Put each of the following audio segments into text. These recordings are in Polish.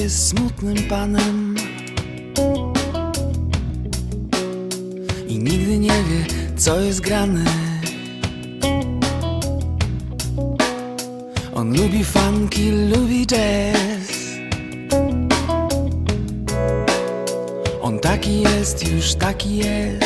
jest smutnym panem. I nigdy nie wie, co jest grane. On lubi funky, lubi jazz. On taki jest, już taki jest.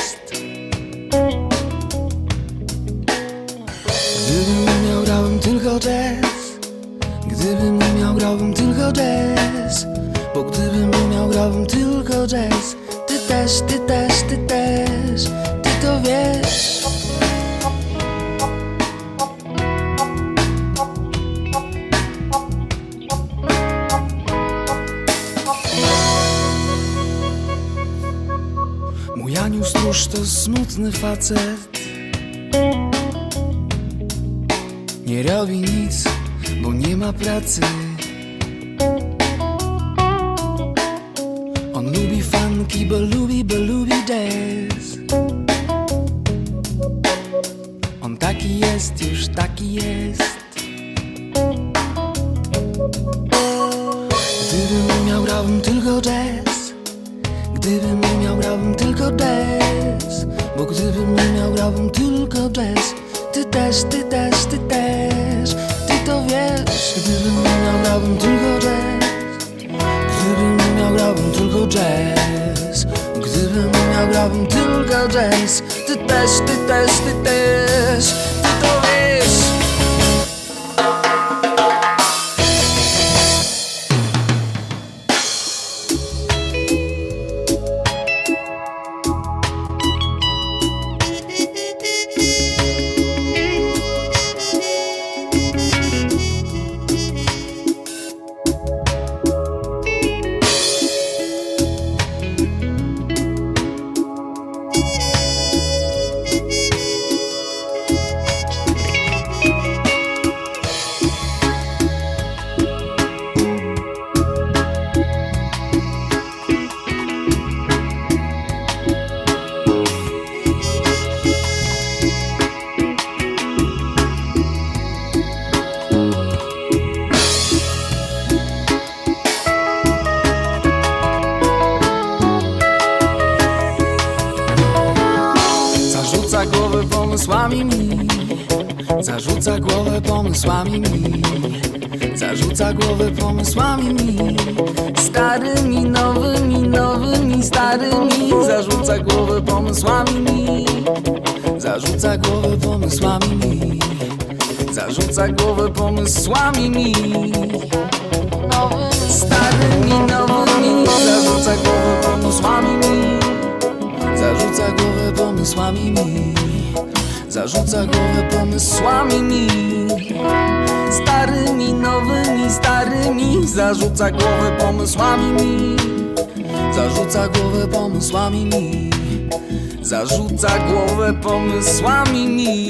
Narzuca głowę pomysłami mi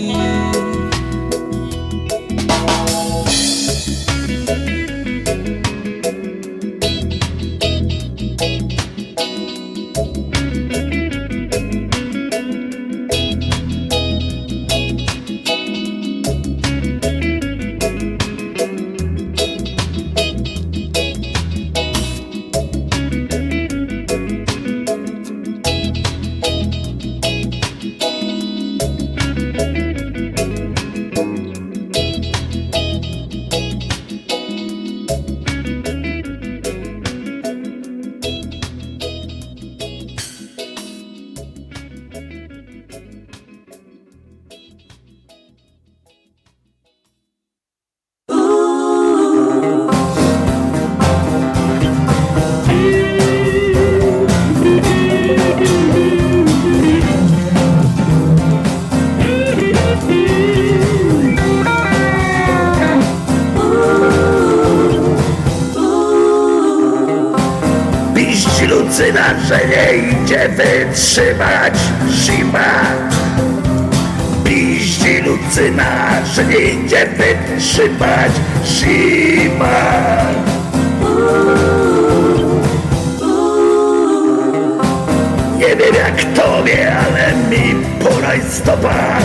jak tobie, ale mi po rajstopach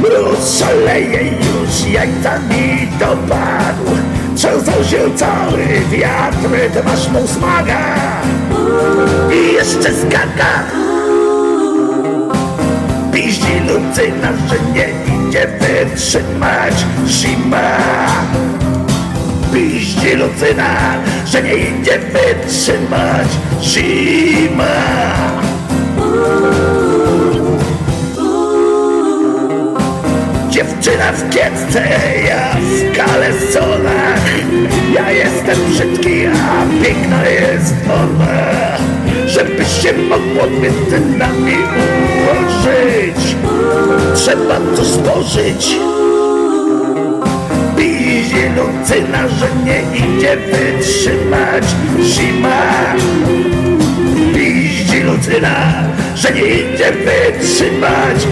Mróz szaleje już, jak tam mi dopadł. Trzęsą się cały wiatr, masz mu smaga. I jeszcze skaka Piździ lucyna, że nie idzie wytrzymać zima piździ lucyna, że nie idzie wytrzymać zima. Dziewczyna w kiecce, ja w kalesonach Ja jestem brzydki, a piękna jest ona. Żeby się mogło między nami ułożyć. Trzeba to stworzyć. Pizie lucyna, że nie idzie wytrzymać. Zima. Piździ lucyna, że nie idzie wytrzymać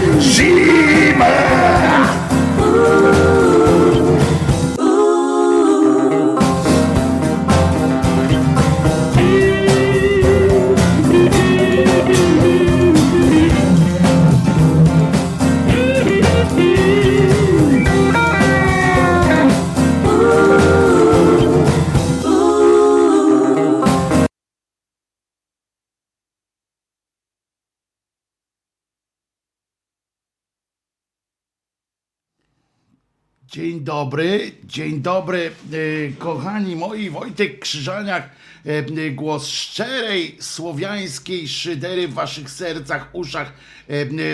dobry, dzień dobry, e, kochani moi, Wojtek Krzyżaniak, e, e, głos szczerej słowiańskiej szydery w waszych sercach, uszach,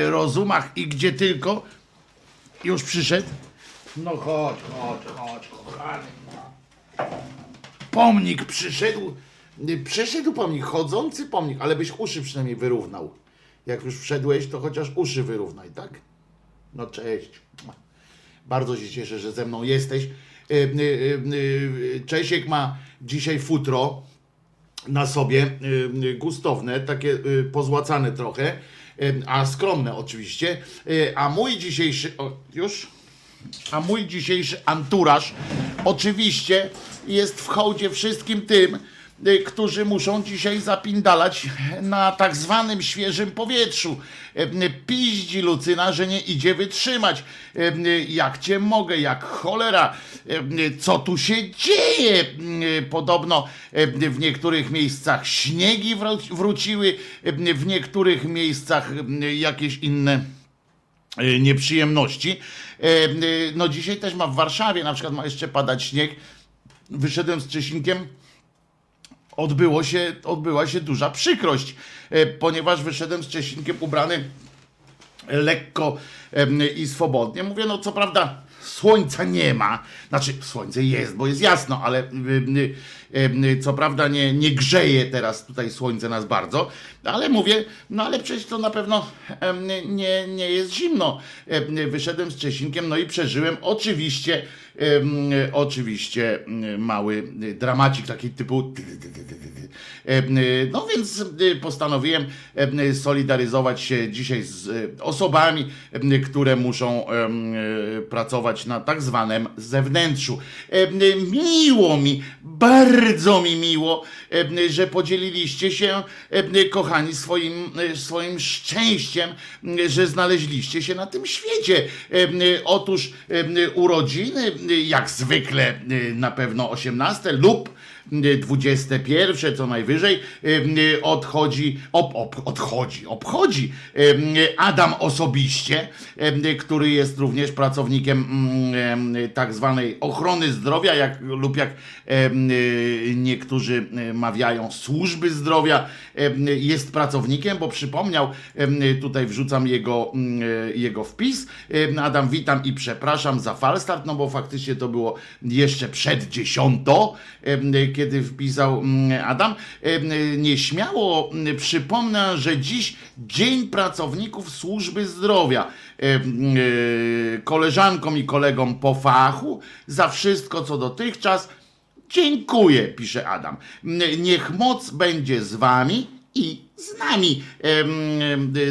rozumach i gdzie tylko. Już przyszedł? No chodź, chodź, chodź, kochany. Pomnik przyszedł, przyszedł pomnik, chodzący pomnik, ale byś uszy przynajmniej wyrównał. Jak już wszedłeś, to chociaż uszy wyrównaj, tak? No cześć. Bardzo się cieszę, że ze mną jesteś. E, e, e, Czesiek ma dzisiaj futro na sobie, gustowne, takie pozłacane trochę, a skromne oczywiście. A mój dzisiejszy. Już? A mój dzisiejszy anturaż oczywiście jest w hołdzie wszystkim tym, którzy muszą dzisiaj zapindalać na tak zwanym świeżym powietrzu. Y, Piździ Lucyna, że nie idzie wytrzymać. Y, Jak cię mogę, jak cholera, Y, co tu się dzieje? Y, Podobno y, w niektórych miejscach śniegi wró- wróciły, y, w niektórych miejscach y, jakieś inne nieprzyjemności. No dzisiaj też ma w Warszawie, na przykład ma jeszcze padać śnieg. Wyszedłem z Czesinkiem, odbyło się, odbyła się duża przykrość, e, ponieważ wyszedłem z Czesinkiem ubrany lekko em, i swobodnie. Mówię, no co prawda słońca nie ma, znaczy słońce jest, bo jest jasno, ale co prawda nie, nie grzeje teraz tutaj słońce nas bardzo, ale mówię, no ale przecież to na pewno nie, nie jest zimno. Em, Wyszedłem z Czesinkiem, no i przeżyłem oczywiście, oczywiście mały dramacik taki typu no więc y, postanowiłem em, solidaryzować się dzisiaj z y, osobami, które muszą y, pracować na tak zwanym zewnętrzu. Miło mi, bardzo mi miło, em, że podzieliliście się, em, kochani, swoim, y, swoim szczęściem, że znaleźliście się na tym świecie. Otóż urodziny, jak zwykle na pewno 18 lub 21 co najwyżej y, odchodzi, ob, ob, odchodzi, obchodzi y, Adam osobiście, y, który jest również pracownikiem mm, y, tak zwanej ochrony zdrowia, jak, lub jak y, niektórzy y, mawiają służby zdrowia, y, jest pracownikiem, bo przypomniał, y, tutaj wrzucam jego, y, jego wpis. Y, Adam, witam i przepraszam za falstart, no bo faktycznie to było jeszcze przed dziesiąto, y, kiedy wpisał mm, Adam. Y, Nieśmiało przypomnę, że dziś Dzień Pracowników Służby Zdrowia. Y, y, Koleżankom i kolegom po fachu za wszystko, co dotychczas Dziękuję, pisze Adam. Niech moc będzie z wami i z nami.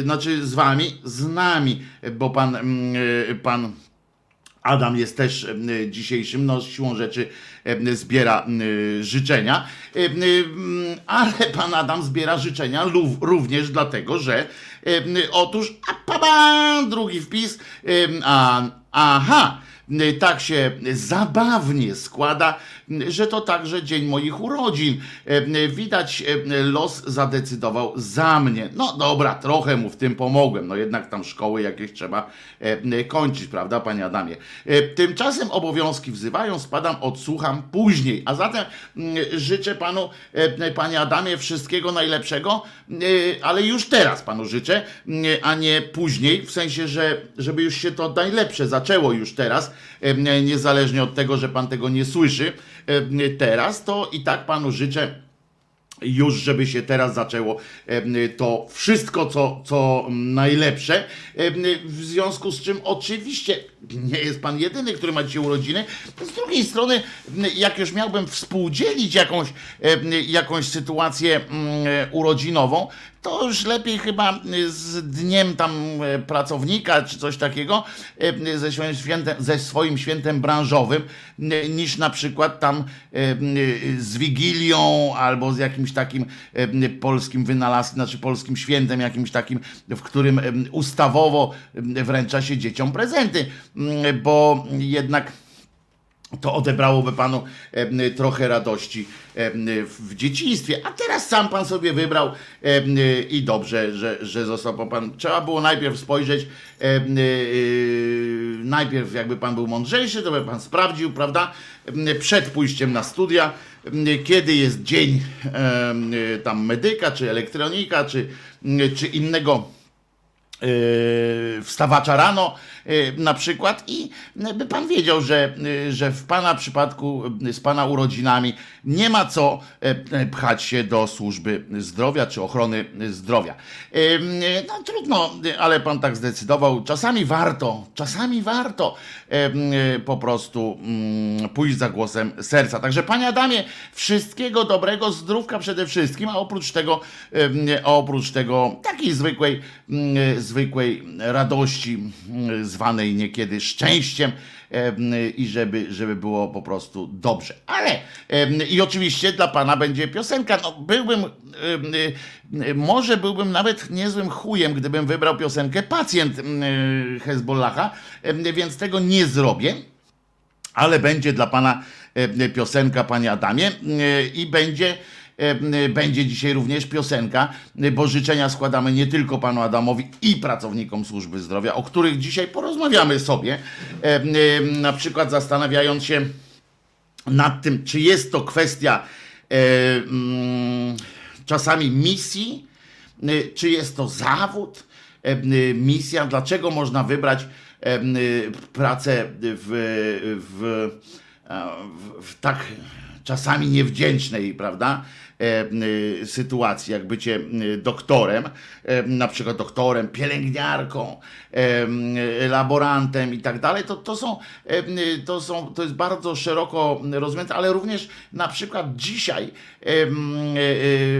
Znaczy z wami, z nami, bo pan, pan Adam jest też dzisiejszym, no siłą rzeczy zbiera życzenia, ale pan Adam zbiera życzenia również dlatego, że otóż, a paba, drugi wpis, a, aha, tak się zabawnie składa, że to także dzień moich urodzin. Widać, los zadecydował za mnie. No dobra, trochę mu w tym pomogłem. No jednak tam szkoły jakieś trzeba kończyć, prawda, panie Adamie? Tymczasem obowiązki wzywają, spadam, odsłucham później. A zatem życzę panu, panie Adamie, wszystkiego najlepszego, ale już teraz panu życzę, a nie później, w sensie, że żeby już się to najlepsze zaczęło już teraz, niezależnie od tego, że pan tego nie słyszy teraz, to i tak panu życzę już żeby się teraz zaczęło to wszystko, co, co najlepsze. W związku z czym oczywiście nie jest pan jedyny, który ma dzisiaj urodziny. Z drugiej strony, jak już miałbym współdzielić jakąś, jakąś sytuację mm, urodzinową, to już lepiej chyba z dniem tam e, pracownika czy coś takiego, ze swoim świętem, ze swoim świętem branżowym, niż na przykład tam z Wigilią albo z jakimś takim polskim wynalazkiem, znaczy polskim świętem jakimś takim, w którym ustawowo wręcza się dzieciom prezenty, bo jednak to odebrałoby panu e, trochę radości e, w dzieciństwie. A teraz sam pan sobie wybrał e, i dobrze, że, że został pan. Trzeba było najpierw spojrzeć, najpierw jakby pan był mądrzejszy, to by pan sprawdził, prawda, przed pójściem na studia, kiedy jest dzień tam medyka, czy elektronika, czy, czy innego wstawacza rano, Y, na przykład i by pan wiedział, że, y, że w pana przypadku y, z pana urodzinami nie ma co pchać się do służby zdrowia czy ochrony zdrowia. No trudno, ale pan tak zdecydował. Czasami warto, czasami warto po prostu mm, pójść za głosem serca. Także panie Adamie, wszystkiego dobrego, zdrówka przede wszystkim, a oprócz tego, oprócz tego takiej zwykłej, zwykłej radości z zwanej niekiedy szczęściem i żeby, żeby było po prostu dobrze. Ale i oczywiście dla pana będzie piosenka. No, byłbym, może byłbym nawet niezłym chujem, gdybym wybrał piosenkę Pacjent Hezbollaha, więc tego nie zrobię, ale będzie dla pana piosenka, panie Adamie, i będzie będzie dzisiaj również piosenka, bo życzenia składamy nie tylko panu Adamowi i pracownikom służby zdrowia, o których dzisiaj porozmawiamy sobie, e, na przykład zastanawiając się nad tym, czy jest to kwestia e, czasami misji, czy jest to zawód, misja, dlaczego można wybrać pracę w, w, w tak czasami niewdzięcznej, prawda? E, y, sytuacji, jak bycie y, doktorem, e, na przykład doktorem, pielęgniarką, e, laborantem i tak dalej, to, to, są, y, to, są, to jest bardzo szeroko rozumiane, ale również na przykład dzisiaj,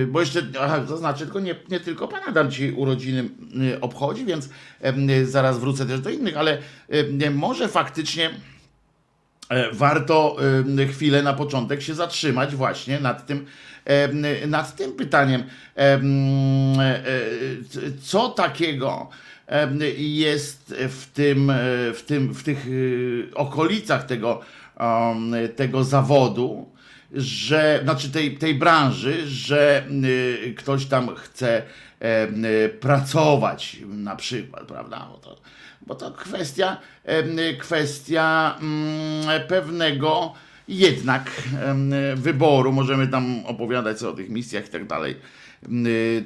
bo jeszcze, to znaczy, tylko nie, nie tylko Pan Adam dzisiaj urodziny obchodzi, więc zaraz wrócę też do innych, ale może faktycznie warto chwilę na początek się zatrzymać właśnie nad tym, nad tym pytaniem, e, co takiego jest w tym, w tym, w tych y, okolicach tego, tego zawodu, że, znaczy tej, tej branży, że y, ktoś tam chce pracować na przykład, prawda? Bo to, bo to kwestia, kwestia mm, pewnego jednak wyboru, możemy tam opowiadać o tych misjach i tak dalej,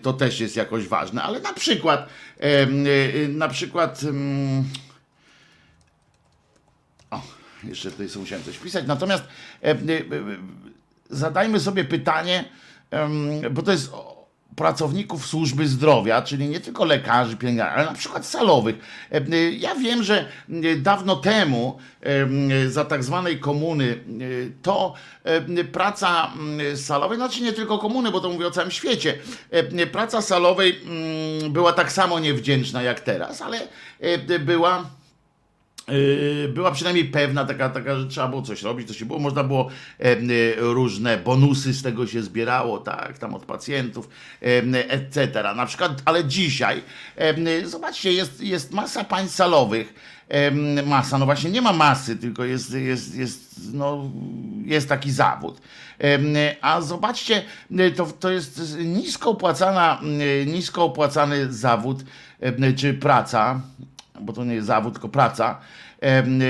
to też jest jakoś ważne, ale na przykład, na przykład, o, jeszcze tutaj musiałem coś pisać, natomiast zadajmy sobie pytanie, bo to jest pracowników służby zdrowia, czyli nie tylko lekarzy, pielęgniarzy, ale na przykład salowych. E, ja wiem, że e, dawno temu e, za tak zwanej komuny to praca salowej, znaczy nie tylko komuny, bo to mówię o całym świecie, praca salowej była tak samo niewdzięczna jak teraz, ale była była przynajmniej pewna taka, taka, że trzeba było coś robić, to się było, można było e, różne bonusy z tego się zbierało, tak, tam od pacjentów, etc. Na przykład, ale dzisiaj, e, zobaczcie, jest, jest masa państw salowych, masa, no właśnie nie ma masy, tylko jest, jest, jest, no, jest taki zawód. A zobaczcie, to, to jest nisko opłacana, nisko opłacany zawód, czy praca, bo to nie jest zawód, tylko praca,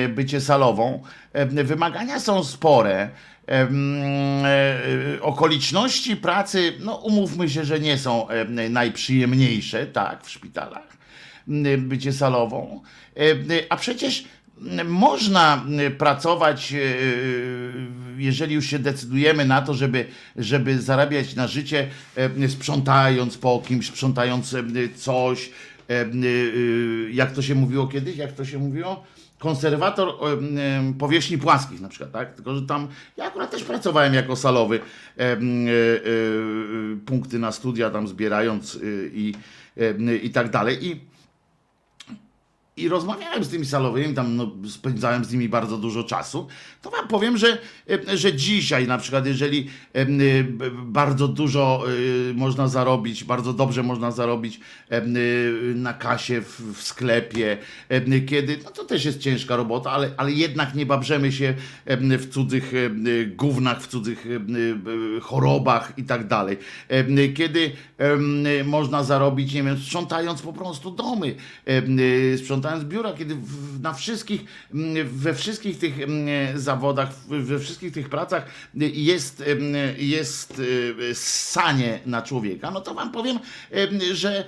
bycie salową. Wymagania są spore. E, okoliczności pracy, no umówmy się, że nie są najprzyjemniejsze, tak, w szpitalach, bycie salową. A przecież można pracować, e, jeżeli już się decydujemy na to, żeby, żeby zarabiać na życie, sprzątając po kimś, sprzątając coś, E, e, jak to się mówiło kiedyś, jak to się mówiło? konserwator e, powierzchni płaskich na przykład, tak? Tylko, że tam ja akurat też pracowałem jako salowy punkty na studia tam zbierając i, i tak dalej. I i rozmawiałem z tymi salowymi, tam no, spędzałem z nimi bardzo dużo czasu, to wam powiem, że, e, że dzisiaj na przykład, jeżeli e, bardzo dużo e, można zarobić, bardzo dobrze można zarobić na kasie w, w sklepie, kiedy, no to też jest ciężka robota, ale, ale jednak nie babrzemy się w cudzych gównach, w cudzych chorobach i tak dalej. Kiedy można zarobić, nie wiem, sprzątając po prostu domy, sprzątając z biura, kiedy na wszystkich, we wszystkich tych zawodach, we wszystkich tych pracach jest, jest e, sanie na człowieka, no to wam powiem, że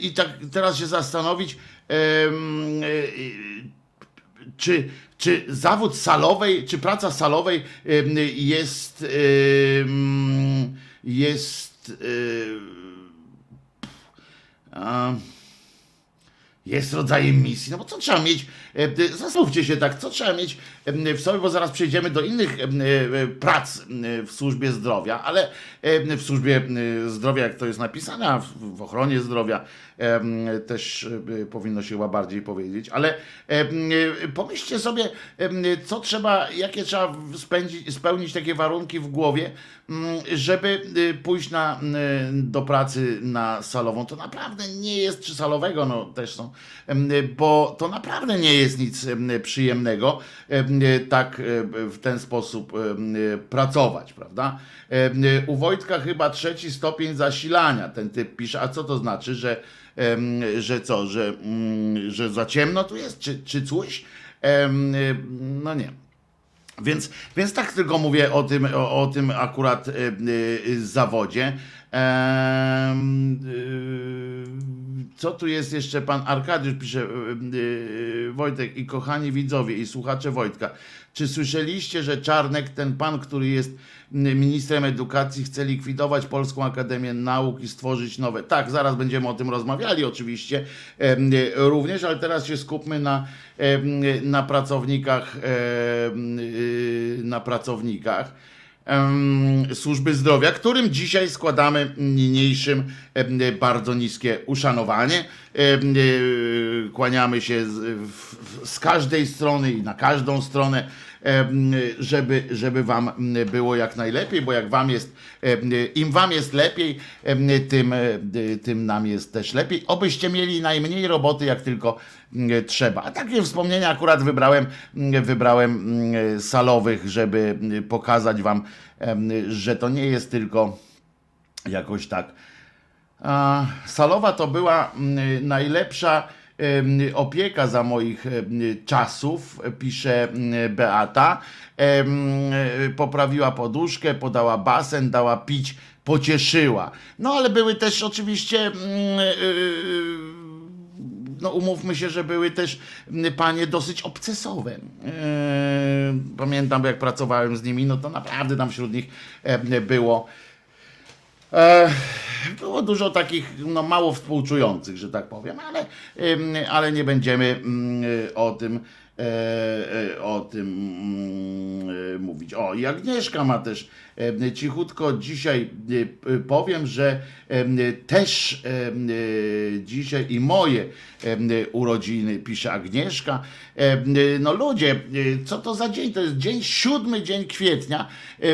i tak teraz się zastanowić, e, czy, czy zawód salowej, czy praca salowej jest jest a, jest rodzajem misji. No bo co trzeba mieć, e, zastanówcie się tak, co trzeba mieć e, w sobie, bo zaraz przejdziemy do innych e, prac w służbie zdrowia, ale w służbie zdrowia, jak to jest napisane, a w ochronie zdrowia też powinno się chyba bardziej powiedzieć, ale pomyślcie sobie, co trzeba, jakie trzeba spędzić, spełnić takie warunki w głowie, żeby pójść na, do pracy na salową. To naprawdę nie jest, czy salowego, no też są bo to naprawdę nie jest nic przyjemnego tak w ten sposób pracować, prawda? U Wojtka chyba trzeci stopień zasilania ten typ pisze, a co to znaczy, że, że co, że, mm, że za ciemno tu jest, czy, czy coś? No nie. Więc, więc tak tylko mówię o tym, o, o tym akurat zawodzie. Co tu jest jeszcze? Pan Arkadiusz pisze, Wojtek i kochani widzowie i słuchacze Wojtka. Czy słyszeliście, że Czarnek, ten pan, który jest ministrem edukacji, chce likwidować Polską Akademię Nauk i stworzyć nowe? Tak, zaraz będziemy o tym rozmawiali oczywiście również, ale teraz się skupmy na, na pracownikach, na pracownikach służby zdrowia, którym dzisiaj składamy niniejszym bardzo niskie uszanowanie. Kłaniamy się z, każdej strony i na każdą stronę, żeby, żeby wam było jak najlepiej, bo jak wam jest, im wam jest lepiej, tym, tym nam jest też lepiej. Obyście mieli najmniej roboty, jak tylko trzeba. A takie wspomnienia akurat wybrałem, wybrałem salowych, żeby pokazać wam, że to nie jest tylko jakoś tak. Salowa to była najlepsza opieka za moich czasów, pisze Beata. Poprawiła poduszkę, podała basen, dała pić, pocieszyła. No ale były też oczywiście y, y, no umówmy się, że były też panie dosyć obcesowe. Pamiętam, jak pracowałem z nimi, no to naprawdę tam wśród nich było było dużo takich, no mało współczujących, że tak powiem, ale, ale nie będziemy o tym e, o tym mm, e, mówić. O, i Agnieszka ma też e, cichutko dzisiaj e, powiem, że e, też e, e, dzisiaj i moje e, urodziny pisze Agnieszka. E, e, no ludzie, e, co to za dzień? To jest dzień, siódmy dzień kwietnia e,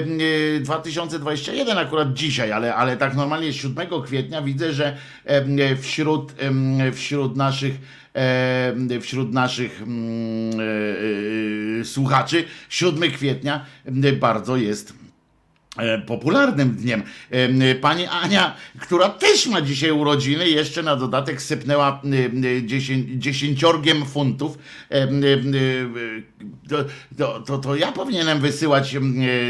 e, 2021 akurat dzisiaj, ale, ale tak normalnie 7 kwietnia widzę, że e, wśród, e, wśród naszych e, wśród naszych mm, e, e, słuchaczy. 7 kwietnia e, bardzo jest e, popularnym dniem. E, Pani Ania, która też ma dzisiaj urodziny, jeszcze na dodatek sypnęła e, e, dziesię- dziesięciorgiem funtów. E, e, e, To, to, to, ja powinienem wysyłać e,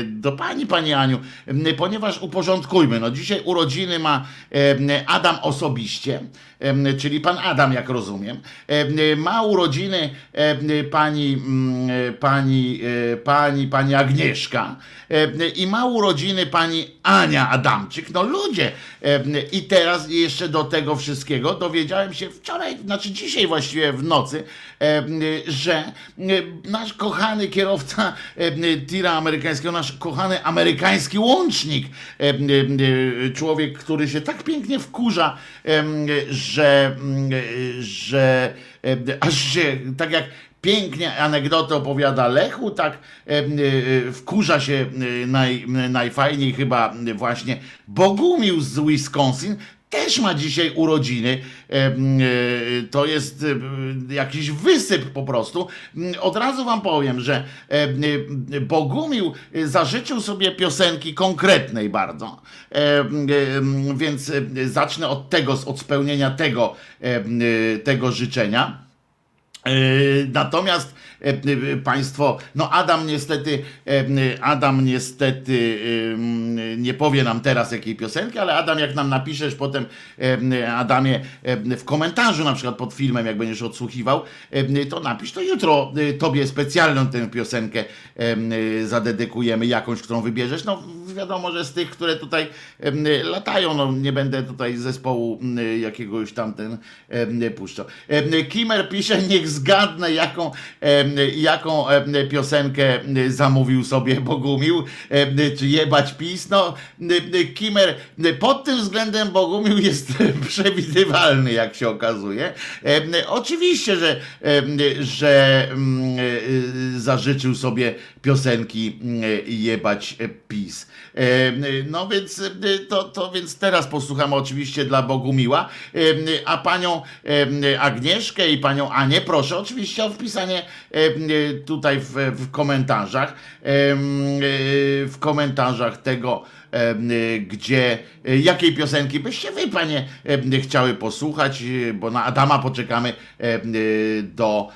do pani, pani Aniu, e, ponieważ uporządkujmy. No dzisiaj urodziny ma e, Adam osobiście, e, czyli pan Adam, jak rozumiem. E, Ma urodziny e, pani, mm, e, pani, e, pani, pani Agnieszka e, i ma urodziny pani Ania Adamczyk. No ludzie! I teraz jeszcze do tego wszystkiego dowiedziałem się wczoraj, znaczy dzisiaj właściwie w nocy, że nasz kochany kierowca tira amerykańskiego, nasz kochany amerykański łącznik, człowiek, który się tak pięknie wkurza, że, że aż się tak jak pięknie anegdotę opowiada Lechu, tak e, e, wkurza się e, naj, najfajniej chyba właśnie Bogumił z Wisconsin, też ma dzisiaj urodziny. To jest jakiś wysyp po prostu. Od razu wam powiem, że Bogumił zażyczył sobie piosenki konkretnej bardzo. Więc zacznę od tego, od spełnienia tego, tego życzenia. E, Natomiast państwo, no Adam niestety, e, Adam niestety e, nie powie nam teraz jakiej piosenki, ale Adam jak nam napiszesz potem, e, Adamie, e, w komentarzu na przykład pod filmem, jak będziesz odsłuchiwał, e, to napisz, to jutro e, tobie specjalną tę piosenkę e, zadedykujemy, jakąś, którą wybierzesz. No wiadomo, że z tych, które tutaj latają, no nie będę tutaj zespołu jakiegoś tamten puszczał. Kimer pisze, niech zgadnę, jaką, jaką piosenkę zamówił sobie Bogumił, czy jebać PiS. No, Kimer pod tym względem Bogumił jest przewidywalny, jak się okazuje. Oczywiście, że, że mm, y, zażyczył sobie piosenki mm, jebać PiS. E, No więc e, to, to więc teraz posłuchamy oczywiście dla Bogumiła, E, a panią e, Agnieszkę i panią Anię proszę oczywiście o wpisanie e, tutaj w, w komentarzach, e, w komentarzach tego, e, gdzie, e, jakiej piosenki byście wy, panie, e, chciały posłuchać, bo na Adama poczekamy do,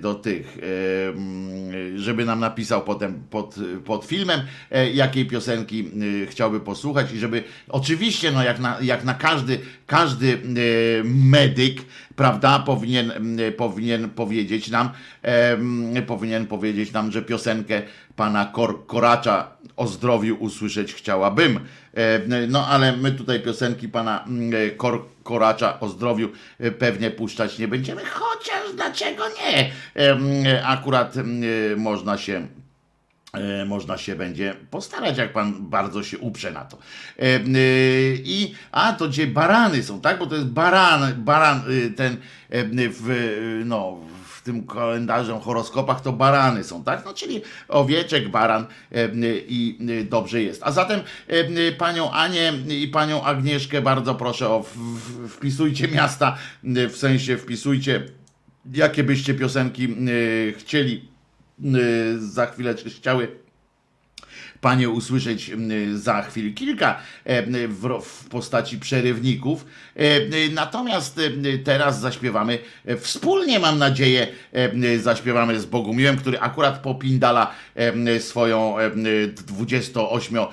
do tych, żeby nam napisał potem pod, pod filmem, e, jakiej piosenki chciałby posłuchać i żeby oczywiście, no jak na, jak na każdy, każdy medyk, prawda, powinien, m, powinien powiedzieć nam, em, powinien powiedzieć nam, że piosenkę pana Kor Koracza o zdrowiu usłyszeć chciałabym. E, No ale my tutaj piosenki pana mm, Kor Koracza o zdrowiu e, pewnie puszczać nie będziemy, chociaż dlaczego nie? Em, Akurat em, można się e, można się będzie postarać, jak pan bardzo się uprze na to. E, e, I, a to gdzie barany są, tak? Bo to jest baran, baran e, ten e, w, e, no, w tym kalendarzem, horoskopach to barany są, tak? No, czyli owieczek, baran e, i e, dobrze jest. A zatem e, panią Anię i panią Agnieszkę bardzo proszę o wpisujcie miasta, e, w sensie wpisujcie jakie byście piosenki e, chcieli y, za chwilę chciały Panie usłyszeć y, za chwilę kilka e, w, postaci przerywników. E, y, Natomiast y, teraz zaśpiewamy e, wspólnie, mam nadzieję, e, y, zaśpiewamy z Bogumiłem, który akurat popindala e, swoją e, 28 e,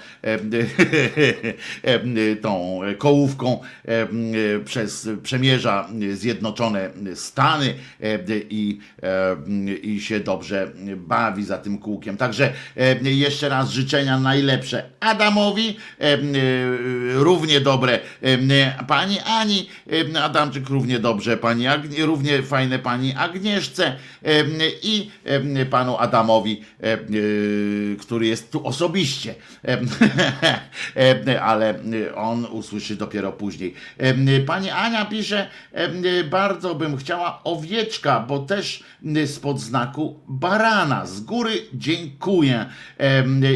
e, tą kołówką e, y, przez przemierza Zjednoczone Stany e, i, e, i się dobrze bawi za tym kółkiem. Także e, jeszcze raz życzenia życzenia najlepsze Adamowi, równie dobre pani Ani Adamczyk, równie dobrze pani Agnie, równie fajne pani Agnieszce i panu Adamowi, który jest tu osobiście, ale on usłyszy dopiero później. Pani Ania pisze, bardzo bym chciała owieczka, bo też spod znaku barana. Z góry dziękuję.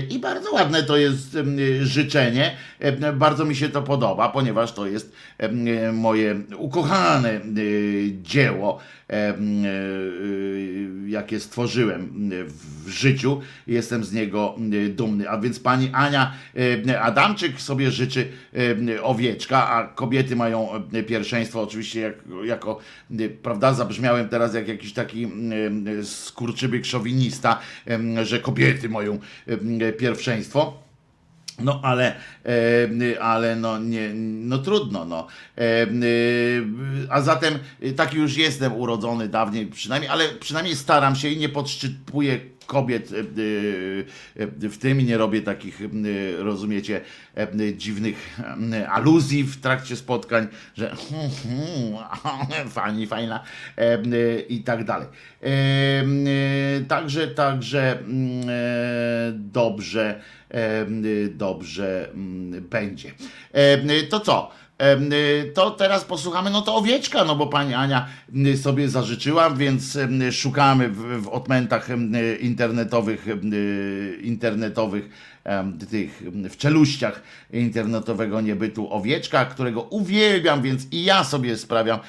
I bardzo ładne to jest życzenie. Bardzo mi się to podoba, ponieważ to jest moje ukochane dzieło E, e, jakie stworzyłem w życiu. Jestem z niego dumny. A więc pani Ania Adamczyk sobie życzy owieczka, a kobiety mają pierwszeństwo. Oczywiście jak, jako, prawda, zabrzmiałem teraz jak jakiś taki skurczybyk szowinista, że kobiety mają pierwszeństwo. No ale, e, ale no, nie, no trudno. No. E, e, a zatem taki już jestem urodzony dawniej przynajmniej, ale przynajmniej staram się i nie podszczypuję kobiet w tym i nie robię takich, rozumiecie, dziwnych aluzji w trakcie spotkań, że fajnie, fajna i tak dalej. Także, także dobrze dobrze mm, będzie. To co? To teraz posłuchamy, no to owieczka, no bo pani Ania sobie zażyczyła, więc szukamy w, w odmętach internetowych, internetowych tych w czeluściach internetowego niebytu owieczka, którego uwielbiam, więc i ja sobie sprawiam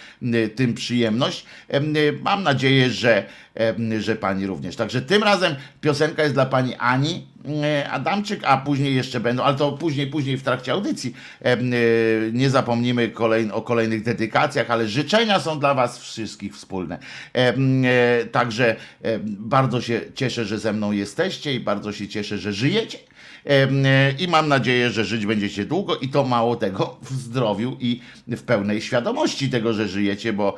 tym przyjemność. Mam nadzieję, że, że pani również. Także tym razem piosenka jest dla pani Ani Adamczyk, a później jeszcze będą, ale to później, później w trakcie audycji. Nie zapomnimy kolej, o kolejnych dedykacjach, ale życzenia są dla was wszystkich wspólne. Także bardzo się cieszę, że ze mną jesteście i bardzo się cieszę, że żyjecie. E, i mam nadzieję, że żyć będziecie długo i to mało tego w zdrowiu i w pełnej świadomości tego, że żyjecie, bo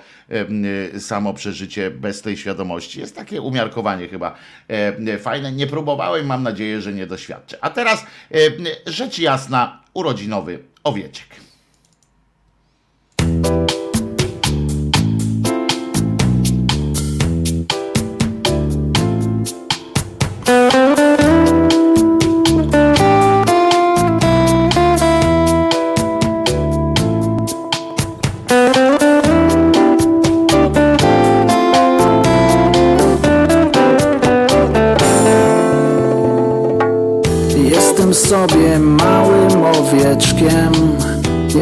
e, samo przeżycie bez tej świadomości jest takie umiarkowanie chyba e, fajne. Nie próbowałem, mam nadzieję, że nie doświadczę. A teraz rzecz jasna, urodzinowy owieczek.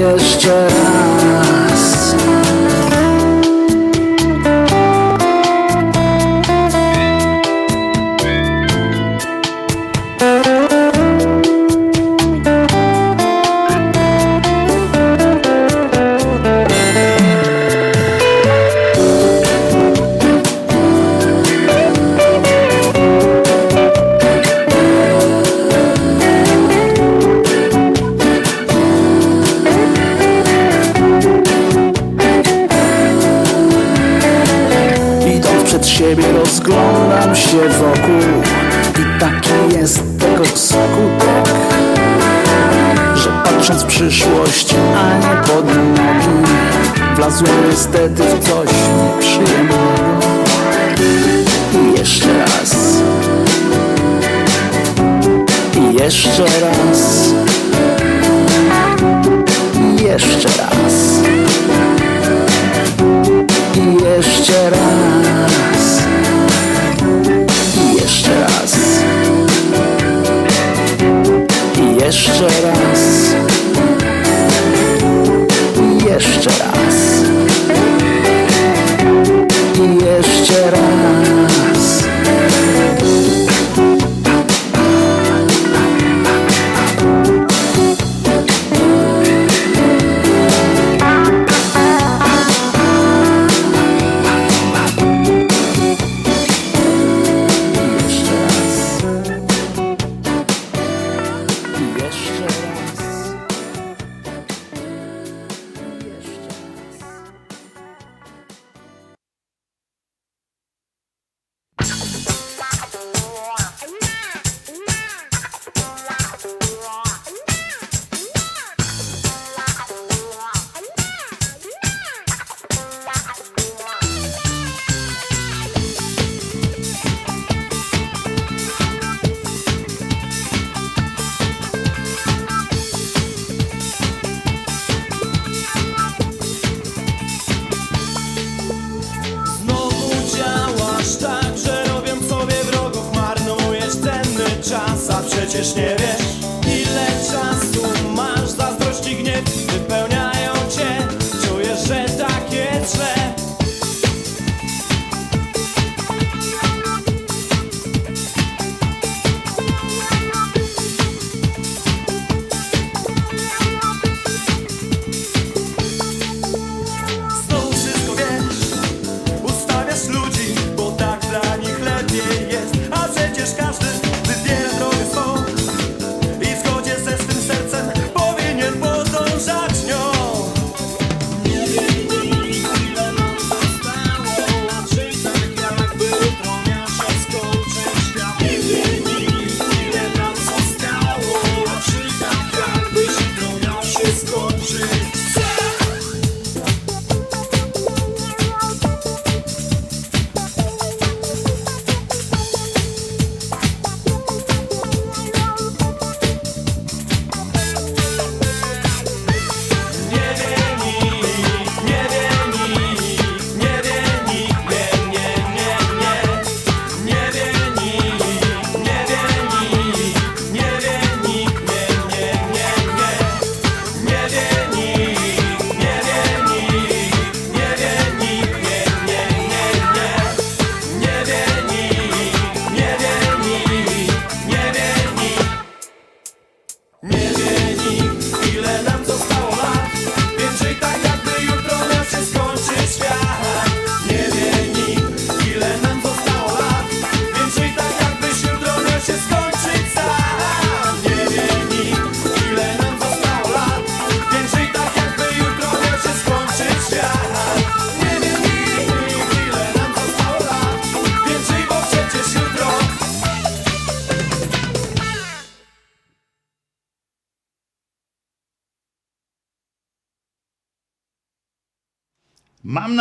jeszcze raz tego skutek Że patrząc w przyszłość, a nie pod nogi Wlazłem niestety w coś nieprzyjemnego. I jeszcze raz. I jeszcze raz. I jeszcze raz.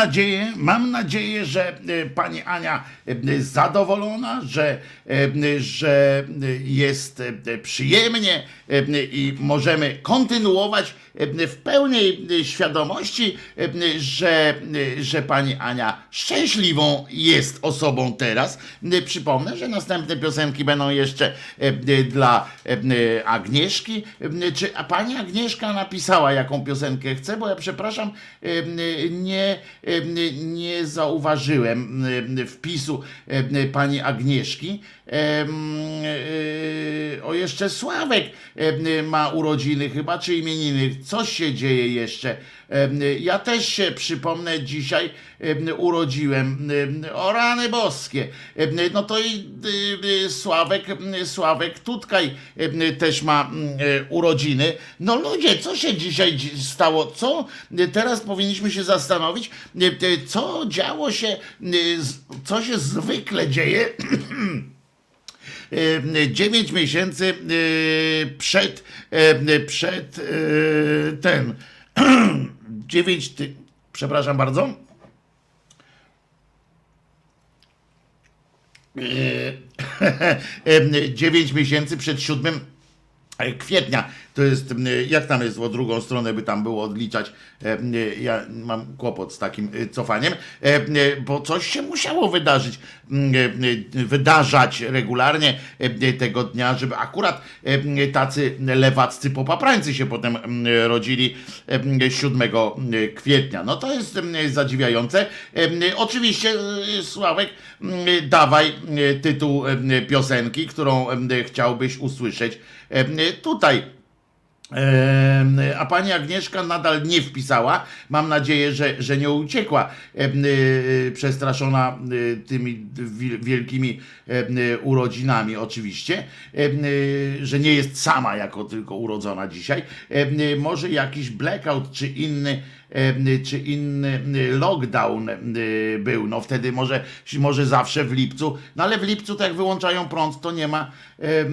nadzieję, mam nadzieję, że e, pani Ania e, e, zadowolona, że, że jest przyjemnie i możemy kontynuować w pełnej y, świadomości, y, y, że, że pani Ania szczęśliwą jest osobą teraz. Przypomnę, że następne piosenki będą jeszcze dla Agnieszki. Czy pani Agnieszka napisała, jaką piosenkę chce? Bo ja przepraszam, nie, nie zauważyłem wpisu pani Agnieszki. Y, o jeszcze Sławek ma urodziny chyba, czy imieniny. Coś się dzieje jeszcze. Ja też się przypomnę dzisiaj urodziłem. O rany boskie. No to i y, y, Sławek, Sławek Tutkaj też ma mm, e, urodziny. No ludzie, co się dzisiaj stało? Co teraz powinniśmy się zastanowić, co działo się, co się zwykle dzieje E, 9 miesięcy e, przed, e, przed ten, 9, ty, przepraszam bardzo, Dziewięć miesięcy przed siódmym kwietnia. To jest, jak tam jest, o drugą stronę by tam było odliczać. Ja mam kłopot z takim cofaniem, bo coś się musiało wydarzyć, wydarzać regularnie tego dnia, żeby akurat tacy lewaccy popaprańcy się potem rodzili 7 kwietnia. No to jest zadziwiające. Oczywiście, Sławek, dawaj tytuł piosenki, którą chciałbyś usłyszeć tutaj. Em, A pani Agnieszka nadal nie wpisała. Mam nadzieję, że, że nie uciekła em, y, przestraszona tymi wi- wielkimi urodzinami, oczywiście, że nie jest sama jako tylko urodzona dzisiaj. Może jakiś blackout czy inny czy inny lockdown był. No wtedy może, może zawsze w lipcu, no ale w lipcu tak wyłączają prąd, to nie ma y,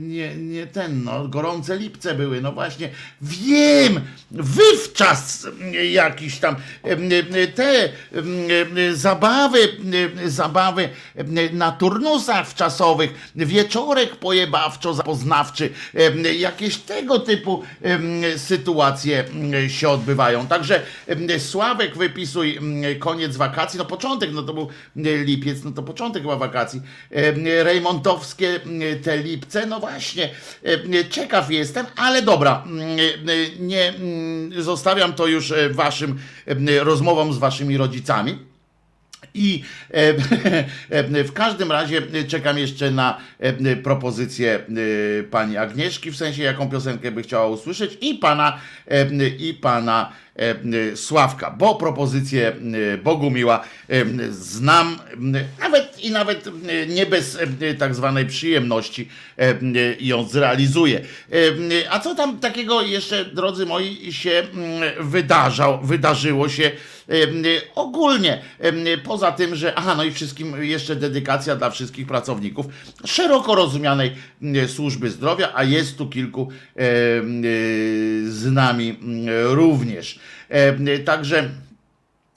nie, nie ten, no gorące lipce były, no właśnie wiem, wywczas jakiś tam te zabawy, zabawy na turnusach wczasowych, wieczorek pojebawczo-zapoznawczy, em, jakieś tego typu sytuacje się odbywają. Także Sławek wypisuj koniec wakacji, no początek, no to był lipiec, no to początek chyba wakacji. Rejmontowskie te lipce, no właśnie, ciekaw jestem, ale dobra, nie zostawiam to już e, waszym rozmowom z waszymi rodzicami. I e, e, w każdym razie czekam jeszcze na e, propozycję e, pani Agnieszki, w sensie jaką piosenkę by chciała usłyszeć, i pana, e, i pana e, Sławka, bo propozycję e, Bogumiła e, znam e, nawet i nawet e, nie bez e, tak zwanej przyjemności e, e, ją zrealizuję. E, A co tam takiego jeszcze, drodzy moi, się mm, wydarzał, wydarzyło się Ogólnie, poza tym, że, aha, no i wszystkim jeszcze dedykacja dla wszystkich pracowników szeroko rozumianej służby zdrowia, a jest tu kilku e, z nami również. Także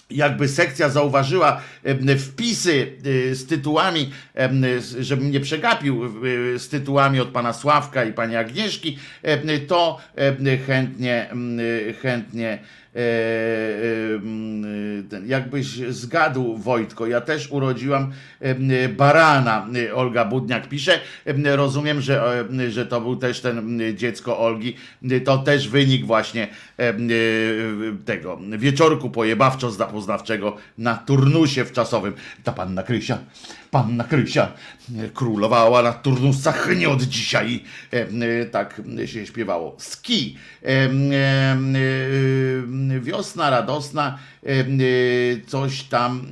jakby sekcja zauważyła wpisy y, z tytułami, żebym nie przegapił y, z tytułami od pana Sławka i pani Agnieszki, to chętnie, em, chętnie e, em, ten, jakbyś zgadł Wojtko, ja też urodziłam em, barana, Olga Budniak pisze, Em, rozumiem, że, że to był też ten dziecko Olgi, to też wynik właśnie tego wieczorku pojebawczo-zapoznawczego na turnusie wczasowym. Ta panna Krysia, panna Krysia królowała na turnusach nie od dzisiaj. Em, y, Tak się śpiewało. Ski. Y, Wiosna radosna, coś tam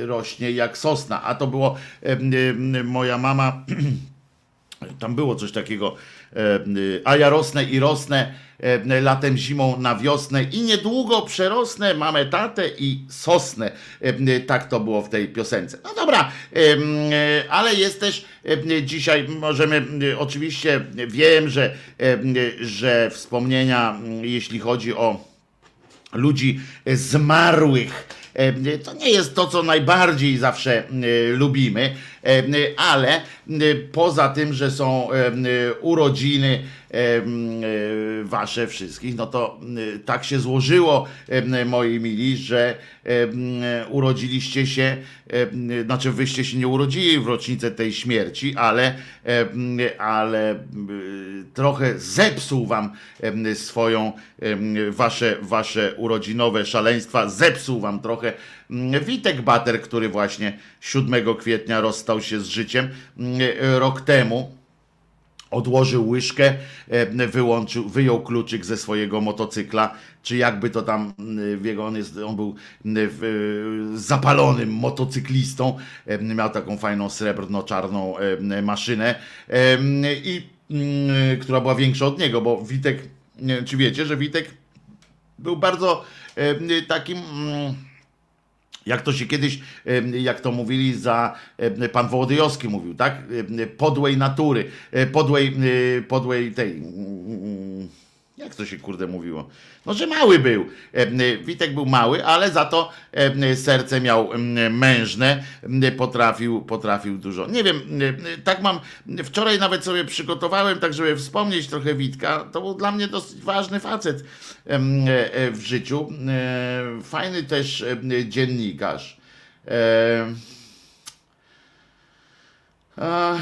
rośnie jak sosna. A to było moja mama tam było coś takiego, e, a ja rosnę i rosnę e, latem, zimą na wiosnę i niedługo przerosnę mamę, tatę i sosnę. E, Tak to było w tej piosence. No dobra, e, ale jest też e, dzisiaj możemy, oczywiście wiem, że, e, że wspomnienia, jeśli chodzi o ludzi zmarłych. E, To nie jest to, co najbardziej zawsze e, lubimy, e, ale e, poza tym, że są e, urodziny wasze wszystkich, no to tak się złożyło, moi mili, że urodziliście się, znaczy wyście się nie urodzili w rocznicę tej śmierci, ale, ale trochę zepsuł wam swoją, wasze, wasze urodzinowe szaleństwa, zepsuł wam trochę Witek Bater, który właśnie 7 kwietnia rozstał się z życiem mm, rok temu odłożył łyżkę, e, wyłączył, wyjął kluczyk ze swojego motocykla, czy jakby to tam m, w jego, on, jest, on był e, zapalonym motocyklistą, e, miał taką fajną srebrno-czarną e, maszynę e, i która była większa od niego, bo Witek, czy wiecie, że Witek był bardzo e, takim... mm, jak to się kiedyś, jak to mówili za, pan Wołodyjowski mówił, tak? Podłej natury, e, podłej, e, podłej tej, mm, Jak to się kurde mówiło? No, że mały był. E, Witek był mały, ale za to e, serce miał mężne, potrafił, potrafił dużo. Nie wiem, tak mam. Wczoraj nawet sobie przygotowałem, tak żeby wspomnieć trochę Witka. To był dla mnie dosyć ważny facet e, w życiu. Fajny też dziennikarz. E, a,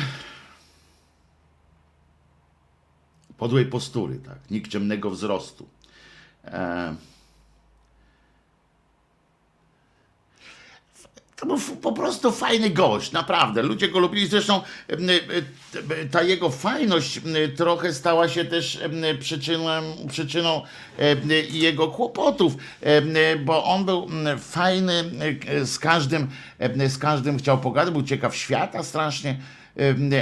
podłej postury, tak, nikczemnego wzrostu. E, To był po prostu fajny gość, naprawdę. Ludzie go lubili. Zresztą ta jego fajność trochę stała się też przyczyną, przyczyną jego kłopotów, bo on był fajny e, z każdym, z każdym chciał pogadać, był ciekaw świata strasznie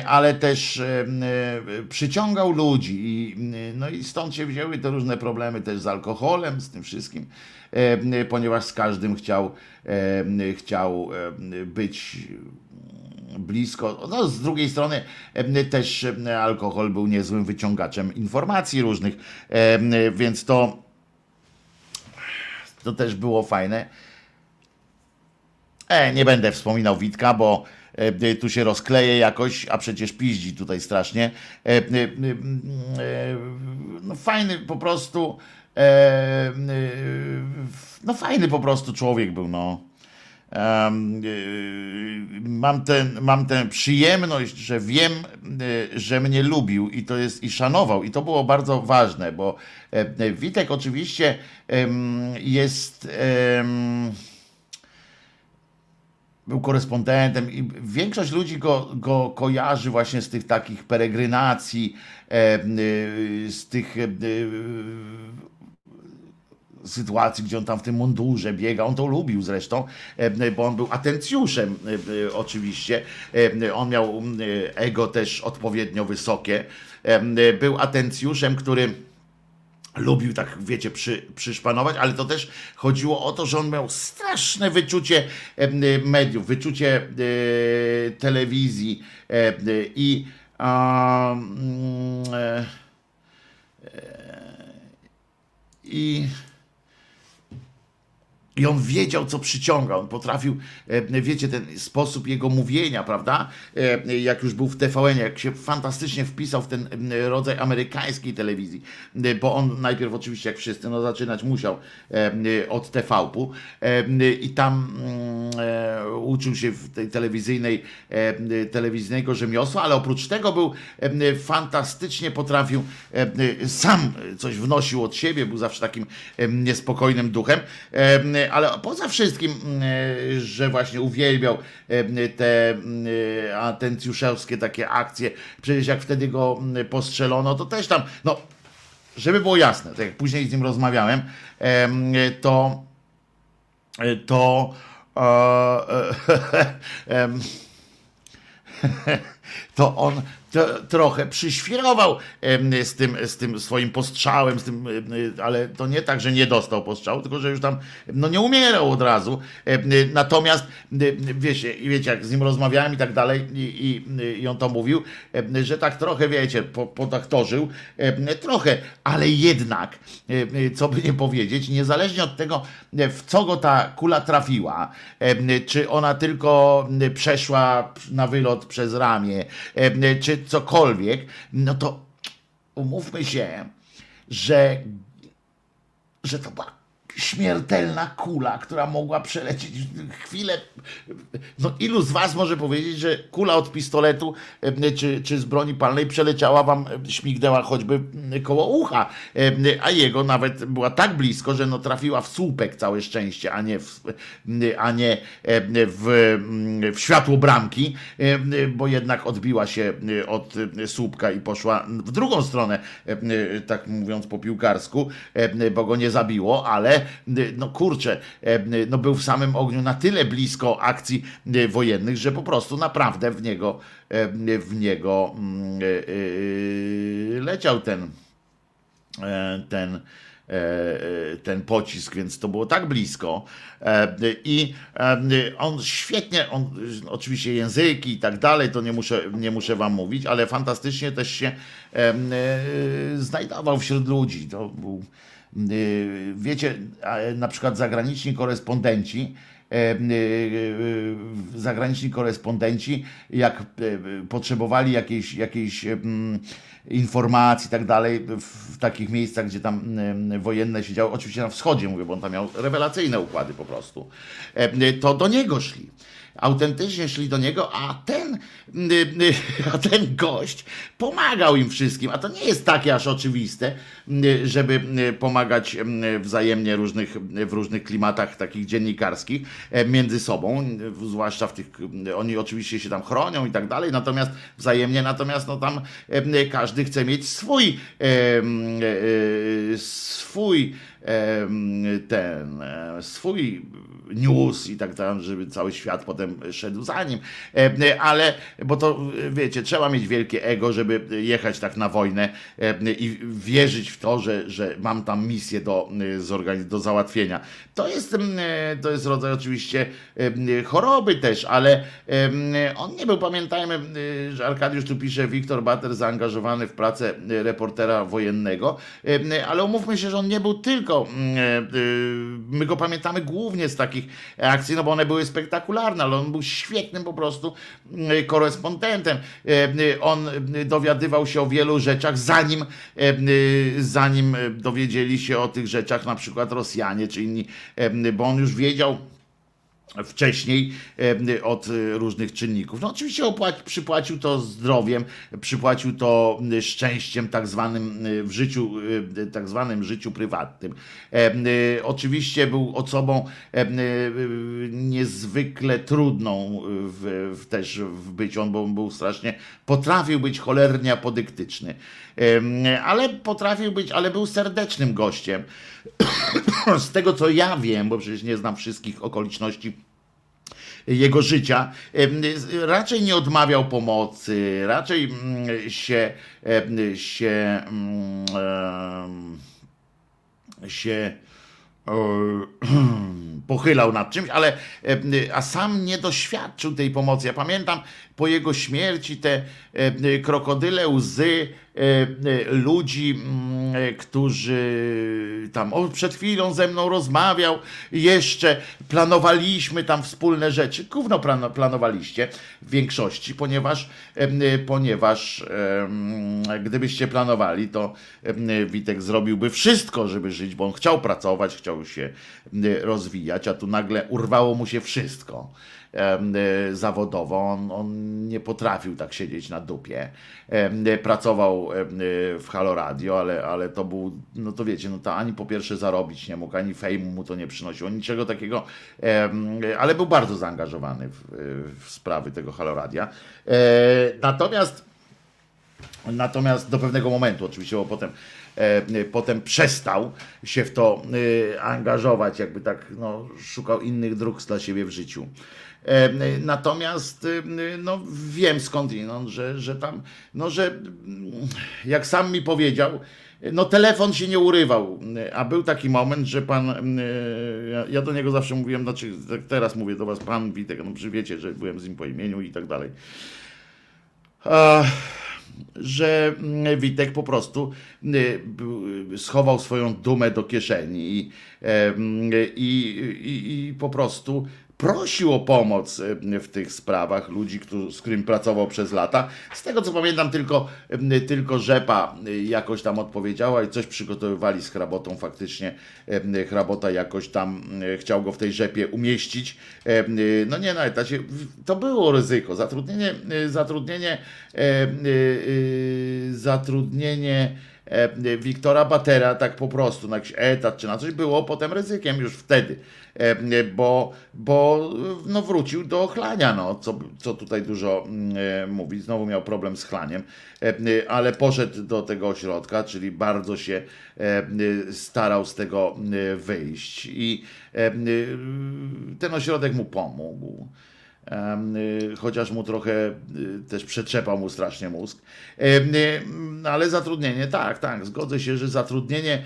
ale też em, przyciągał ludzi i, no i stąd się wzięły te różne problemy też z alkoholem, z tym wszystkim, ponieważ z każdym chciał, chciał być blisko. No, z drugiej strony też alkohol był niezłym wyciągaczem informacji różnych, więc to, to też było fajne. E, nie będę wspominał Witka, bo tu się rozkleje jakoś, a przecież piździ tutaj strasznie. E, e, e, e, no fajny po prostu, e, e, no fajny po prostu człowiek był, no. E, mam, ten, mam tę przyjemność, że wiem, e, że mnie lubił i to jest i szanował. I to było bardzo ważne, bo e, Witek oczywiście jest. Był korespondentem i większość ludzi go, go kojarzy właśnie z tych takich peregrynacji, e, y, z tych e, sytuacji, gdzie on tam w tym mundurze biega. On to lubił zresztą, e, bo on był atencjuszem e, e, oczywiście. E, On miał e, ego też odpowiednio wysokie. E, Był atencjuszem, który lubił tak, wiecie, przy, przyszpanować, ale to też chodziło o to, że on miał straszne wyczucie em, mediów, wyczucie e, telewizji e, i a, mm, e, e, i i on wiedział, co przyciąga. On potrafił, e, wiecie, ten sposób jego mówienia, prawda? E, Jak już był w TVN, jak się fantastycznie wpisał w ten rodzaj amerykańskiej telewizji, E, bo on najpierw oczywiście, jak wszyscy, no zaczynać musiał od TV-pu i tam mm, uczył się w tej telewizyjnej, telewizyjnego rzemiosła, ale oprócz tego był fantastycznie potrafił, sam coś wnosił od siebie, był zawsze takim niespokojnym duchem, ale poza wszystkim, e, że właśnie uwielbiał e, te e, atencjuszewskie takie akcje, przecież jak wtedy go postrzelono, to też tam, no, żeby było jasne, tak jak później z nim rozmawiałem, em, to to e, to on trochę przyświrował z tym, z tym swoim postrzałem, z tym, ale to nie tak, że nie dostał postrzału, tylko że już tam no, nie umierał od razu. Natomiast wiecie, wiecie, jak z nim rozmawiałem i tak dalej, i, i, i on to mówił, że tak trochę, wiecie, po- podaktorzył, trochę, ale jednak, co by nie powiedzieć, niezależnie od tego, w co go ta kula trafiła, czy ona tylko przeszła na wylot przez ramię, czy cokolwiek, no to umówmy się, że, że to była śmiertelna kula, która mogła przelecieć chwilę. No ilu z was może powiedzieć, że kula od pistoletu e, czy, czy z broni palnej przeleciała wam, e, śmignęła choćby e, koło ucha, a jego nawet była tak blisko, że no trafiła w słupek całe szczęście, a nie w, a nie w, w światło bramki, bo jednak odbiła się od słupka i poszła w drugą stronę, tak mówiąc po piłkarsku, bo go nie zabiło, ale no kurczę, e, no był w samym ogniu na tyle blisko akcji e, wojennych, że po prostu naprawdę w niego, e, w niego mm, e, e, leciał ten, e, ten e, ten pocisk, więc to było tak blisko. E, I e, on świetnie, on, oczywiście języki i tak dalej, to nie muszę, nie muszę wam mówić, ale fantastycznie też się e, e, znajdował wśród ludzi. To był, e, wiecie, a, na przykład zagraniczni korespondenci, e, e, zagraniczni korespondenci, jak potrzebowali jakiejś, jakiejś em, informacji i tak dalej, w, takich miejscach, gdzie tam wojenne się działy, oczywiście na wschodzie mówię, bo on tam miał rewelacyjne układy po prostu, e, to do niego szli autentycznie szli do niego, a ten, y, y, a ten gość pomagał im wszystkim. A to nie jest takie aż oczywiste, y, żeby pomagać wzajemnie różnych, w różnych klimatach takich dziennikarskich e, między sobą, zwłaszcza w tych, oni oczywiście się tam chronią i tak dalej, natomiast wzajemnie, natomiast no tam e, każdy chce mieć swój, e, swój ten e, swój news i tak dalej, żeby cały świat potem szedł za nim. E, Ale, bo to e, wiecie, trzeba mieć wielkie ego, żeby jechać tak na wojnę i wierzyć w to, że, że mam tam misję do, do załatwienia. To jest, to jest rodzaj oczywiście choroby też, ale on nie był, pamiętajmy, że Arkadiusz tu pisze, Wiktor Bater zaangażowany w pracę reportera wojennego, ale umówmy się, że on nie był tylko, mm, e, e, my go pamiętamy głównie z takich akcji, no bo one były spektakularne, ale on był świetnym po prostu mm, korespondentem. E, e, On dowiadywał się o wielu rzeczach, zanim, zanim dowiedzieli się o tych rzeczach na przykład Rosjanie czy inni, bo on już wiedział, wcześniej od e, różnych czynników. No oczywiście opłać, przypłacił to zdrowiem, przypłacił to szczęściem tak zwanym e, w życiu, e, tak zwanym życiu prywatnym. Oczywiście był osobą niezwykle trudną w, w też w byciu, on był, był strasznie, potrafił być cholernie apodyktyczny, ale potrafił być, ale był serdecznym gościem. Z tego co ja wiem, bo przecież nie znam wszystkich okoliczności jego życia, raczej nie odmawiał pomocy, raczej mm, się, się, mm, się pochylał nad czymś, ale a sam nie doświadczył tej pomocy. Ja pamiętam po jego śmierci te e, krokodyle łzy e, e, ludzi, mm, e, którzy tam o, przed chwilą ze mną rozmawiał, jeszcze planowaliśmy tam wspólne rzeczy. Gówno plano- planowaliście w większości, ponieważ, ponieważ gdybyście planowali, to Witek zrobiłby wszystko, żeby żyć, bo on chciał pracować, chciał się rozwijać, a tu nagle urwało mu się wszystko e, zawodowo. On, on nie potrafił tak siedzieć na dupie. E, Pracował e, w Halo Radio, ale, ale to był, no to wiecie, no to ani po pierwsze zarobić nie mógł, ani fejmu mu to nie przynosiło, niczego takiego, ale był bardzo zaangażowany w, w sprawy tego Halo Radia. E, Natomiast Natomiast do pewnego momentu, oczywiście, bo potem, e, potem przestał się w to e, angażować, jakby tak no, szukał innych dróg dla siebie w życiu. E, natomiast e, no, wiem skądinąd, że, że tam, no, że mm, jak sam mi powiedział, no telefon się nie urywał, a był taki moment, że pan, e, ja- do niego zawsze mówiłem, znaczy tak teraz mówię do was, pan Witek, no przecież wiecie, że byłem z nim po imieniu i tak dalej. A, że mm, Witek po prostu y, schował swoją dumę do kieszeni i, em, i, i, i po prostu prosił o pomoc y, w tych sprawach ludzi, którzy, z którymi pracował przez lata. Z tego co pamiętam, tylko, y, tylko Rzepa y, jakoś tam odpowiedziała i coś przygotowywali z hrabotą. Faktycznie hrabota jakoś tam chciał go w tej Rzepie umieścić. No nie na etacie. To było ryzyko. Zatrudnienie, zatrudnienie, zatrudnienie Wiktora Batera tak po prostu na jakiś etat czy na coś było potem ryzykiem już wtedy, e, bo, bo no wrócił do chlania, no, co, co tutaj dużo mm, e, mówić, znowu miał problem z chlaniem, e, ale poszedł do tego ośrodka, czyli bardzo się e, starał z tego e, wyjść i e, ten ośrodek mu pomógł. Y, chociaż mu trochę y, też przetrzepał mu strasznie mózg. Y, Ale zatrudnienie, tak, tak, zgodzę się, że zatrudnienie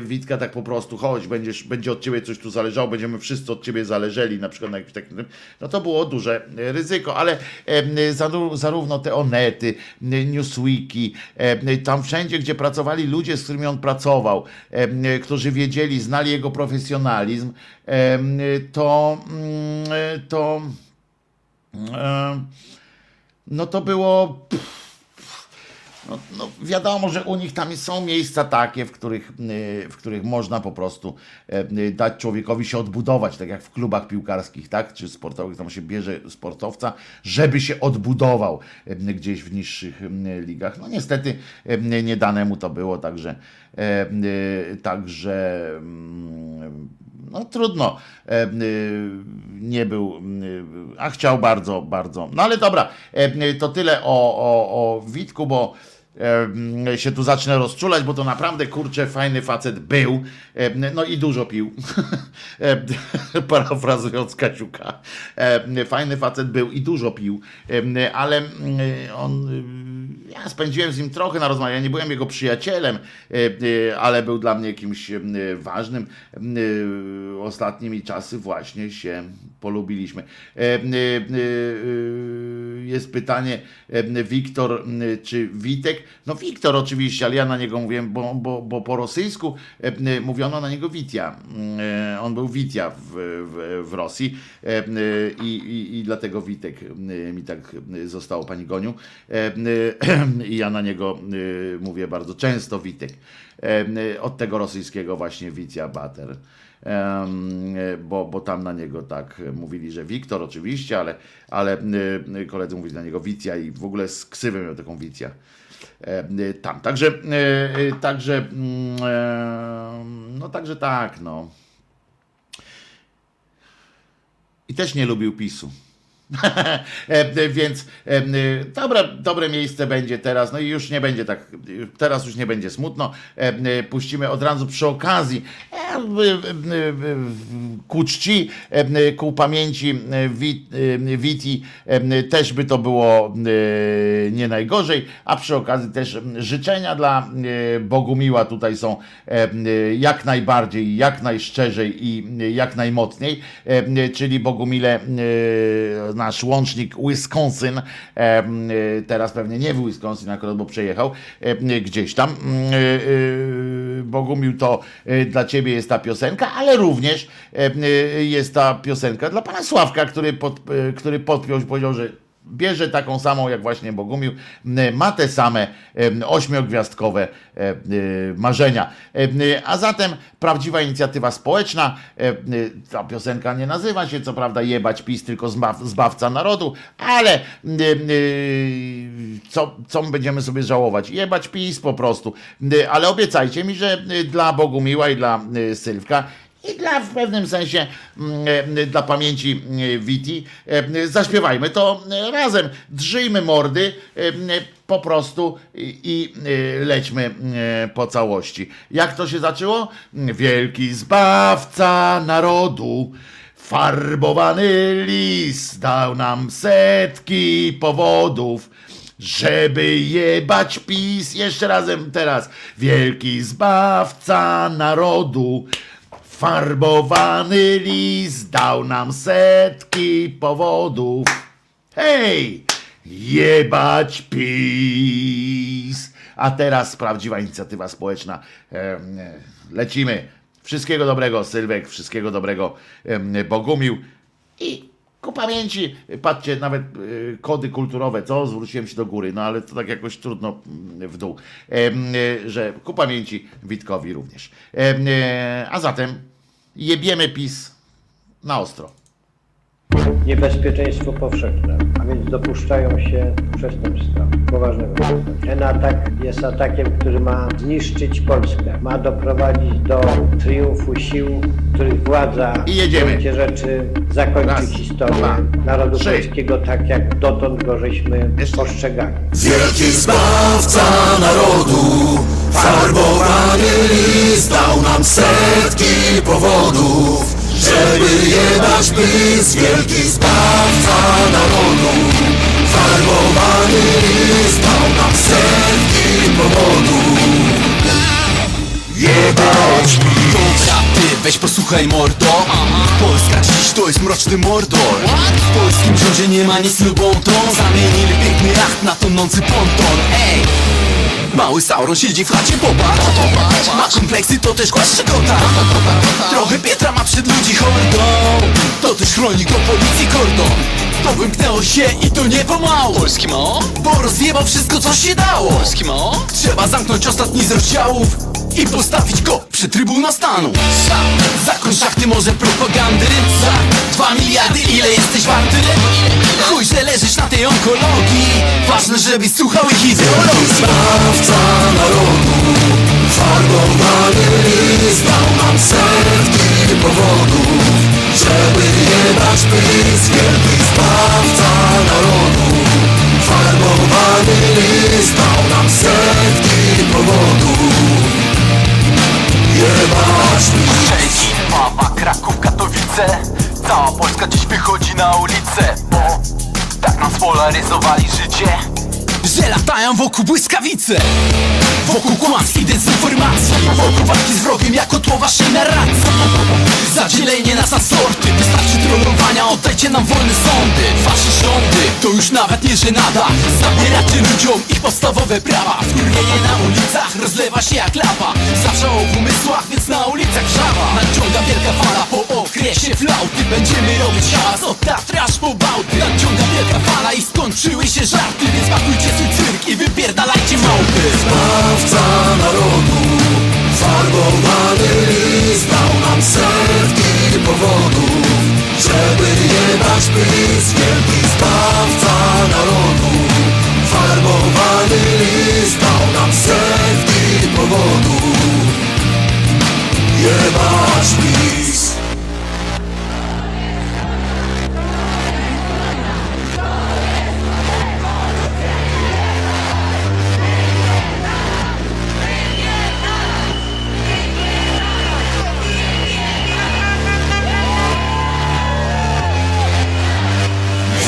Witka tak po prostu, chodź, będziesz, będzie od ciebie coś tu zależało, będziemy wszyscy od ciebie zależeli, na przykład na jakimś takim, no to było duże ryzyko, ale zarówno te Onety, Newsweeki, tam wszędzie, gdzie pracowali ludzie, z którymi on pracował, którzy wiedzieli, znali jego profesjonalizm, to, mm, to no to było. No, no wiadomo, że u nich tam są miejsca takie, w których, y, w których można po prostu y, dać człowiekowi się odbudować, tak jak w klubach piłkarskich, tak, czy sportowych, tam się bierze sportowca, żeby się odbudował gdzieś w niższych ligach. No niestety nie dane mu to było, także, y, także mm, no trudno, e, y, nie był, y, a chciał bardzo, bardzo. No ale dobra, e, to tyle o, o, o Witku, bo się tu zacznę rozczulać, bo to naprawdę kurczę fajny facet był, no i dużo pił, parafrazując Kaciuka. Fajny facet był i dużo pił, ale mm, on, y, ja spędziłem z nim trochę na rozmowie, ja nie byłem jego przyjacielem, e, ale był dla mnie kimś e, ważnym. E, Ostatnimi czasy właśnie się polubiliśmy. E, e, e, Jest pytanie, Wiktor czy Witek? No Wiktor oczywiście, ale ja na niego mówiłem, bo, bo, bo po rosyjsku mówiono na niego Witia. E, On był Witia w, w, w Rosji i, i, i dlatego Witek mi tak zostało, pani Goniu. I ja na niego mówię bardzo często Witek. Od tego rosyjskiego właśnie Witia Bater. Bo, bo tam na niego tak mówili, że Wiktor oczywiście, ale, ale y, koledzy mówili na niego Wicja i w ogóle z ksywem miał taką Wicja e, tam. Także, y, także, mm, e, no także tak, no. I też nie lubił PiSu. E, Więc e, dobre, dobre miejsce będzie teraz, no i już nie będzie tak, teraz już nie będzie smutno. E, Puścimy od razu przy okazji e, ku czci, e, ku pamięci e, Wit- e, Witi e, też by to było e, nie najgorzej, a przy okazji też życzenia dla e, Bogumiła tutaj są e, jak najbardziej, jak najszczerzej i jak najmocniej, e, czyli Bogumile e, nasz łącznik Wisconsin, e, e, teraz pewnie nie w Wisconsin akurat, bo przejechał e, gdzieś tam. Bogumił to dla ciebie jest ta piosenka, ale również jest ta piosenka dla pana Sławka, który, pod, który podpiął, powiedział, że bierze taką samą jak właśnie Bogumił, ma te same ośmiogwiazdkowe e, marzenia. E, A zatem prawdziwa inicjatywa społeczna, e, ta piosenka nie nazywa się co prawda jebać PiS, tylko zbaw, zbawca narodu, ale co, co my będziemy sobie żałować? Jebać PiS po prostu. Ale obiecajcie mi, że dla Bogumiła i dla Sylwka i dla w pewnym sensie mm, e, dla pamięci e, Witi e, zaśpiewajmy to razem. Drzyjmy mordy po prostu i, lećmy po całości. Jak to się zaczęło? Wielki zbawca narodu. Farbowany lis dał nam setki powodów, żeby jebać PiS. Jeszcze razem teraz. Wielki zbawca narodu. Farbowany lis dał nam setki powodów. Hej! Jebać PiS! A teraz prawdziwa inicjatywa społeczna. Lecimy. Wszystkiego dobrego, Sylwek. Wszystkiego dobrego, Bogumił. I ku pamięci, patrzcie, nawet y, kody kulturowe, co? Zwróciłem się do góry, no ale to tak jakoś trudno mm, w dół. Y, że ku pamięci Witkowi również. Y, a zatem jebiemy PiS na ostro. Niebezpieczeństwo powszechne, a więc dopuszczają się przestępstwa poważnego. przestępstwa. Ten atak jest atakiem, który ma zniszczyć Polskę, ma doprowadzić do triumfu sił, których władza I jedziemy. w gruncie rzeczy zakończy Raz, historię dwa, narodu trzy. polskiego tak, jak dotąd go żeśmy Jeszcze. postrzegali. Wielki zbawca narodu, farbowany list dał nam setki powodów, Żeby jebać pys, wielki zbawca narodu Farbowany list dał nam setki powodów. Jebać Dobra, ty weź posłuchaj mordo. Polska dziś to jest mroczny mordor. W polskim rządzie nie ma nic lubą tą. Zamienili piękny jacht na tonący ponton. Ej! Mały Sauron siedzi w chacie, popatrz. Ma kompleksy, to też głaszcze kota Trochę Pietra ma przed ludzi hordą. To też chronik do policji kordon To wymknęło się i to nie pomału. Polski mo? Bo rozjebał wszystko co się dało. Polski mo? Trzeba zamknąć ostatni z rozdziałów i postawić go przy trybuna stanu. Zakon szachty może propagandy Za dwa miliardy ile jesteś warty? Chuj, że leżysz na tej onkologii. Ważne, żebyś słuchał ich ideologii. Zbawca narodu Farbowany list dał nam setki powodów Żeby jebać pys, wielki zbawca narodu Farbowany list dał nam setki powodów Jebać Szczecin, Kraków, Katowice Cała Polska dziś wychodzi na ulicę Bo tak nas polaryzowali życie Że latają wokół błyskawice Wokół kłamstw i dezinformacji. Wokół walki z wrogiem jako tło waszej narracji. Zadzielenie nas na sorty. Wystarczy trollowania, oddajcie nam wolne sądy. Wasze rządy to już nawet nie żenada. Zabieracie ludziom ich podstawowe prawa. Wkurwienie na ulicach rozlewa się jak lawa. Zawsze w umysłach, więc na ulicach żaba Nadciąga wielka fala po okresie flauty. Będziemy robić hałas od Tatry aż po Bałty. Nadciąga wielka fala i skończyły się żarty Więc pakujcie swój cyrk i wypierdalajcie małpy. Zbawca narodu Farbowany dał nam setki powodów Żeby jebać pys, wielki zbawca narodu Farbowany list dał nam setki powodów. Jebać pis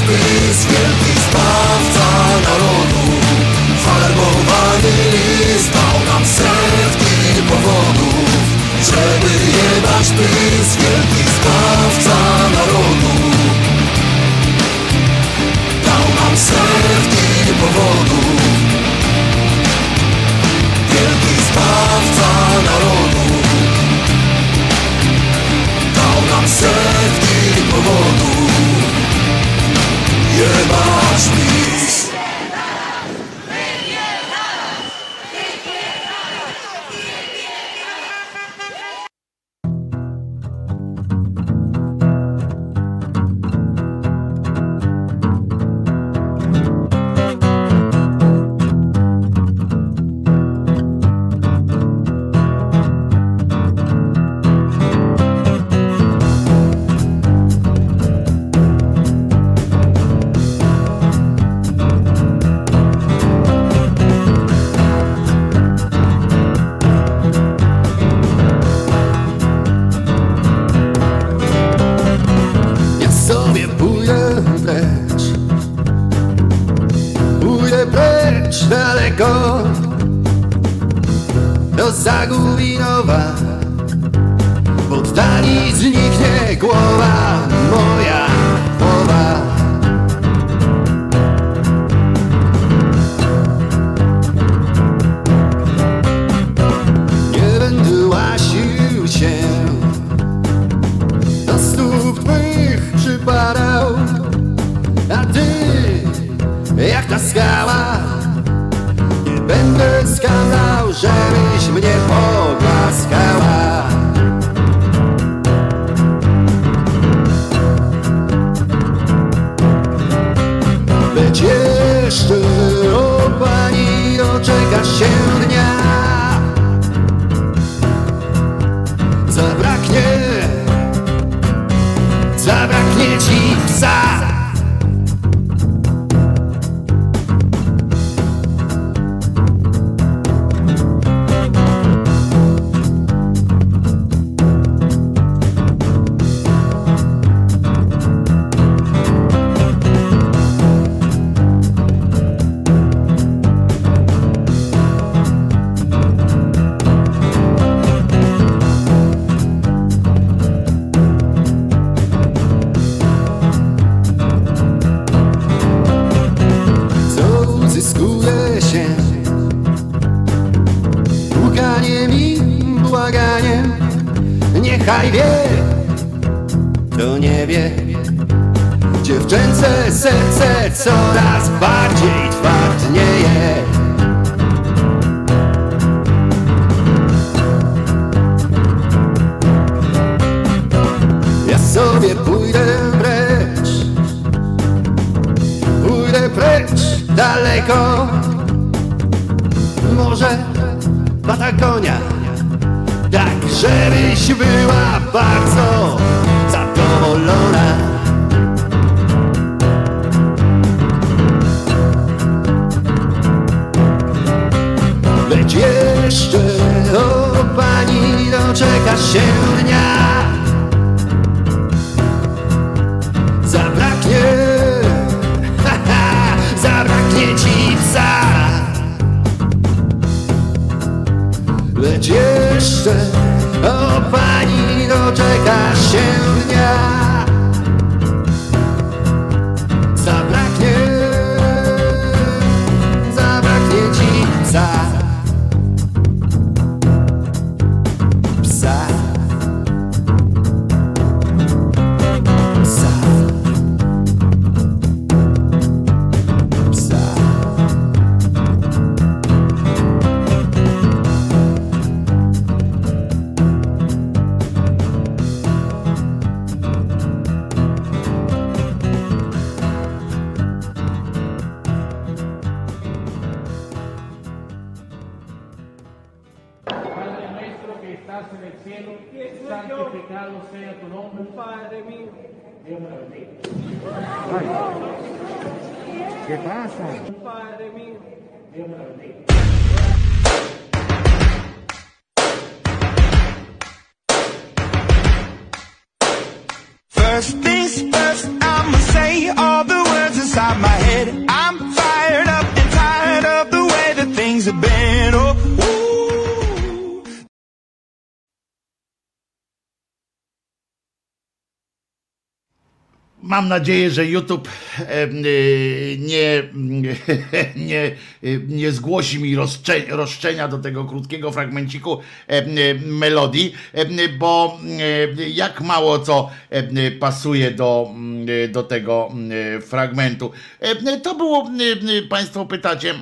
pys Wielki zbawca narodu Farbowany list dał nam setki powodów Żeby jebać pys Wielki zbawca narodu. Dał nam setki powodów Wielki zbawca narodu. Dał nam setki powodów Jebać pis Ja nadzieję, że YouTube y, nie, nie, y, nie zgłosi mi roszczenia do tego krótkiego fragmenciku y, melodii, em, bo y, jak mało co y, pasuje do, y, do tego y, fragmentu. To było, y, y, Państwo pytacie,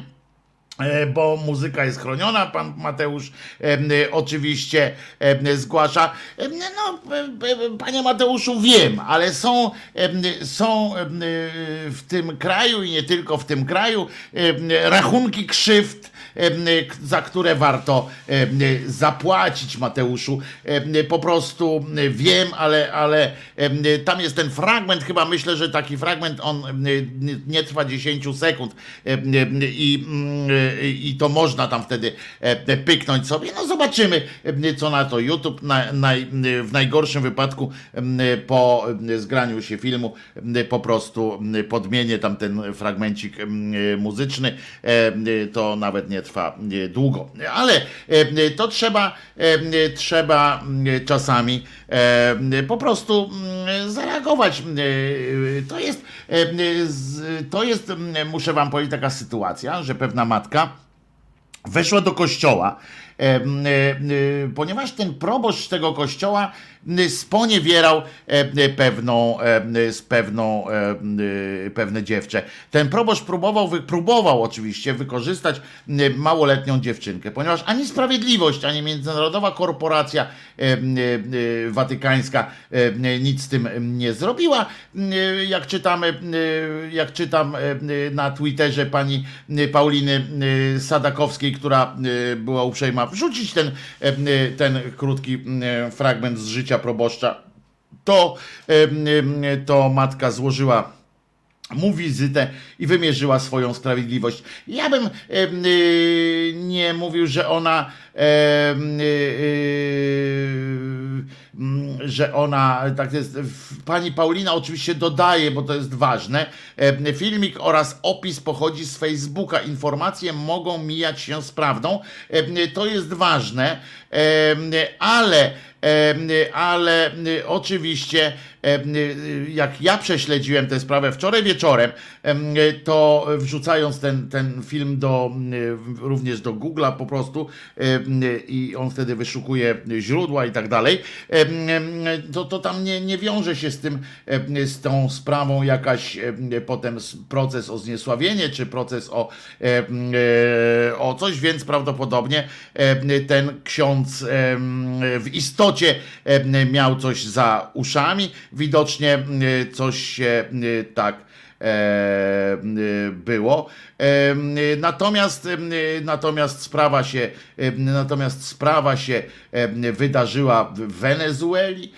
bo muzyka jest chroniona, pan Mateusz e, oczywiście em, zgłasza. Em, No, e, e, panie Mateuszu, wiem, ale są, są e, w tym kraju i nie tylko w tym kraju rachunki krzywd, za które warto zapłacić, Mateuszu. Po prostu wiem, ale, ale tam jest ten fragment, chyba myślę, że taki fragment, on nie- trwa 10 sekund i, mm, i to można tam wtedy e, pyknąć sobie. No zobaczymy, co na to YouTube. Na, naj, w najgorszym wypadku po zgraniu się filmu po prostu podmienię tam ten fragmencik muzyczny. To nawet nie trwa e, długo. Ale em, to trzeba, trzeba em, czasami po prostu em, zareagować. To jest, to jest, muszę wam powiedzieć, taka sytuacja, że pewna matka weszła do kościoła e, e, ponieważ ten proboszcz tego kościoła sponiewierał e, e, pewną, e, z pewną, e, e, pewne dziewczę. Ten proboszcz próbował, próbował oczywiście wykorzystać małoletnią dziewczynkę, ponieważ ani Sprawiedliwość, ani Międzynarodowa Korporacja e, e, e, Watykańska e, nic z tym nie zrobiła. E, Jak czytamy, e, jak czytam e, na Twitterze pani e, Pauliny e, Sadakowskiej, która e, była uprzejma wrzucić ten, e, ten krótki e, fragment z życia proboszcza, to, to matka złożyła mu wizytę i wymierzyła swoją sprawiedliwość. Ja bym y, nie mówił, że ona y, y, mm, że ona tak jest. Pani Paulina oczywiście dodaje, bo to jest ważne. Filmik oraz opis pochodzi z Facebooka. Informacje mogą mijać się z prawdą. To jest ważne, ale ale y, oczywiście em, y, jak ja prześledziłem tę sprawę wczoraj wieczorem, em, y, to wrzucając ten, ten film do, y, również do Google'a po prostu y, i on wtedy wyszukuje źródła i tak dalej, to, to tam nie, nie wiąże się z tym, z tą sprawą jakaś em, potem proces o zniesławienie, czy proces o, e, o coś, więc prawdopodobnie ten ksiądz w istocie miał coś za uszami, widocznie coś się tak było. Natomiast, natomiast sprawa się, natomiast sprawa się wydarzyła w Wenezueli.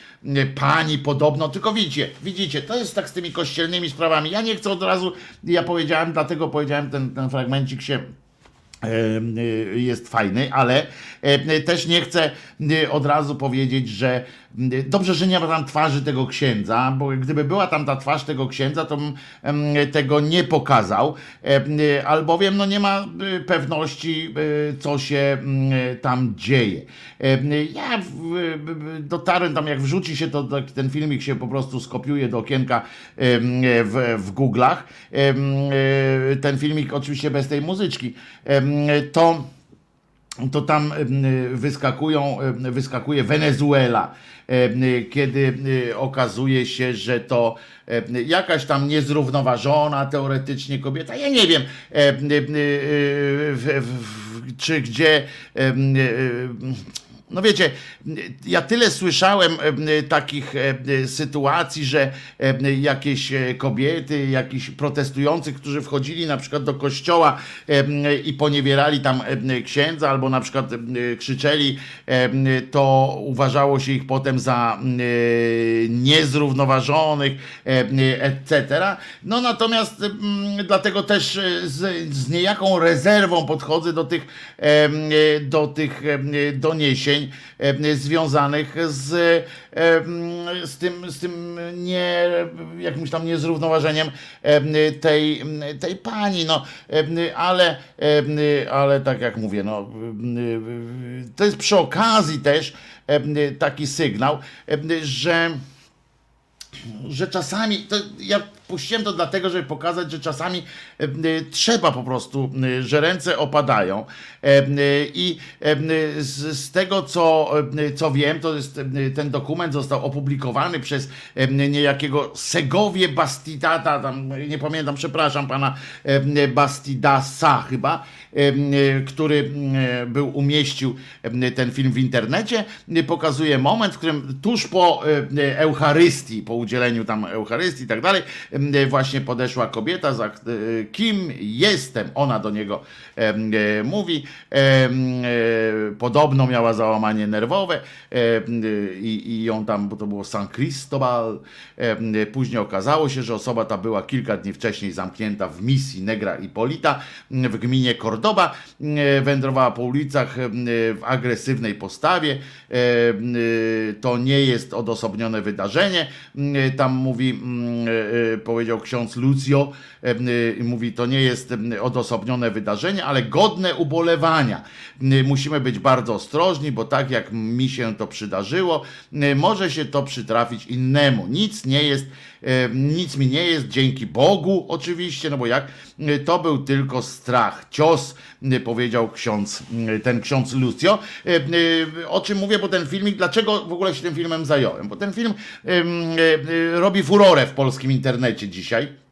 Pani podobno, tylko widzicie, widzicie, to jest tak z tymi kościelnymi sprawami. Ja nie chcę od razu, ja powiedziałem, dlatego powiedziałem, ten, ten fragmencik się jest fajny, ale też nie chcę y, od razu powiedzieć, że y, dobrze, że nie ma tam twarzy tego księdza, bo gdyby była tam ta twarz tego księdza, to bym tego nie pokazał, y, albowiem no nie ma y, pewności, y, co się mm, tam dzieje. Y, Ja dotarłem tam, jak wrzuci się, to tak ten filmik się po prostu skopiuje do okienka w, w Google'ach. Y, Ten filmik oczywiście bez tej muzyczki. To to tam wyskakują, wyskakuje Wenezuela, kiedy e, okazuje się, że to jakaś tam niezrównoważona teoretycznie kobieta, ja nie wiem, e, czy gdzie e, no wiecie, ja tyle słyszałem e, takich e, sytuacji, że e, jakieś kobiety, jakiś protestujący, którzy wchodzili na przykład do kościoła i poniewierali tam księdza, albo na przykład krzyczeli, to uważało się ich potem za niezrównoważonych, etc. No natomiast dlatego też z, z niejaką rezerwą podchodzę do tych, do tych doniesień związanych z, z, tym, z tym nie, jakimś tam niezrównoważeniem em, tej, tej pani, no, ale, ale tak jak mówię, no, to jest przy okazji też taki sygnał, że że czasami, to ja puściłem to dlatego, żeby pokazać, że czasami e, e, trzeba po prostu, e, że ręce opadają. I z, tego co, co wiem, to jest ten dokument został opublikowany przez niejakiego Segowie Bastidata, tam nie pamiętam, przepraszam pana Bastidasa chyba, który był, umieścił ten film w internecie, pokazuje moment, w którym tuż po Eucharystii, po udzieleniu tam Eucharystii i tak dalej, właśnie podeszła kobieta, za, e, kim jestem, ona do niego e, e, mówi, e, e, podobno miała załamanie nerwowe e, i, i ją tam, bo to było San Cristobal, e, później okazało się, że osoba ta była kilka dni wcześniej zamknięta w misji Negra Ipolita w gminie Cordoba, e, wędrowała po ulicach e, w agresywnej postawie, e, e, to nie jest odosobnione wydarzenie, E, tam mówi e, powiedział ksiądz Lucio. E, Mówi, to nie jest odosobnione wydarzenie, ale godne ubolewania. E, Musimy być bardzo ostrożni, bo tak jak mi się to przydarzyło, e, może się to przytrafić innemu. Nic nie jest, nic mi nie jest, dzięki Bogu oczywiście, no bo jak, e, to był tylko strach, cios, e, powiedział ksiądz, e, ten ksiądz Lucio. O czym mówię, bo ten filmik, dlaczego w ogóle się tym filmem zająłem? Bo ten film robi furorę w polskim internecie dzisiaj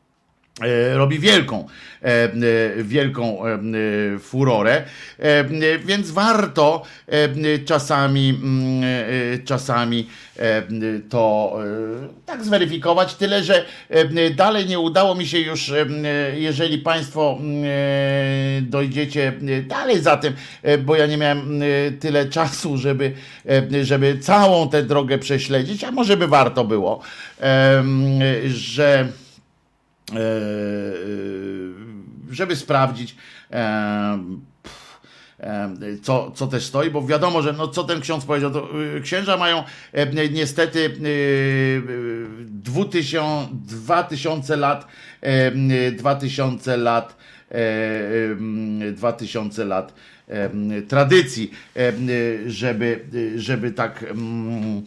robi wielką, e, e, wielką e, e, furorę, e, e, więc warto e, e, czasami, mm, e, czasami e, to e, tak zweryfikować, tyle że e, dalej nie udało mi się już, e, jeżeli Państwo mm, e, dojdziecie dalej za tym, e, bo ja nie miałem e, tyle czasu, żeby, e, żeby całą tę drogę prześledzić, a może by warto było, e, że e, żeby sprawdzić, e, e, co, co też stoi, bo wiadomo, że no, co ten ksiądz powiedział, to y, księża mają e, niestety y, y, 2000, 2000 lat, e, 2000 lat, e, em, 2000 lat tradycji, żeby, żeby tak mm, e,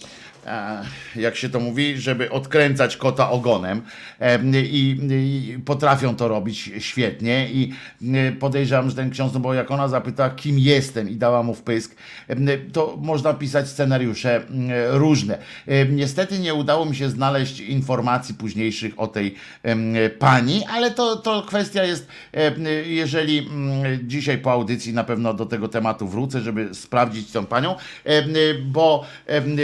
jak się to mówi, żeby odkręcać kota ogonem Em, i, potrafią to robić świetnie i podejrzewam, że ten ksiądz, no bo jak ona zapyta, kim jestem i dała mu wpysk, to można pisać scenariusze różne. Niestety nie udało mi się znaleźć informacji późniejszych o tej pani, ale to, to kwestia jest, jeżeli dzisiaj po audycji na pewno do tego tematu wrócę, żeby sprawdzić tą panią, bo em,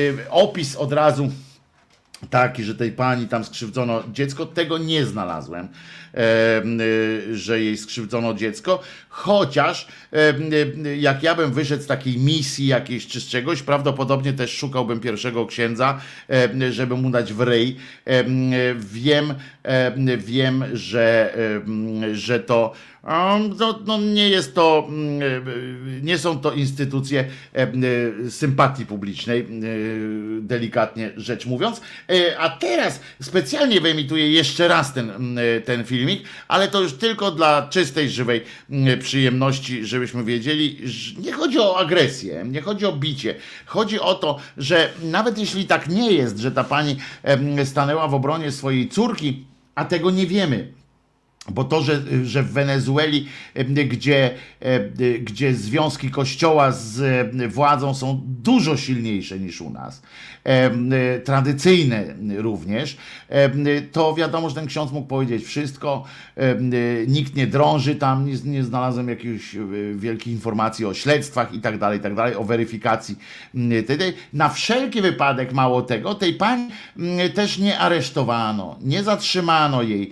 opis od razu taki, że tej pani tam skrzywdzono dziecko, tego nie znalazłem, że jej skrzywdzono dziecko, chociaż y, jak ja bym wyszedł z takiej misji jakiejś czy z czegoś, prawdopodobnie też szukałbym pierwszego księdza, żeby mu dać w ryj. Y, wiem, wiem, że, że to no, no nie jest to, nie są to instytucje e, sympatii publicznej, delikatnie rzecz mówiąc. E, A teraz specjalnie wyemituję jeszcze raz ten, ten filmik, ale to już tylko dla czystej, żywej mm, przyjemności, żebyśmy wiedzieli, nie chodzi o agresję, nie chodzi o bicie. Chodzi o to, że nawet jeśli tak nie jest, że ta pani stanęła w obronie swojej córki, a tego nie wiemy. Bo to, że, że w Wenezueli, gdzie, gdzie związki kościoła z władzą są dużo silniejsze niż u nas, tradycyjne również, to wiadomo, że ten ksiądz mógł powiedzieć wszystko. Nikt nie drąży tam, nie, nie znalazłem jakichś e, wielkich informacji o śledztwach i tak dalej, tak dalej, o weryfikacji. Na wszelki wypadek, mało tego, tej pani też nie aresztowano, nie zatrzymano jej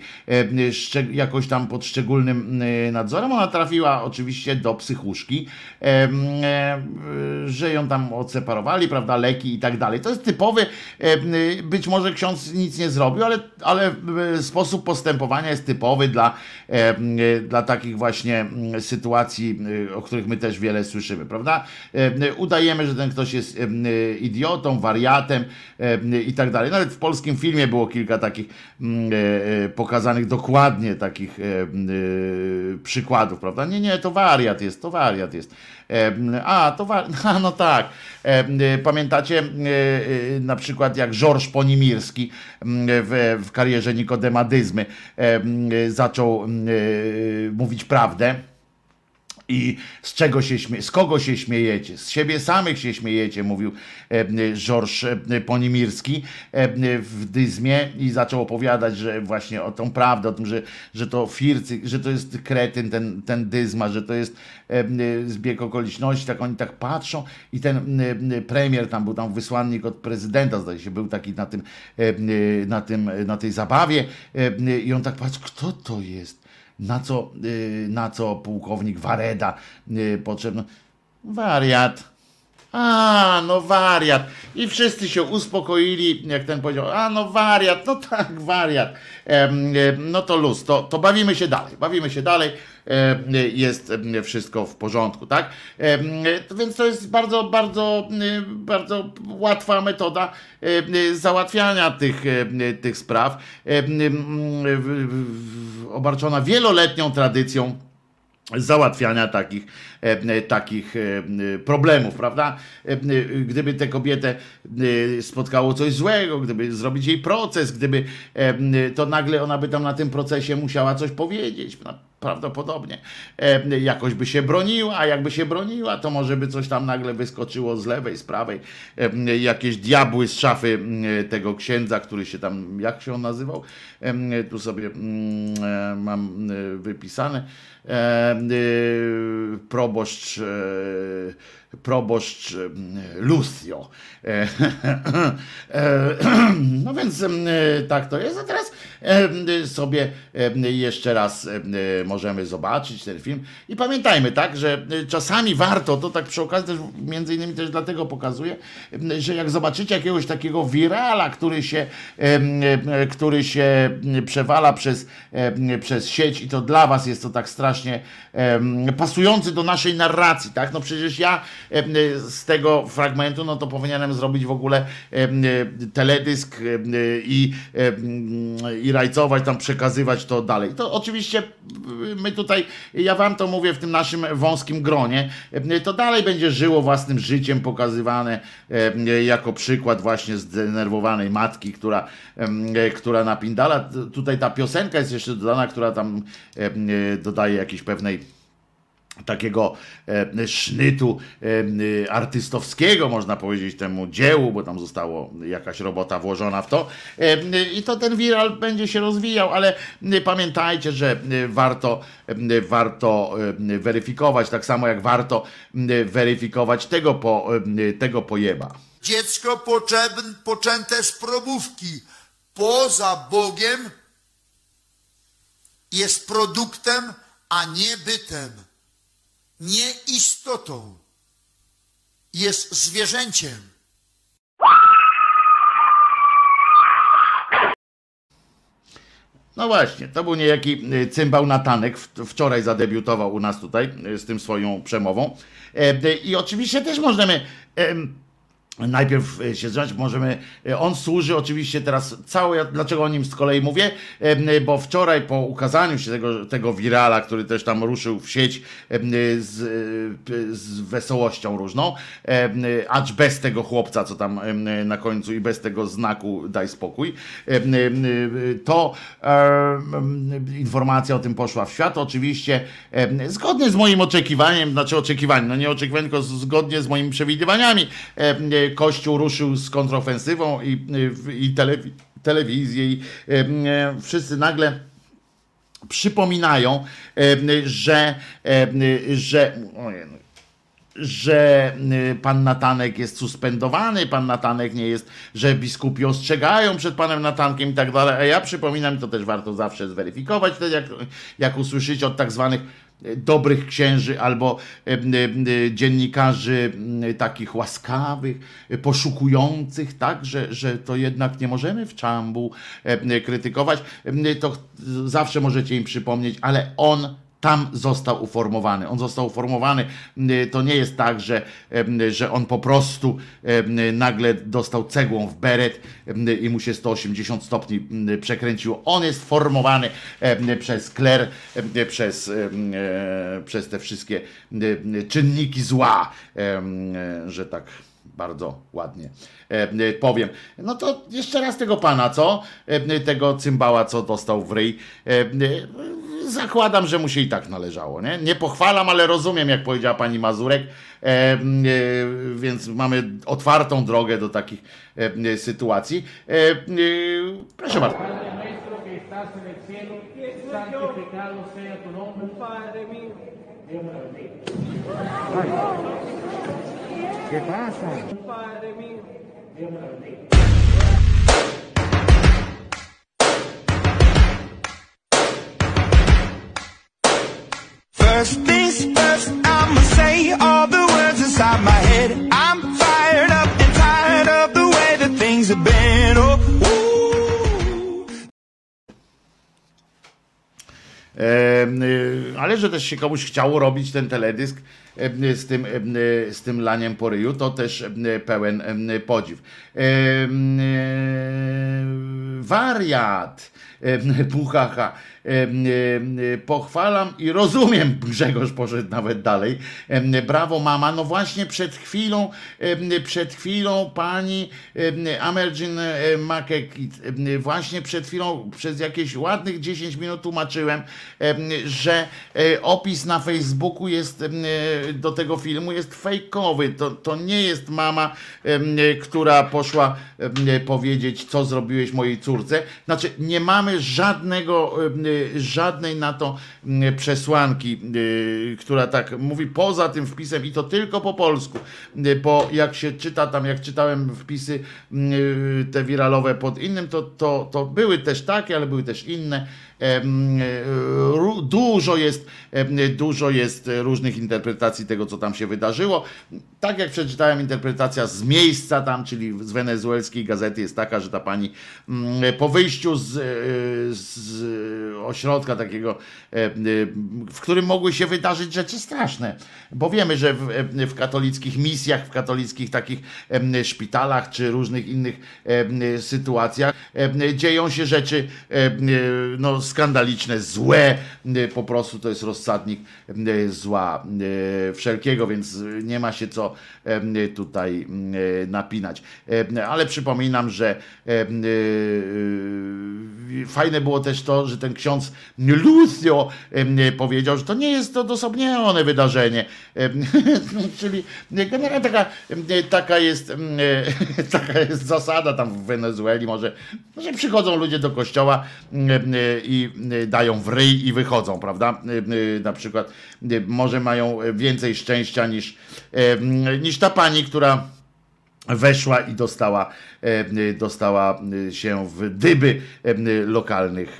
szczeg- jakoś tam pod szczególnym m, nadzorem. Ona trafiła oczywiście do psychuszki, e, że ją tam odseparowali, prawda, leki i tak dalej. To jest typowy, em, być może ksiądz nic nie zrobił, ale, ale e, sposób postępowania jest typowy dla, dla takich właśnie mm, sytuacji, o których my też wiele słyszymy, prawda? Em, Udajemy, że ten ktoś jest idiotą, wariatem em, i tak dalej. Nawet w polskim filmie było kilka takich mm, e, e, pokazanych dokładnie takich em, e, przykładów, prawda? Nie, nie, to wariat jest, to wariat jest. Em, A, to wa- a, no tak. E, Pamiętacie e, e, na przykład jak Georges Ponimirski w, w karierze Nikodemadyzmy em, e, zaczął e, mówić prawdę. I z czego się śmie, z kogo się śmiejecie? Z siebie samych się śmiejecie, mówił e, Georges e, Ponimirski e, w Dyzmie i zaczął opowiadać, że właśnie o tą prawdę, o tym, że, że to Fircy, że to jest kretyn, ten, ten Dyzma, że to jest zbieg okoliczności, tak oni tak patrzą i ten premier tam był tam wysłannik od prezydenta, zdaje się, był taki na tym, na tym, na tej zabawie i on tak patrzy, kto to jest? Na co, y, na co pułkownik Wareda y, potrzebno? Wariat. A, no wariat. I wszyscy się uspokoili, jak ten powiedział, a no wariat, no tak, wariat. Em, no to luz, to, to bawimy się dalej, bawimy się dalej, em, jest wszystko w porządku, tak? To Więc to jest bardzo, bardzo, bardzo łatwa metoda załatwiania tych, tych spraw, obarczona wieloletnią tradycją załatwiania takich, e, e, takich e, problemów, prawda? Gdyby tę kobietę spotkało coś złego, gdyby zrobić jej proces, gdyby to nagle ona by tam na tym procesie musiała coś powiedzieć. Prawdopodobnie e, jakoś by się broniła, a jakby się broniła, to może by coś tam nagle wyskoczyło z lewej, z prawej, e, jakieś diabły z szafy tego księdza, który się tam, jak się on nazywał? Em, Tu sobie e, mam e, wypisane. E, e, Proboszcz, e, proboszcz e, Lucio. E, e, No więc tak to jest. A teraz sobie em, jeszcze raz em, możemy zobaczyć ten film. I pamiętajmy, tak, że czasami warto, to tak przy okazji też między innymi też dlatego pokazuję, że jak zobaczycie jakiegoś takiego wirala, który się, który się przewala przez, przez sieć i to dla was jest to tak strasznie pasujący do naszej narracji, tak? No przecież ja z tego fragmentu, no to powinienem zrobić w ogóle teledysk i, em, rajcować, tam przekazywać to dalej. To oczywiście my tutaj, ja wam to mówię w tym naszym wąskim gronie, em, to dalej będzie żyło własnym życiem pokazywane em, jako przykład właśnie zdenerwowanej matki, która, która napindala. Tutaj ta piosenka jest jeszcze dodana, która tam dodaje jakiejś pewnej takiego e, sznytu e, artystowskiego, można powiedzieć, temu dziełu, bo tam zostało jakaś robota włożona w to. E, I to ten viral będzie się rozwijał, ale e, pamiętajcie, że e, warto, e, warto e, weryfikować, tak samo jak warto e, weryfikować tego, po, e, tego pojeba. Dziecko poczęte, poczęte z probówki poza Bogiem jest produktem, a nie bytem, nie istotą. Jest zwierzęciem. No właśnie, to był niejaki y, cymbał Natanek, wczoraj zadebiutował u nas tutaj y, z tym swoją przemową. E, y, I oczywiście też możemy em, najpierw e, się zająć, możemy, e, on służy oczywiście teraz cały, dlaczego o nim z kolei mówię, e, bo wczoraj po ukazaniu się tego, tego wirala, który też tam ruszył w sieć z, z wesołością różną, acz bez tego chłopca, co tam na końcu i bez tego znaku daj spokój, to informacja o tym poszła w świat, oczywiście zgodnie z moim oczekiwaniem, znaczy oczekiwaniem, no nie oczekiwaniem, tylko zgodnie z moimi przewidywaniami, Kościół ruszył z kontrofensywą i, e, i telewi- telewizję i em, e, wszyscy nagle przypominają, że, że no, że y, pan Natanek jest suspendowany, pan Natanek nie jest, że biskupi ostrzegają przed panem Natankiem i tak dalej. A ja przypominam, to też warto zawsze zweryfikować, jak, jak usłyszycie od tak zwanych y, dobrych księży albo y, y, dziennikarzy takich łaskawych, poszukujących, tak, że, że to jednak nie możemy w czambu y, krytykować, to zawsze możecie im przypomnieć, ale on tam został uformowany. On został uformowany. y, To nie jest tak, że, że on po prostu nagle dostał cegłą w beret i mu się 180 stopni przekręciło. On jest formowany przez kler, przez, e, przez te wszystkie czynniki zła, e, że tak bardzo ładnie e, powiem. No to jeszcze raz tego pana, co? E, Tego cymbała, co dostał w ryj. E, e, Zakładam, że mu się i tak należało. Nie, nie pochwalam, ale rozumiem, jak powiedziała pani Mazurek. E, e, więc mamy otwartą drogę do takich e, sytuacji. E, e, proszę bardzo. Padre ¿Qué pasa? Padre mío. Dios me bendiga. First things first, I'ma say all the words inside my head. I'm ale że też się komuś chciało robić ten teledysk e, z tym, e, z tym laniem po ryju, to też pełen podziw. Wariat, puchacha. Pochwalam i rozumiem, Grzegorz poszedł nawet dalej. Brawo mama, no właśnie przed chwilą, przed chwilą pani Amergin e, Makekit, właśnie przed chwilą, przez jakieś ładnych 10 minut tłumaczyłem, że e, opis na Facebooku jest e, do tego filmu jest fejkowy. To, to nie jest mama, która poszła powiedzieć, co zrobiłeś mojej córce. Znaczy, nie mamy żadnego, żadnej na to m, przesłanki, e, która tak mówi poza tym wpisem i to tylko po polsku. E, Bo jak się czyta tam, jak czytałem wpisy m, e, te wiralowe pod innym, to, to, to były też takie, ale były też inne. E, Dużo jest, dużo jest różnych interpretacji tego, co tam się wydarzyło. Tak jak przeczytałem, interpretacja z miejsca tam, czyli z wenezuelskiej gazety jest taka, że ta pani mm, po wyjściu z, e, z ośrodka takiego, e, w którym mogły się wydarzyć rzeczy straszne, bo wiemy, że w, w katolickich misjach, w katolickich takich szpitalach czy różnych innych sytuacjach dzieją się rzeczy no, skandaliczne, złe, e, po prostu to jest rozsadnik e, zła e, wszelkiego, więc nie ma się co tutaj napinać. Ale przypominam, że fajne było też to, że ten ksiądz Lucio powiedział, że to nie jest odosobnione wydarzenie. Em, Czyli generalnie taka, taka, jest, taka jest zasada tam w Wenezueli, może, że przychodzą ludzie do kościoła em, i dają w ryj i wychodzą, prawda? Na przykład może mają więcej szczęścia niż, niż ta pani, która weszła i dostała, dostała się w dyby lokalnych,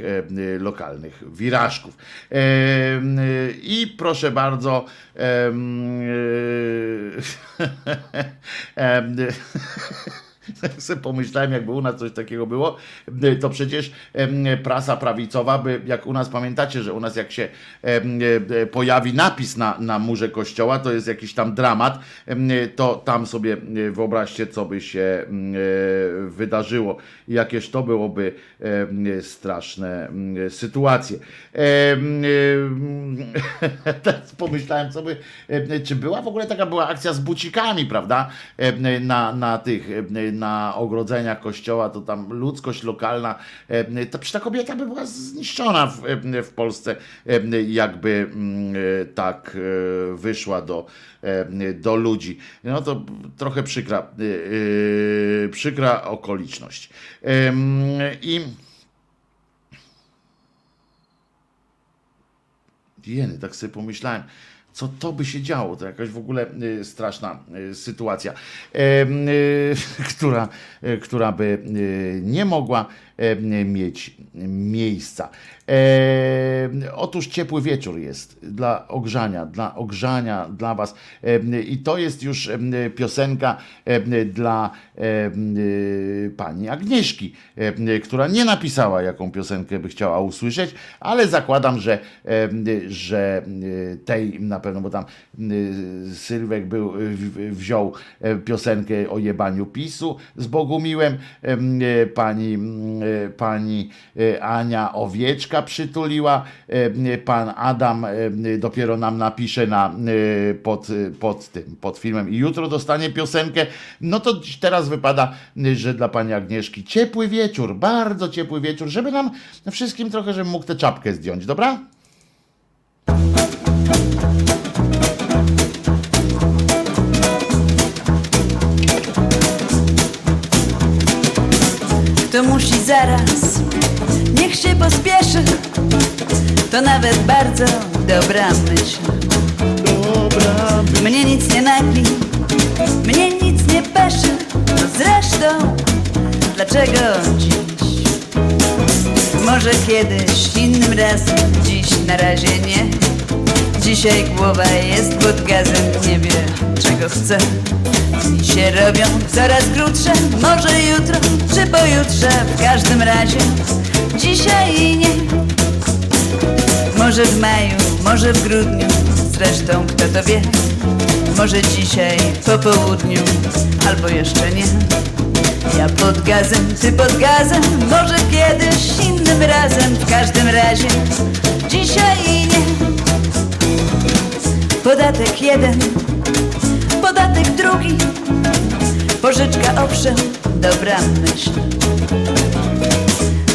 lokalnych wirażków. I proszę bardzo, tak sobie pomyślałem, jakby u nas coś takiego było, to przecież prasa prawicowa by, jak u nas pamiętacie, że u nas jak się em, e, pojawi napis na, na murze kościoła, to jest jakiś tam dramat, to tam sobie e, wyobraźcie, co by się e, wydarzyło jakież to byłoby straszne sytuacje. Teraz pomyślałem sobie, czy była w ogóle taka była akcja z bucikami, prawda? Na, na tych, na ogrodzeniach kościoła, to tam ludzkość lokalna, em, to przecież ta kobieta by była zniszczona w, em, w Polsce, em, jakby mm, e, tak e, wyszła do, do ludzi. No to trochę przykra, e, e, przykra okoliczność. Em, I Jeny, tak sobie pomyślałem, co to by się działo? To jakaś w ogóle y, straszna y, sytuacja, em, y, która, która by nie mogła em, mieć miejsca. Otóż ciepły wieczór jest dla ogrzania, dla ogrzania dla Was. I to jest już piosenka dla y, pani Agnieszki, która nie napisała, jaką piosenkę by chciała usłyszeć, ale zakładam, że, że y, tej na pewno, bo tam y, Sylwek był, wziął e, piosenkę o jebaniu PiSu z Bogumiłem, em, pani, mm, pani Ania Owieczka przytuliła, em, pan Adam em, dopiero nam napisze na, e, pod, pod tym, pod filmem i jutro dostanie piosenkę, no to teraz wypada, że dla pani Agnieszki ciepły wieczór, bardzo ciepły wieczór, żeby nam wszystkim trochę, żebym mógł tę czapkę zdjąć, dobra? Kto musi zaraz, niech się pospieszy. To nawet bardzo dobra myśl. Mnie nic nie nagli, mnie nic nie peszy. No zresztą, dlaczego dziś? Może kiedyś, innym razem, dziś na razie nie. Dzisiaj głowa jest pod gazem, nie wie czego chce. Się robią coraz krótsze, może jutro czy pojutrze, w każdym razie dzisiaj nie. Może Może w maju, może w grudniu, zresztą kto to wie. Może dzisiaj po południu, albo jeszcze nie. Ja pod gazem, ty pod gazem, może kiedyś innym razem, w każdym razie dzisiaj nie. Podatek jeden, podatek drugi, pożyczka owszem, dobra myśl.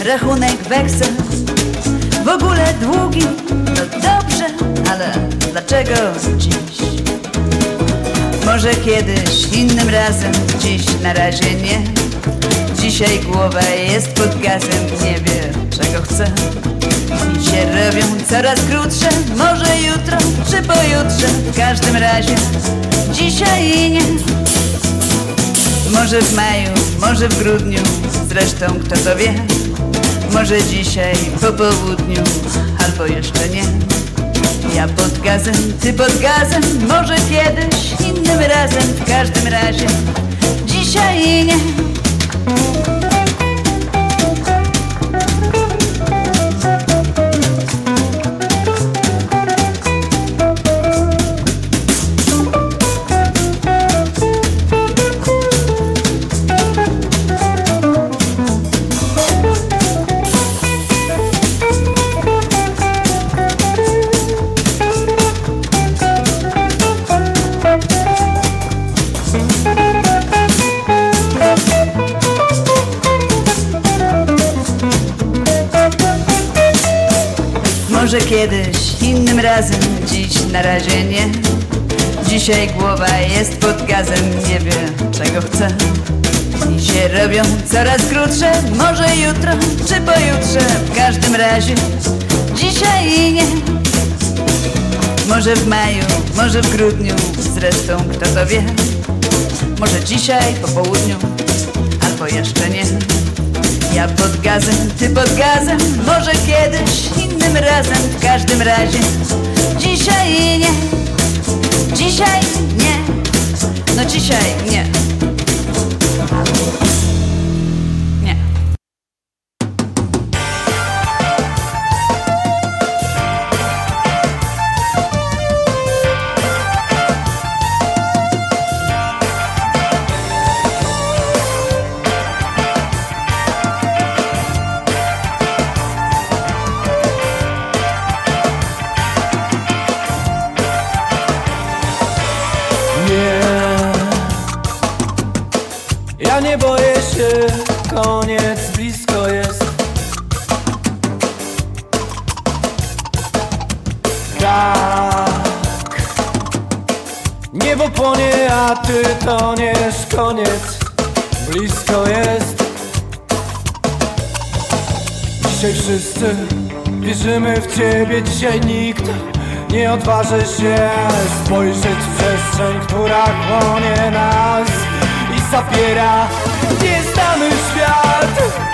Rachunek weksel, w ogóle długi, no dobrze, ale dlaczego dziś? Może kiedyś, innym razem, dziś na razie nie. Dzisiaj głowa jest pod gazem, nie wie czego chce. Dni się robią coraz krótsze, może jutro czy pojutrze, w każdym razie dzisiaj nie. Może w maju, może w grudniu, zresztą kto to wie. Może dzisiaj po południu, albo jeszcze nie. Ja pod gazem, ty pod gazem, może kiedyś innym razem, w każdym razie dzisiaj nie. Może kiedyś, innym razem, dziś na razie nie. Dzisiaj głowa jest pod gazem, nie wie czego chce. Dni się robią coraz krótsze, może jutro czy pojutrze, w każdym razie dzisiaj nie. Może w maju, może w grudniu, zresztą kto to wie. Może dzisiaj po południu, albo jeszcze nie. Ja pod gazem, ty pod gazem, może kiedyś innym razem, w każdym razie dzisiaj nie, dzisiaj nie, no dzisiaj nie. Wszyscy. Wierzymy w ciebie, dzisiaj nikt. Nie odważy się spojrzeć w przestrzeń, która chłonie nas i zabiera. Nieznany świat.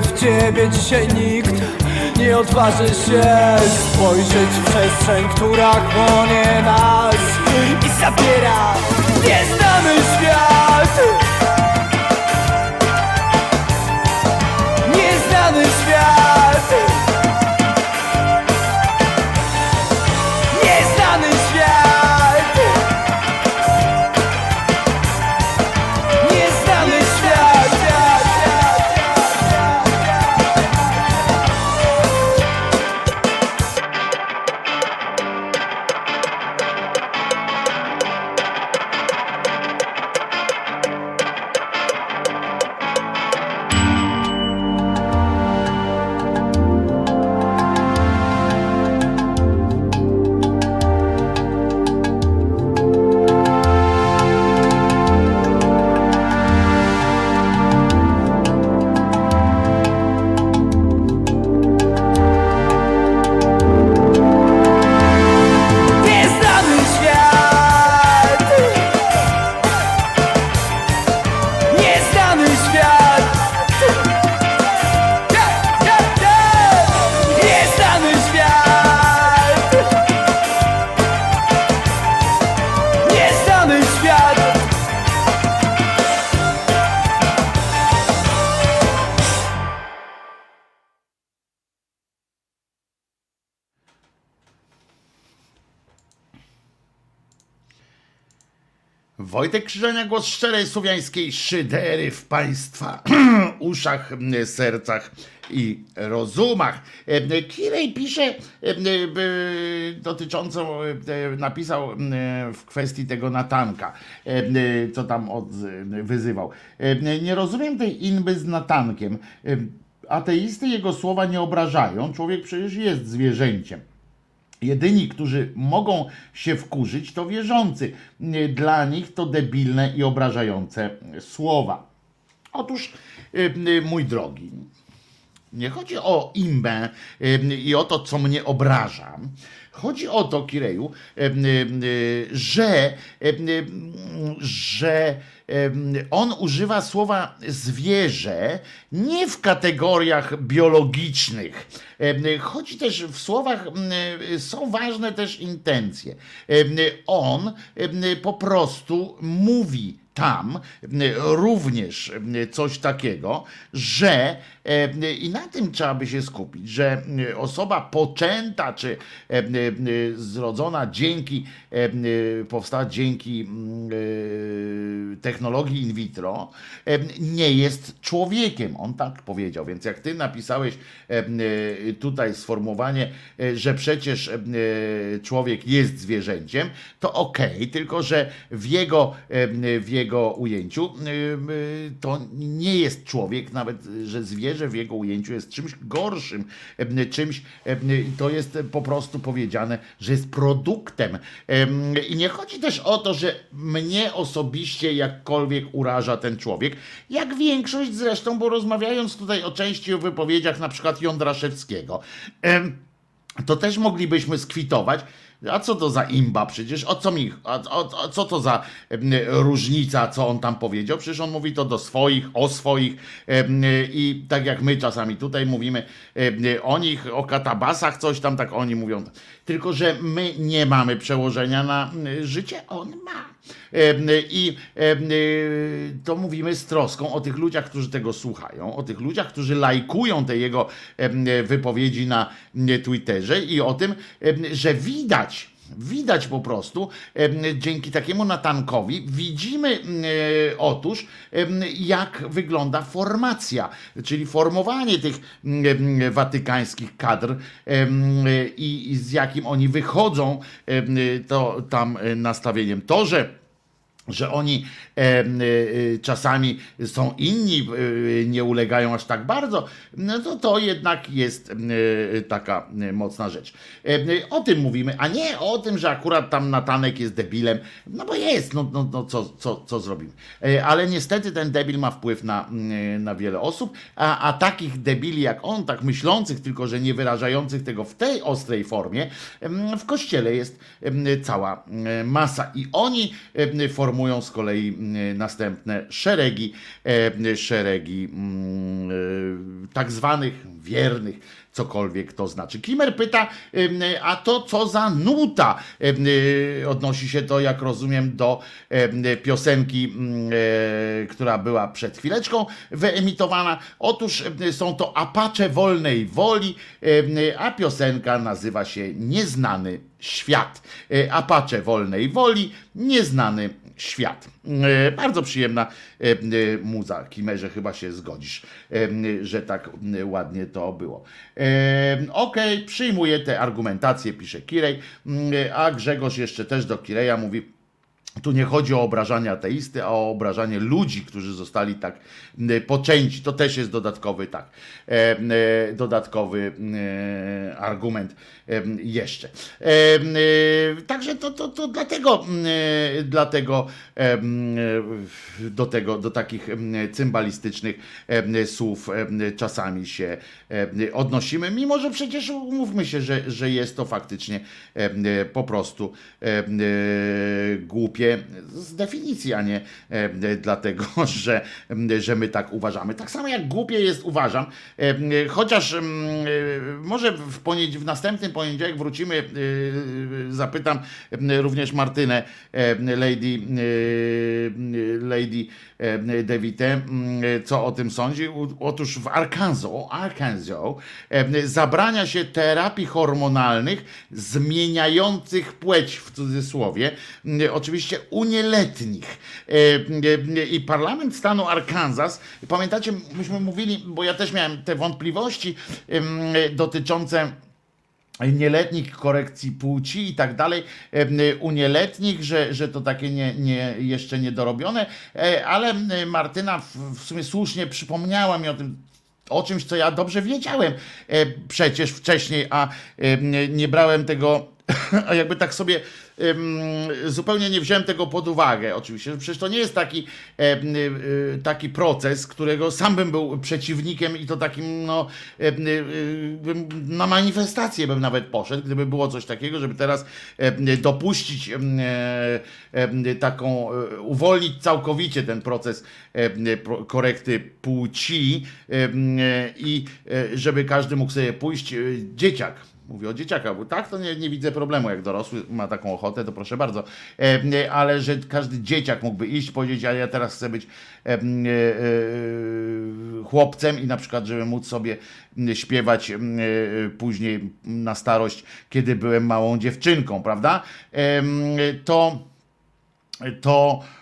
W ciebie, dzisiaj nikt nie odważy się spojrzeć w przestrzeń, która chłonie nas i zabiera nieznany świat. Nieznany świat. Wojtek Krzyżania, głos szczerej słowiańskiej szydery w Państwa uszach, sercach i rozumach. E, Kirej pisze e, e, dotyczącą, napisał w kwestii tego Natanka, co tam od, wyzywał. Nie rozumiem tej inby z Natankiem. Ateisty jego słowa nie obrażają, człowiek przecież jest zwierzęciem. Jedyni, którzy mogą się wkurzyć, to wierzący. Dla nich to debilne i obrażające słowa. Otóż, y, y, mój drogi, nie chodzi o imbę y, i o to, co mnie obraża. Chodzi o to, Kireju, że, że on używa słowa zwierzę nie w kategoriach biologicznych. Chodzi też w słowach, są ważne też intencje. On po prostu mówi tam y, również y, coś takiego, że y, i na tym trzeba by się skupić, że osoba poczęta czy zrodzona dzięki, powstała dzięki technologii in vitro, nie jest człowiekiem. On tak powiedział. Więc jak ty napisałeś tutaj sformułowanie, że przecież człowiek jest zwierzęciem, to okej, tylko że w jego, w jego ujęciu y, to nie jest człowiek, nawet że zwierzę w jego ujęciu jest czymś gorszym, czymś, to jest po prostu powiedziane, że jest produktem. I nie chodzi też o to, że mnie osobiście jakkolwiek uraża ten człowiek, jak większość zresztą, bo rozmawiając tutaj o części o wypowiedziach na przykład Jądraszewskiego, to też moglibyśmy skwitować. A co to za imba przecież? O co mi, o, o, o co to za różnica, co on tam powiedział? Przecież on mówi to do swoich, o swoich i tak jak my czasami tutaj mówimy o nich, o katabasach, coś tam, tak oni mówią. Tylko, że my nie mamy przełożenia na em, życie, on ma. Em, I em, y, to mówimy z troską o tych ludziach, którzy tego słuchają, o tych ludziach, którzy lajkują te jego em, wypowiedzi na Twitterze i o tym, że widać, Widać po prostu, dzięki takiemu natankowi, widzimy em, otóż, jak wygląda formacja, czyli formowanie tych watykańskich kadr em, i, z jakim oni wychodzą em, to tam e, nastawieniem. To, że że oni e, e, czasami są inni, e, nie ulegają aż tak bardzo, no to to jednak jest e, taka e, mocna rzecz. E, o tym mówimy, a nie o tym, że akurat tam Natanek jest debilem, no bo jest, no, no, no co, co, co zrobimy. E, ale niestety ten debil ma wpływ na, na wiele osób, a, a takich debili jak on, tak myślących, tylko że nie wyrażających tego w tej ostrej formie, w kościele jest cała masa i oni em, formują z kolei następne szeregi, e, szeregi e, tak zwanych wiernych, cokolwiek to znaczy. Kimer pyta, a to co za nuta? E, Odnosi się to, jak rozumiem, do piosenki, która była przed chwileczką wyemitowana. Otóż są to Apache Wolnej Woli, a piosenka nazywa się Nieznany Świat. E, Apache Wolnej Woli, Nieznany Świat. E, Bardzo przyjemna e, e, muza. Kimerze, chyba się zgodzisz, że tak ładnie to było. Okej, przyjmuję te argumentacje, pisze Kirej, Mm, a Grzegorz jeszcze też do Kireja mówi, tu nie chodzi o obrażanie ateisty, a o obrażanie ludzi, którzy zostali tak m, poczęci. To też jest dodatkowy, tak, e, e, dodatkowy e, argument e, jeszcze. E, e, także to, to, to dlatego, e, dlatego e, e, do tego, do takich cymbalistycznych e, słów e, czasami się e, odnosimy, mimo że przecież umówmy się, że, że jest to faktycznie e, po prostu e, e, głupie z definicji, a nie e, dlatego, że, że my tak uważamy. Tak samo jak głupie jest, uważam, e, chociaż m, e, może w, poniedział- w następnym poniedziałek wrócimy, zapytam również Martynę, Lady, Lady Devite, m, co o tym sądzi. Otóż w Arkansas, Arkansas zabrania się terapii hormonalnych zmieniających płeć w cudzysłowie. M, Oczywiście oczywiście u nieletnich. E, e, I parlament stanu Arkansas, pamiętacie, myśmy mówili, bo ja też miałem te wątpliwości dotyczące nieletnich korekcji płci i tak dalej, u nieletnich, że, że to takie nie, nie, jeszcze niedorobione, E, ale e, Martyna w, sumie słusznie przypomniała mi o tym, o czymś, co ja dobrze wiedziałem e, przecież wcześniej, a e, nie- brałem tego, a jakby tak sobie zupełnie nie wziąłem tego pod uwagę. Oczywiście, przecież to nie jest taki, e, e, taki proces, którego sam bym był przeciwnikiem i to takim, no, bym na manifestację bym nawet poszedł, gdyby było coś takiego, żeby teraz dopuścić taką, e, uwolnić całkowicie ten proces pro- korekty płci i e, żeby każdy mógł sobie pójść, e, dzieciak, Mówię o dzieciakach, bo tak to nie, nie widzę problemu. Jak dorosły ma taką ochotę, to proszę bardzo. E, nie, ale że każdy dzieciak mógłby iść, powiedzieć, ale ja teraz chcę być e, e, e, chłopcem i na przykład, żeby móc sobie śpiewać e, później na starość, kiedy byłem małą dziewczynką, prawda? E, to to e, e,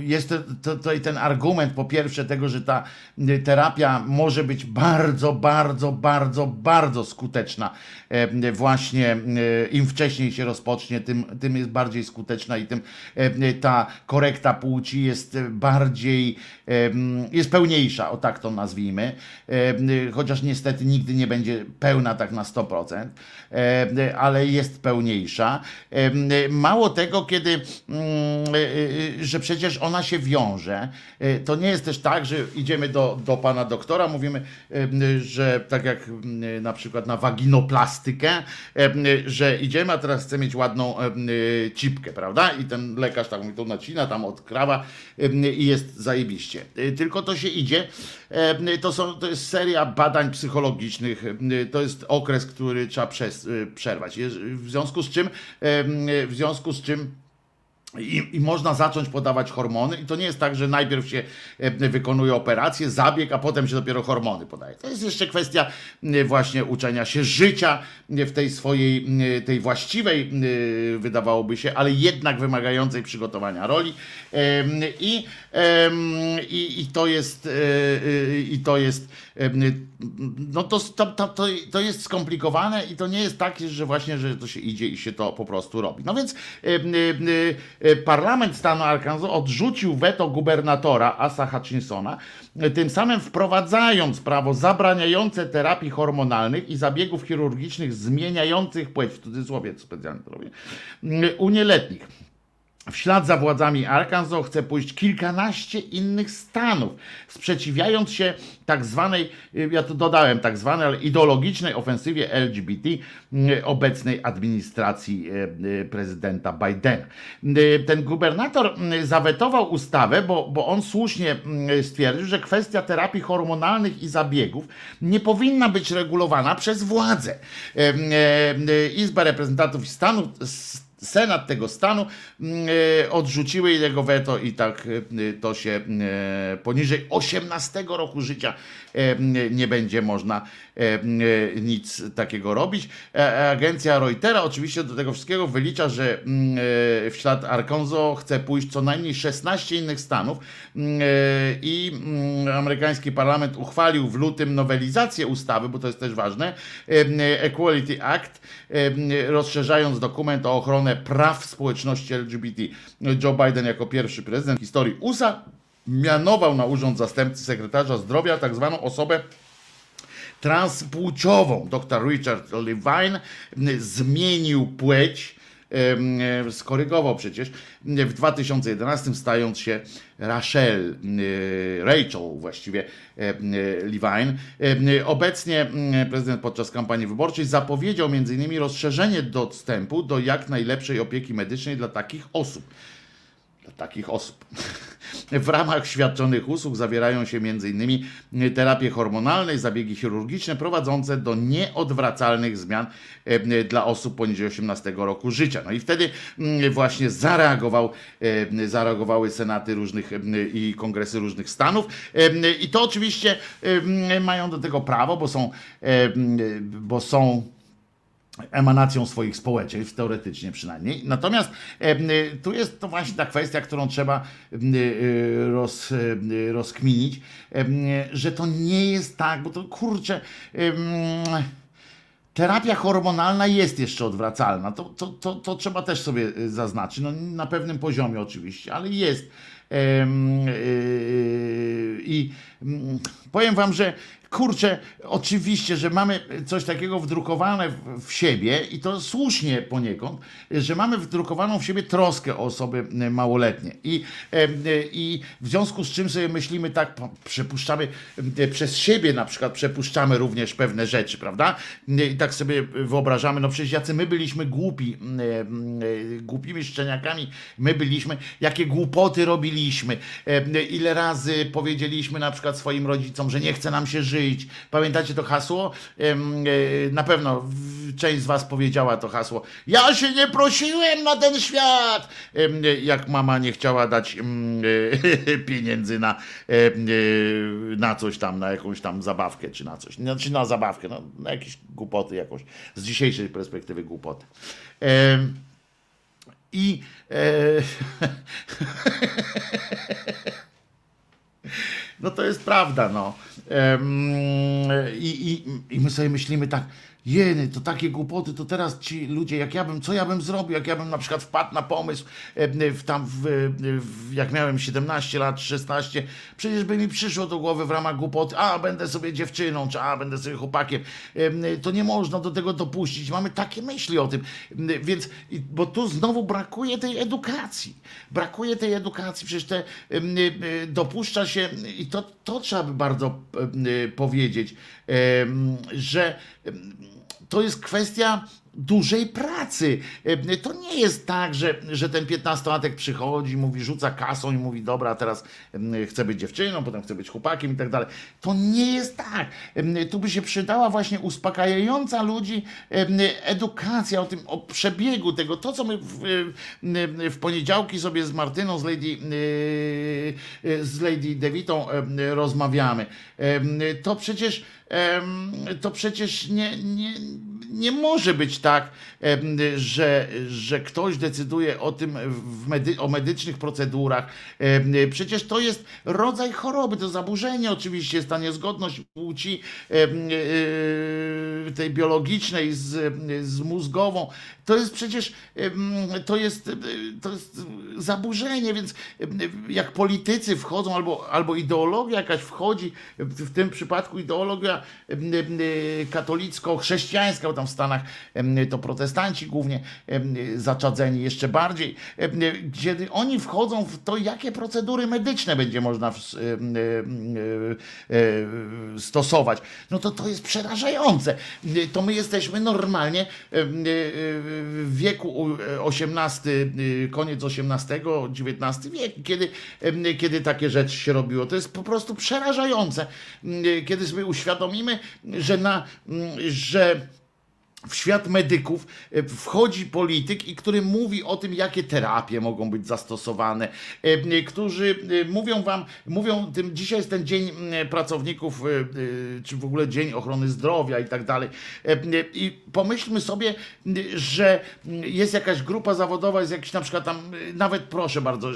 jest to- to- tutaj ten argument po pierwsze tego, że ta y, terapia może być bardzo, bardzo, bardzo, bardzo skuteczna. E, Właśnie e, im wcześniej się rozpocznie, tym, tym jest bardziej skuteczna i tym e, ta korekta płci jest bardziej, e, jest pełniejsza, o tak to nazwijmy. E, Chociaż niestety nigdy nie będzie pełna tak na 100%, e, ale jest pełniejsza. E, Mało tego, kiedy, mm, e, e, że przecież ona się wiąże, e, to nie jest też tak, że idziemy do, do pana doktora, mówimy, e, że tak jak mm, na przykład na waginoplastykę, e, że idziemy, a teraz chcę mieć ładną e, cipkę, prawda? I ten lekarz tam mi to nacina, tam odkrawa e, i jest zajebiście. E, Tylko to się idzie, e, to, są, to jest seria badań psychologicznych, e, to jest okres, który trzeba przerwać. W związku z czym, w związku z czym i, I można zacząć podawać hormony, i to nie jest tak, że najpierw się e, wykonuje operację, zabieg, a potem się dopiero hormony podaje. To jest jeszcze kwestia e, właśnie uczenia się życia e, w tej swojej, tej właściwej, wydawałoby się, ale jednak wymagającej przygotowania roli. I, i, i to jest, i to jest, no to, to, to, to, jest skomplikowane i to nie jest tak, że właśnie, że to się idzie i się to po prostu robi. No więc em, e, parlament stanu Arkansas odrzucił weto gubernatora Asa Hutchinsona, e, tym samym wprowadzając prawo zabraniające terapii hormonalnych i zabiegów chirurgicznych zmieniających płeć, w cudzysłowie specjalnie to robię, u nieletnich. W ślad za władzami Arkansas chce pójść kilkanaście innych stanów, sprzeciwiając się tak zwanej, y, ja tu dodałem tak zwanej, ale ideologicznej ofensywie LGBT y, obecnej administracji y, prezydenta Bidena. Ten gubernator zawetował ustawę, bo, bo on słusznie stwierdził, że kwestia terapii hormonalnych i zabiegów nie powinna być regulowana przez władze. Y, Izba Reprezentantów Stanu s- Senat tego stanu mm, e, odrzuciły jego weto i tak e, to się e, poniżej 18 roku życia nie będzie można e, nic takiego robić. E, Agencja Reutera oczywiście do tego wszystkiego wylicza, że e, w ślad Arkansas chce pójść co najmniej 16 innych stanów e, i amerykański parlament uchwalił w lutym nowelizację ustawy, bo to jest też ważne, e, Equality Act, e, rozszerzając dokument o ochronę praw społeczności LGBT. Joe Biden jako pierwszy prezydent historii USA mianował na urząd zastępcy sekretarza zdrowia tak zwaną osobę transpłciową. Dr Richard Levine zmienił płeć, skorygował przecież w 2011 stając się Rachel, e, Rachel właściwie e, e, Levine. Obecnie prezydent podczas kampanii wyborczej zapowiedział m.in. rozszerzenie dostępu do jak najlepszej opieki medycznej dla takich osób dla takich osób. W ramach świadczonych usług zawierają się m.in. terapie hormonalne, zabiegi chirurgiczne prowadzące do nieodwracalnych zmian e, dla osób poniżej 18 roku życia. No i wtedy mm, właśnie zareagował, e, zareagowały senaty różnych e, i kongresy różnych stanów i to oczywiście mają do tego prawo, bo są, bo są emanacją swoich społeczeństw, teoretycznie przynajmniej. Natomiast em, y, tu jest to właśnie ta kwestia, którą trzeba y, roz, rozkminić, że to nie jest tak, bo to kurczę. Terapia hormonalna jest jeszcze odwracalna. To, to, to, to trzeba też sobie zaznaczyć. No, na pewnym poziomie oczywiście, ale jest. I powiem wam, że kurczę, oczywiście, że mamy coś takiego wdrukowane w, w siebie i to słusznie poniekąd, że mamy wdrukowaną w siebie troskę o osoby y, małoletnie. I, em, y, I w związku z czym sobie myślimy tak, przepuszczamy przez siebie na przykład, przepuszczamy również pewne rzeczy, prawda? I tak sobie wyobrażamy, no przecież jacy my byliśmy głupi, głupimi szczeniakami, my byliśmy, jakie głupoty robiliśmy, ile razy powiedzieliśmy na przykład swoim rodzicom, że nie chce nam się żyć. Pamiętacie to hasło? Y, Na pewno część z was powiedziała to hasło. Ja się nie prosiłem na ten świat! Y, Jak mama nie chciała dać y, pieniędzy na, na coś tam, na jakąś tam zabawkę, czy na coś. Znaczy na zabawkę, no, na jakieś głupoty jakoś. Z dzisiejszej perspektywy głupoty. I e, no to jest prawda, no. I, i, I my sobie myślimy tak, jeny, to takie głupoty, to teraz ci ludzie, jak ja bym, co ja bym zrobił, jak ja bym na przykład wpadł na pomysł, em, w, tam w, w, jak miałem 17 lat, 16, przecież by mi przyszło do głowy w ramach głupoty, a będę sobie dziewczyną, czy a będę sobie chłopakiem. Em, To nie można do tego dopuścić. Mamy takie myśli o tym. Więc, bo tu znowu brakuje tej edukacji. Brakuje tej edukacji, przecież te dopuszcza się, i to, to trzeba by bardzo powiedzieć, że to jest kwestia dużej pracy. E, To nie jest tak, że, że ten piętnastolatek przychodzi, mówi, rzuca kasą i mówi, dobra, teraz em, chcę być dziewczyną, potem chcę być chłopakiem i tak dalej. To nie jest tak. Em, Tu by się przydała właśnie uspokajająca ludzi em, edukacja o tym, o przebiegu tego, to co my w, w, poniedziałki sobie z Martyną, z Lady, e, z Lady Devitą rozmawiamy. To przecież to przecież nie, nie, nie może być tak, że, że ktoś decyduje o tym medy, o medycznych procedurach. Przecież to jest rodzaj choroby, to zaburzenie oczywiście, jest ta niezgodność płci e, tej biologicznej z, z mózgową. To jest przecież to jest, e, to jest zaburzenie, więc jak politycy wchodzą, albo, albo ideologia jakaś wchodzi, w tym przypadku ideologia em, katolicko-chrześcijańska, tam w Stanach to protestanci głównie zaczadzeni jeszcze bardziej, kiedy oni wchodzą w to, jakie procedury medyczne będzie można e, e, stosować, no to to jest przerażające. To my jesteśmy normalnie e, w wieku XVIII, koniec XVIII, XIX wieku, kiedy, kiedy takie rzeczy się robiło. To jest po prostu przerażające, kiedy sobie uświadomimy, że na, że w świat medyków e, wchodzi polityk, i który mówi o tym, jakie terapie mogą być zastosowane, e, którzy e, mówią wam, mówią tym, dzisiaj jest ten dzień pracowników, czy w ogóle dzień ochrony zdrowia i tak dalej. I pomyślmy sobie, że jest jakaś grupa zawodowa, jest jakiś na przykład tam, nawet proszę bardzo,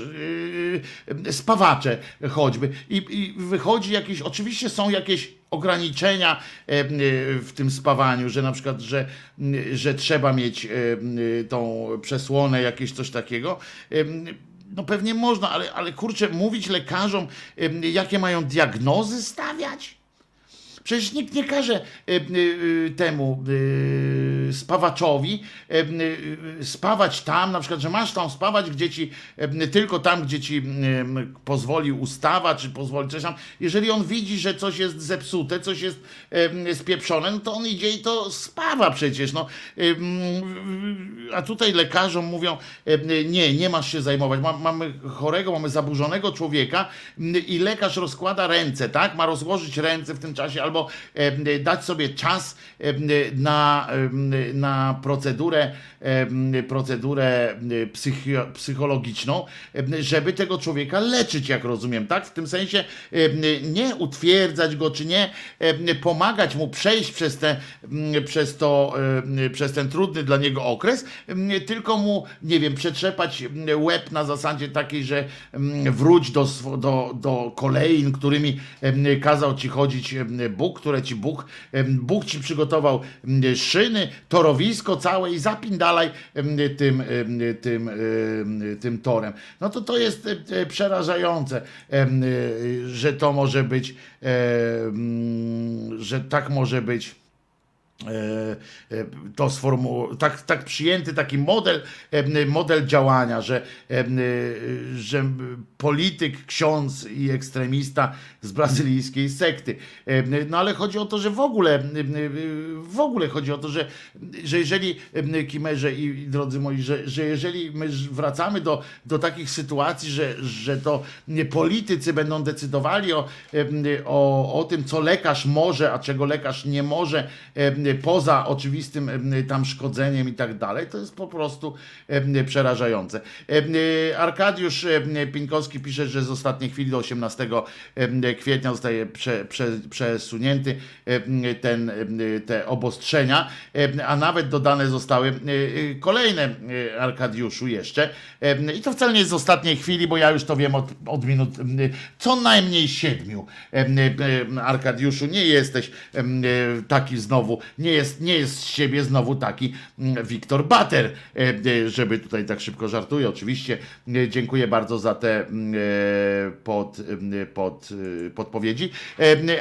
spawacze choćby, i, i wychodzi jakieś, oczywiście są jakieś ograniczenia e, e, w tym spawaniu, że na przykład, że, że trzeba mieć e, tą przesłonę, jakieś coś takiego. No pewnie można, ale, ale kurczę, mówić lekarzom, jakie mają diagnozy stawiać? Przecież nikt nie każe e, e, temu e, spawaczowi spawać tam, na przykład, że masz tam spawać, gdzie ci tylko tam, gdzie ci pozwoli ustawa, czy pozwoli coś tam. Jeżeli on widzi, że coś jest zepsute, coś jest spieprzone, no to on idzie i to spawa przecież. No. A tutaj lekarzom mówią, nie, nie masz się zajmować. Ma- Mamy chorego, mamy zaburzonego człowieka i lekarz rozkłada ręce, tak? Ma rozłożyć ręce w tym czasie albo em, dać sobie czas na na procedurę, procedurę psychologiczną, żeby tego człowieka leczyć, jak rozumiem, tak? W tym sensie nie utwierdzać go, czy nie pomagać mu przejść przez, te, przez, to, przez ten trudny dla niego okres, tylko mu, nie wiem, przetrzepać łeb na zasadzie takiej, że wróć do, do, do którymi kazał ci chodzić em, Które ci Bóg, Bóg ci przygotował szyny, torowisko całe i zapindalaj tym, tym, tym torem. No to to jest e, przerażające, e, że to może być, że tak może być to sformu- tak, tak przyjęty taki model, e, model działania, że, e, że polityk, ksiądz i ekstremista z brazylijskiej sekty. E, No ale chodzi o to, że w ogóle w ogóle chodzi o to, że, że jeżeli Kimerze i drodzy moi, że, że jeżeli my wracamy do, do takich sytuacji, że, że to nie politycy będą decydowali o, o, o tym, co lekarz może, a czego lekarz nie może, poza oczywistym tam szkodzeniem i tak dalej, to jest po prostu przerażające. Arkadiusz Pińkowski pisze, że z ostatniej chwili do 18 kwietnia zostaje prze, prze, przesunięty ten, te obostrzenia, a nawet dodane zostały kolejne Arkadiuszu jeszcze. I to wcale nie z ostatniej chwili, bo ja już to wiem od, od minut co najmniej siedmiu. Arkadiuszu, nie jesteś taki znowu, nie jest, nie jest z siebie znowu taki Wiktor Bater, żeby tutaj tak szybko żartuję. Oczywiście dziękuję bardzo za te pod, pod, podpowiedzi.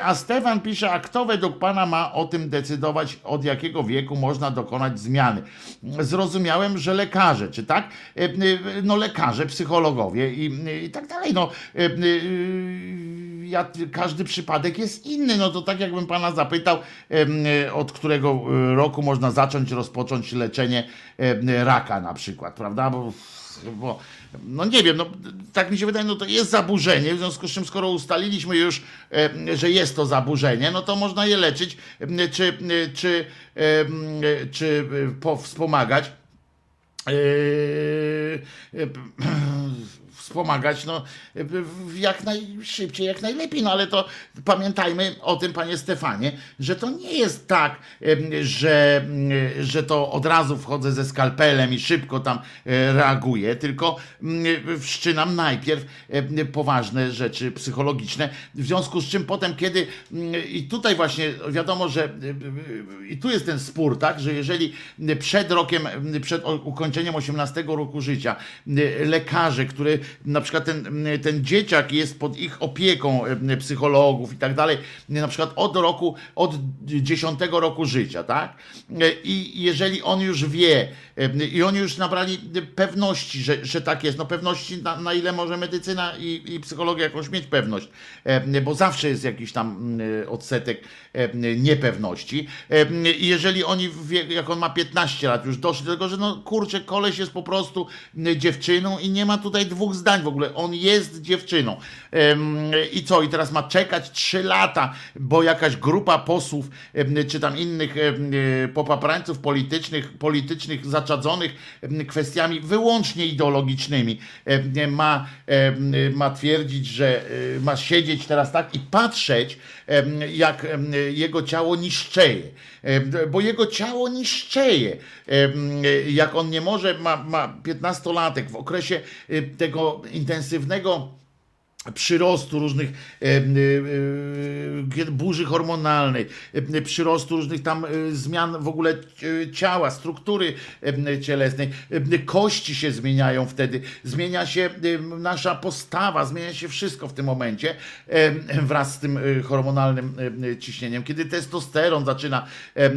A Stefan pisze, a kto według Pana ma o tym decydować, od jakiego wieku można dokonać zmiany? Zrozumiałem, że lekarze, czy tak? No lekarze, psychologowie i, i tak dalej. No, ja, każdy przypadek jest inny. No to tak jakbym Pana zapytał, od którego roku można zacząć, rozpocząć leczenie raka na przykład, prawda? Bo bo no nie wiem, no, tak mi się wydaje, no to jest zaburzenie, w związku z czym skoro ustaliliśmy już, e, że jest to zaburzenie, no to można je leczyć, e, czy, e, czy, e, czy po, wspomagać. E, e, wspomagać no, jak najszybciej, jak najlepiej. No ale to pamiętajmy o tym, panie Stefanie, że to nie jest tak, że, że to od razu wchodzę ze skalpelem i szybko tam reaguję, tylko wszczynam najpierw poważne rzeczy psychologiczne, w związku z czym potem, kiedy i tutaj właśnie wiadomo, że i tu jest ten spór, tak, że jeżeli przed rokiem, przed ukończeniem 18 roku życia lekarze, który na przykład ten, ten dzieciak jest pod ich opieką psychologów i tak dalej, na przykład od roku, od 10 roku życia, tak? I jeżeli on już wie, i oni już nabrali pewności, że, że tak jest, no pewności na, na ile może medycyna i, i psychologia jakąś mieć pewność, bo zawsze jest jakiś tam odsetek niepewności. I jeżeli oni, jak on ma 15 lat, już doszli do tego, że no kurczę, koleś jest po prostu dziewczyną i nie ma tutaj dwóch zdań w ogóle, on jest dziewczyną. I co, i teraz ma czekać 3 lata, bo jakaś grupa posłów, czy tam innych popaprańców politycznych, politycznych zaczadzonych kwestiami wyłącznie ideologicznymi ma, ma twierdzić, że ma siedzieć teraz tak i patrzeć, jak jego ciało niszczeje. Bo jego ciało niszczeje. Jak on nie może, ma, ma 15-latek w okresie tego intensywnego przyrostu różnych e, e, e, burzy hormonalnej, e, przyrostu różnych tam e, zmian w ogóle e, ciała, struktury e, cielesnej, e, kości się zmieniają wtedy, zmienia się e, nasza postawa, zmienia się wszystko w tym momencie e, wraz z tym e, hormonalnym e, ciśnieniem. Kiedy testosteron zaczyna e,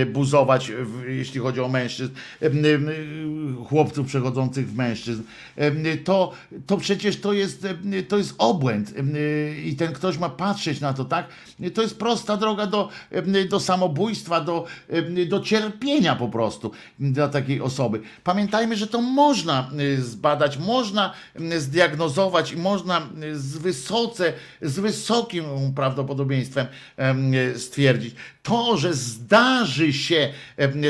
e, buzować, jeśli chodzi o mężczyzn, e, e, chłopców przechodzących w mężczyzn, e, to, to przecież to jest, e, to jest obłęd y, i ten ktoś ma patrzeć na to, tak? To jest prosta droga do, do samobójstwa, do, do cierpienia po prostu dla takiej osoby. Pamiętajmy, że to można zbadać, można zdiagnozować i można z wysoce, z wysokim prawdopodobieństwem stwierdzić. To, że zdarzy się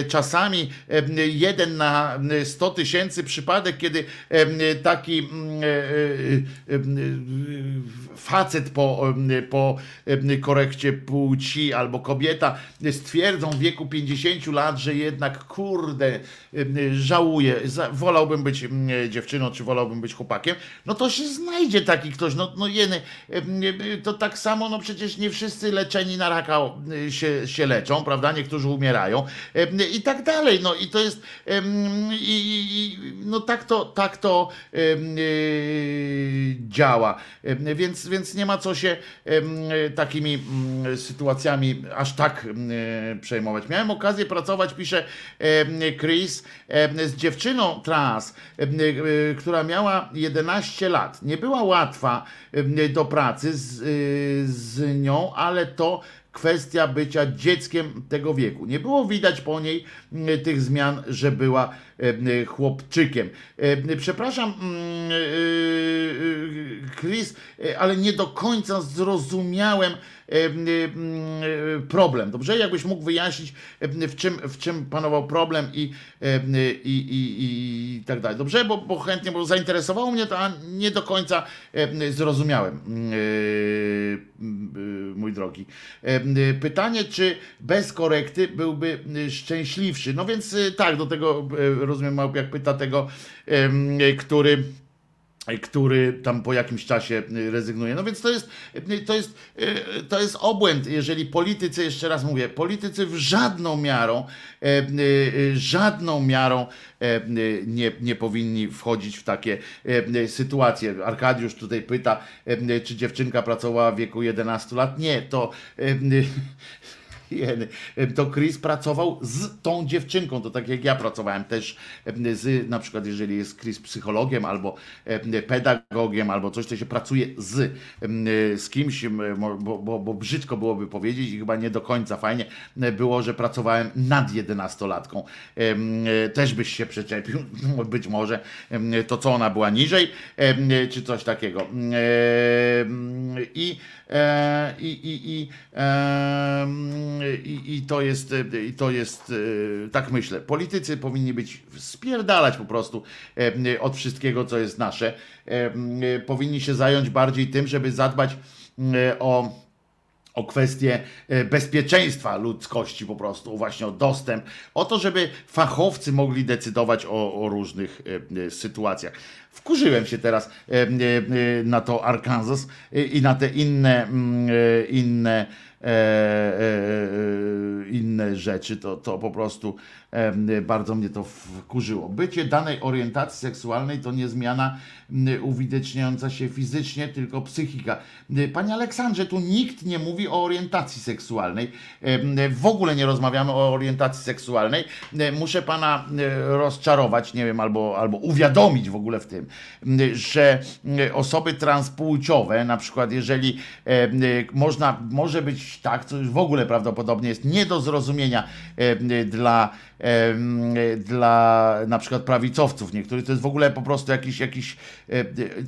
czasami jeden na 100 tysięcy przypadek, kiedy taki mm, e, e, facet po, po korekcie płci albo kobieta stwierdzą w wieku 50 lat, że jednak kurde, żałuję, wolałbym być dziewczyną, czy wolałbym być chłopakiem, no to się znajdzie taki ktoś, no, no jeny, to tak samo, no przecież nie wszyscy leczeni na raka się, się leczą, prawda, niektórzy umierają i tak dalej, no i to jest, i, no tak to, tak to y, działa, więc, więc nie ma co się takimi mm, sytuacjami aż tak przejmować. Miałem okazję pracować, pisze Chris, z dziewczyną trans, y, która miała 11 lat. Nie była łatwa do pracy z, y, z nią, ale to kwestia bycia dzieckiem tego wieku. Nie było widać po niej mm, tych zmian, że była em, chłopczykiem. Em, Przepraszam, mm, Chris, ale nie do końca zrozumiałem em, em, problem. Dobrze, jakbyś mógł wyjaśnić, w czym, w czym panował problem i, i, i, i tak dalej. Dobrze, bo, bo chętnie, bo zainteresowało mnie to, a nie do końca em, zrozumiałem, mój drogi. Pytanie, czy bez korekty byłby szczęśliwszy? No więc y, tak, do tego y, rozumiem, jak pyta tego, który który tam po jakimś czasie y, rezygnuje. No więc to jest, y, to jest, to jest obłęd, jeżeli politycy, jeszcze raz mówię, politycy w żadną miarą, e, żadną miarą e, nie, nie powinni wchodzić w takie e, sytuacje. Arkadiusz tutaj pyta, e, czy dziewczynka pracowała w wieku 11 lat. Nie, to e, Jeny. To Chris pracował z tą dziewczynką, to tak jak ja pracowałem też z, na przykład jeżeli jest Chris psychologiem albo em, pedagogiem albo coś, to się pracuje z, z kimś, bo, bo, bo brzydko byłoby powiedzieć i chyba nie do końca fajnie było, że pracowałem nad jedenastolatką. Też byś się przyczepił, być może to co ona była niżej, czy coś takiego. I I, i, i, i, I to jest, e, i to jest, e, tak myślę, politycy powinni być spierdalać po prostu e, od wszystkiego, co jest nasze. E, Powinni się zająć bardziej tym, żeby zadbać e, o o kwestię e, bezpieczeństwa ludzkości po prostu, właśnie o dostęp, o to, żeby fachowcy mogli decydować o, o różnych e, e, sytuacjach. Wkurzyłem się teraz na to Arkansas i na te inne, inne inne rzeczy, to, to po prostu bardzo mnie to wkurzyło. Bycie danej orientacji seksualnej to nie zmiana m, uwidaczniająca się fizycznie, tylko psychika. Panie Aleksandrze, tu nikt nie mówi o orientacji seksualnej. W ogóle nie rozmawiamy o orientacji seksualnej. Muszę pana rozczarować, nie wiem, albo, albo uwiadomić w ogóle w tym, że osoby transpłciowe, na przykład jeżeli można, może być tak, co już w ogóle prawdopodobnie jest nie do zrozumienia dla, dla na przykład prawicowców niektórych, to jest w ogóle po prostu jakiś, jakiś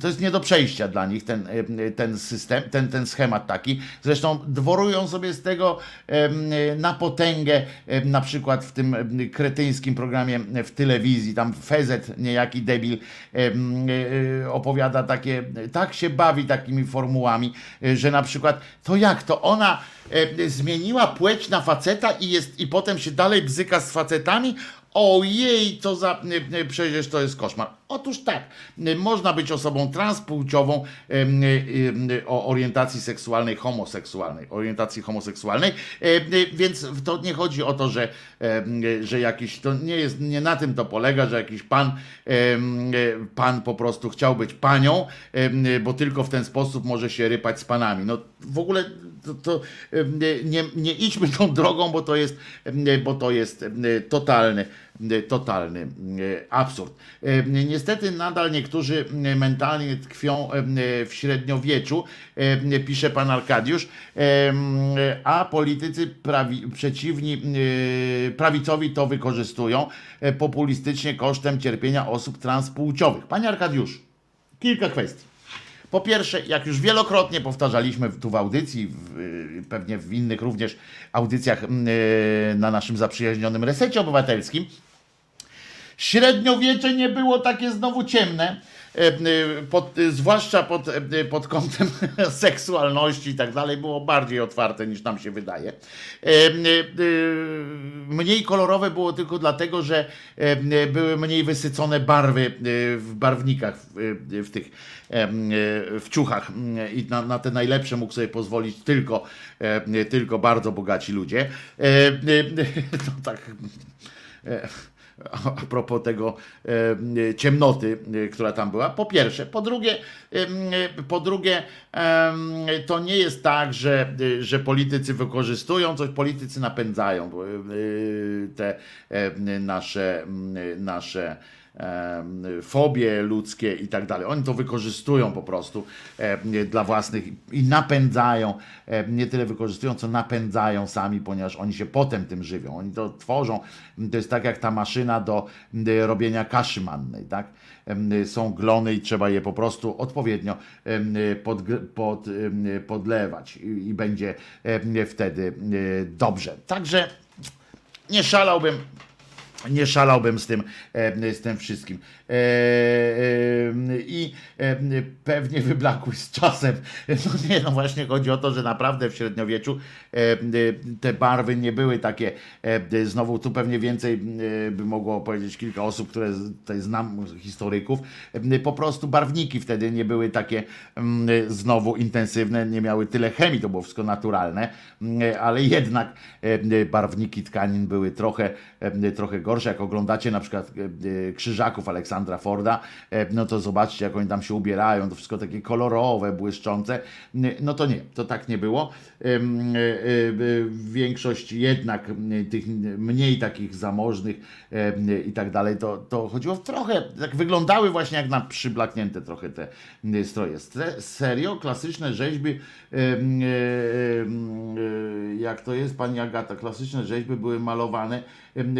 to jest nie do przejścia dla nich ten, ten system, ten, ten schemat taki. Zresztą dworują sobie z tego na potęgę, na przykład w tym kretyńskim programie w telewizji, tam Fezet, niejaki debil, e, opowiada takie, tak się bawi takimi formułami, e, że na przykład to jak to ona zmieniła płeć na faceta i jest i potem się dalej bzyka z facetami? Ojej, co za. e, e, Przecież to jest koszmar. Otóż tak, e, można być osobą transpłciową e, o orientacji seksualnej, homoseksualnej, orientacji homoseksualnej, e, e, więc to nie chodzi o to, że, e, że jakiś, to nie jest, nie na tym to polega, że jakiś pan, e, pan po prostu chciał być panią, e, bo tylko w ten sposób może się rypać z panami. No w ogóle to, to nie, nie idźmy tą drogą, bo to jest, bo to jest totalny, totalny absurd. Niestety nadal niektórzy mentalnie tkwią w średniowieczu, pisze pan Arkadiusz, a politycy prawi, przeciwni prawicowi to wykorzystują e, populistycznie kosztem cierpienia osób transpłciowych. Panie Arkadiusz, kilka kwestii. Po pierwsze, jak już wielokrotnie powtarzaliśmy tu w audycji, w, y, pewnie w innych również audycjach mm, y, na naszym zaprzyjaźnionym resecie obywatelskim, Średniowiecze nie było takie znowu ciemne, e, e, pod, zwłaszcza pod, e, pod kątem seksualności i tak dalej, było bardziej otwarte niż nam się wydaje. E, Mniej kolorowe było tylko dlatego, że były mniej wysycone barwy w barwnikach, w, tych w ciuchach e, i na, na te najlepsze mógł sobie pozwolić tylko, e, tylko bardzo bogaci ludzie. E, e, To tak. e, a propos tego e, ciemnoty, e, która tam była. Po pierwsze. Po drugie, e, po drugie to nie jest tak, że, e, że politycy wykorzystują coś, politycy napędzają e, te e, nasze, nasze fobie ludzkie i tak dalej. Oni to wykorzystują po prostu dla własnych i napędzają, nie tyle wykorzystują, co napędzają sami, ponieważ oni się potem tym żywią. Oni to tworzą. To jest tak jak ta maszyna do robienia kaszy mannej, tak? Są glony i trzeba je po prostu odpowiednio pod, pod, podlewać i, będzie wtedy e, dobrze. Także nie szalałbym nie szalałbym z tym, e, z tym wszystkim. E, e, I pewnie wyblakły z czasem. No nie, no właśnie chodzi o to, że naprawdę w średniowieczu te barwy nie były takie. Znowu tu pewnie więcej by mogło powiedzieć kilka osób, które tutaj znam, historyków. Po prostu barwniki wtedy nie były takie mm, znowu intensywne, nie miały tyle chemii, to było wszystko naturalne, mm, ale jednak barwniki tkanin były trochę, trochę gorsze. Jak oglądacie na przykład e, e, krzyżaków Aleksandra Forda, e, no to zobaczcie, jak oni tam się ubierają, to wszystko takie kolorowe, błyszczące. No to nie, to tak nie było. Większość jednak tych mniej takich zamożnych i tak dalej, to, to chodziło w trochę, tak wyglądały właśnie jak na przyblaknięte trochę te stroje. Serio, klasyczne rzeźby, jak to jest, pani Agata, klasyczne rzeźby były malowane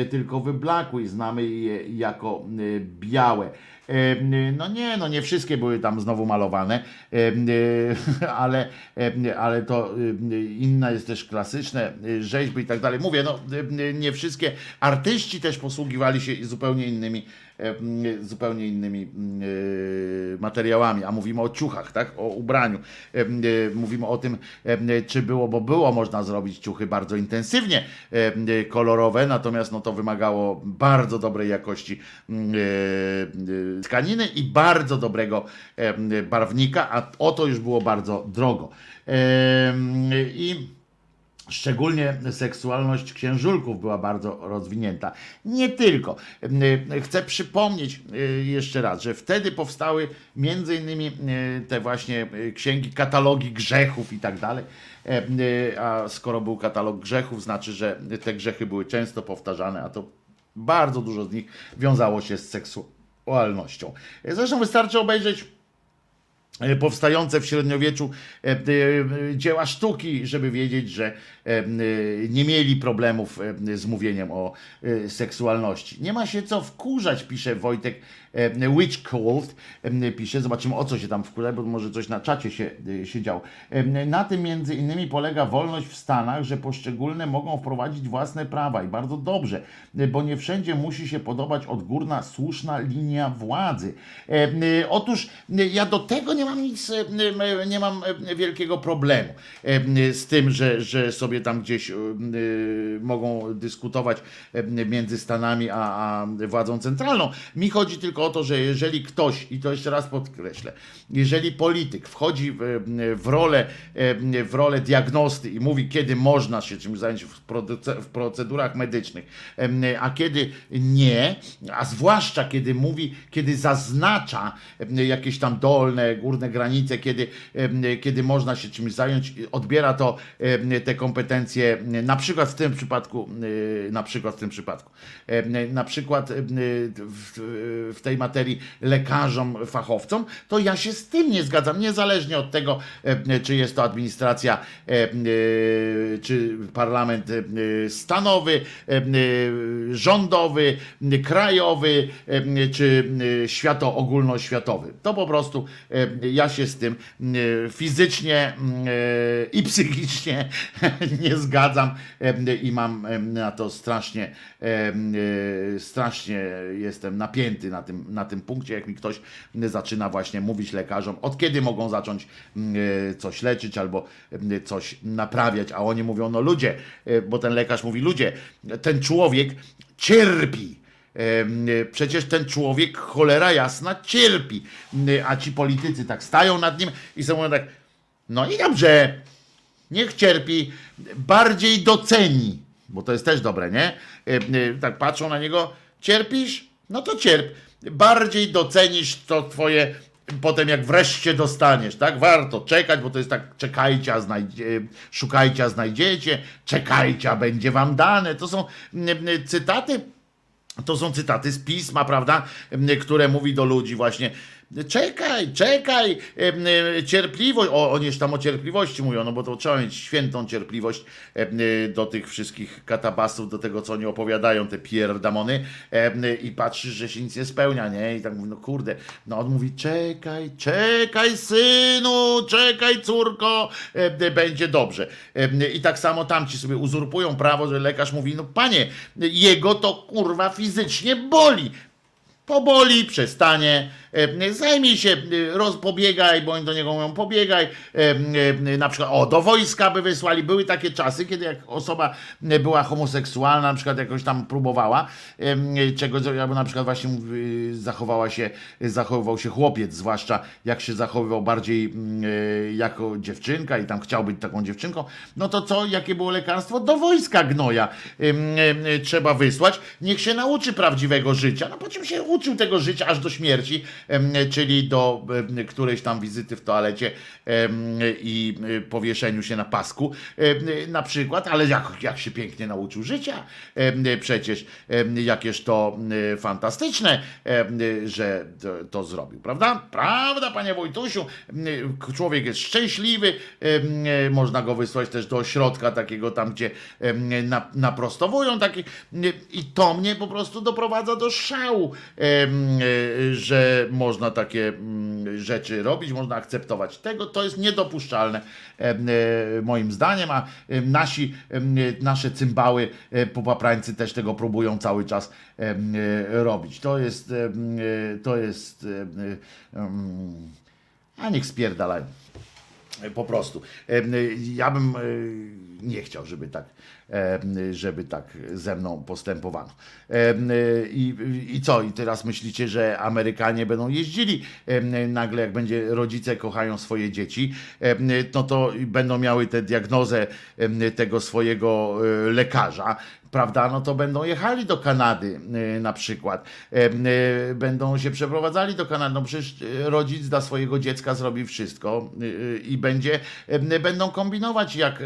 tylko wyblakłe i znamy je jako m, białe. Em, No nie, no nie wszystkie były tam znowu malowane, e, ale, em, ale to inna jest też klasyczne e, rzeźby i tak dalej. Mówię, no nie wszystkie artyści też posługiwali się zupełnie innymi zupełnie innymi e, materiałami, a mówimy o ciuchach, tak, o ubraniu. E, Mówimy o tym, em, czy było, bo było można zrobić ciuchy bardzo intensywnie e, kolorowe, natomiast no to wymagało bardzo dobrej jakości e, e, tkaniny i bardzo dobrego barwnika, a o to już było bardzo drogo. I Szczególnie seksualność księżulków była bardzo rozwinięta. Nie tylko. E, Chcę przypomnieć e, jeszcze raz, że wtedy powstały między innymi e, te właśnie księgi, katalogi grzechów i tak dalej. A skoro był katalog grzechów, znaczy, że te grzechy były często powtarzane, a to bardzo dużo z nich wiązało się z seksualnością. Zresztą wystarczy obejrzeć powstające w średniowieczu e, e, dzieła sztuki, żeby wiedzieć, że e, e, nie mieli problemów e, z mówieniem o e, seksualności. Nie ma się co wkurzać, pisze Wojtek e, Witchcold, e, pisze, zobaczymy o co się tam wkurza, bo może coś na czacie się, e, się działo. Na tym między innymi polega wolność w Stanach, że poszczególne mogą wprowadzić własne prawa i bardzo dobrze, bo nie wszędzie musi się podobać odgórna, słuszna linia władzy. Otóż ja do tego nie mam nic, nie mam wielkiego problemu z tym, że, że sobie tam gdzieś mogą dyskutować między Stanami a, a władzą centralną. Mi chodzi tylko o to, że jeżeli ktoś, i to jeszcze raz podkreślę, jeżeli polityk wchodzi w, w, rolę, w rolę diagnosty i mówi, kiedy można się czymś zająć w, procedurach medycznych, a kiedy nie, a zwłaszcza kiedy mówi, kiedy zaznacza jakieś tam dolne, górne granice, kiedy, kiedy można się czymś zająć, odbiera to te kompetencje, na przykład w tym przypadku, na przykład w tym przypadku, na przykład w, w tej materii lekarzom, fachowcom, to ja się z tym nie zgadzam, niezależnie od tego, e, czy jest to administracja, e, e, czy parlament e, stanowy, e, rządowy, krajowy, e, czy świato ogólnoświatowy. To po prostu e, ja się z tym e, fizycznie mm, e, i psychicznie nie zgadzam e, i mam e, na to strasznie, e, e, strasznie jestem napięty na tym, na tym punkcie, jak mi ktoś zaczyna właśnie mówić lekarzom, od kiedy mogą zacząć mm, e, coś leczyć albo e, coś naprawiać, a oni mówią, no ludzie, e, bo ten lekarz mówi, ludzie, ten człowiek cierpi. Przecież ten człowiek, cholera jasna, cierpi. M, A ci politycy tak stają nad nim i są mówią tak, no i dobrze, niech cierpi, bardziej doceni, bo to jest też dobre, nie? Tak patrzą na niego, cierpisz? No to cierp. Bardziej docenisz to twoje, potem jak wreszcie dostaniesz, tak? Warto czekać, bo to jest tak, czekajcie, a znajdzie, szukajcie, a znajdziecie, czekajcie, a będzie wam dane. To są cytaty to są cytaty z pisma, prawda, które mówi do ludzi właśnie. Czekaj, czekaj, e, cierpliwość. O, oni tam o cierpliwości mówią, no bo to trzeba mieć świętą cierpliwość e, do tych wszystkich katabasów, do tego, co oni opowiadają, te pierdamony em, i patrzysz, że się nic nie spełnia, nie? I tak mówi, no kurde, no on mówi, czekaj, czekaj synu, czekaj córko, e, będzie dobrze. I tak samo tamci sobie uzurpują prawo, że lekarz mówi, no panie, jego to kurwa fizycznie boli poboli, przestanie, e, zajmij się, e, roz, pobiegaj, bo oni do niego mówią, pobiegaj, e, e, na przykład, o, do wojska by wysłali, były takie czasy, kiedy jak osoba e, była homoseksualna, na przykład jakoś tam próbowała e, czegoś, albo na przykład właśnie e, zachowała się, zachowywał się chłopiec, zwłaszcza jak się zachowywał bardziej e, jako dziewczynka i tam chciał być taką dziewczynką, no to co, jakie było lekarstwo? Do wojska gnoja trzeba wysłać, niech się nauczy prawdziwego życia, no po czym się uczył tego życia aż do śmierci, czyli do którejś tam wizyty w toalecie i y, powieszeniu się na pasku. Na przykład, ale jak, jak się pięknie nauczył życia. Przecież, jakież to y, fantastyczne, y, że to, zrobił, prawda? Prawda, panie Wojtusiu, człowiek jest szczęśliwy, można go wysłać też do ośrodka takiego tam, gdzie naprostowują taki i to mnie po prostu doprowadza do szału, że można takie mm, rzeczy robić, można akceptować tego, to jest niedopuszczalne em, e, moim zdaniem, a em, nasi, e, nasze cymbały e, popaprańcy też tego próbują cały czas e, robić. To jest, e, to jest e, em, a niech spierdalają. Po prostu. Ja bym e, nie chciał, żeby tak, żeby tak ze mną postępowano. I, I co? I teraz myślicie, że Amerykanie będą jeździli nagle, jak będzie rodzice kochają swoje dzieci, no to będą miały tę diagnozę tego swojego e, lekarza, prawda, no to będą jechali do Kanady y, na przykład, Em, y, będą się przeprowadzali do Kanady, no przecież rodzic dla swojego dziecka zrobi wszystko i będzie, będą kombinować jak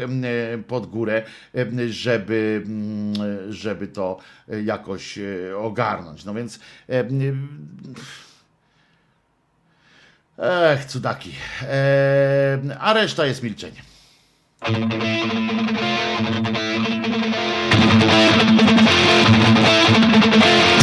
pod górę, żeby, żeby to jakoś ogarnąć, no więc Ech, cudaki. Em, a reszta jest milczenie. Thank you.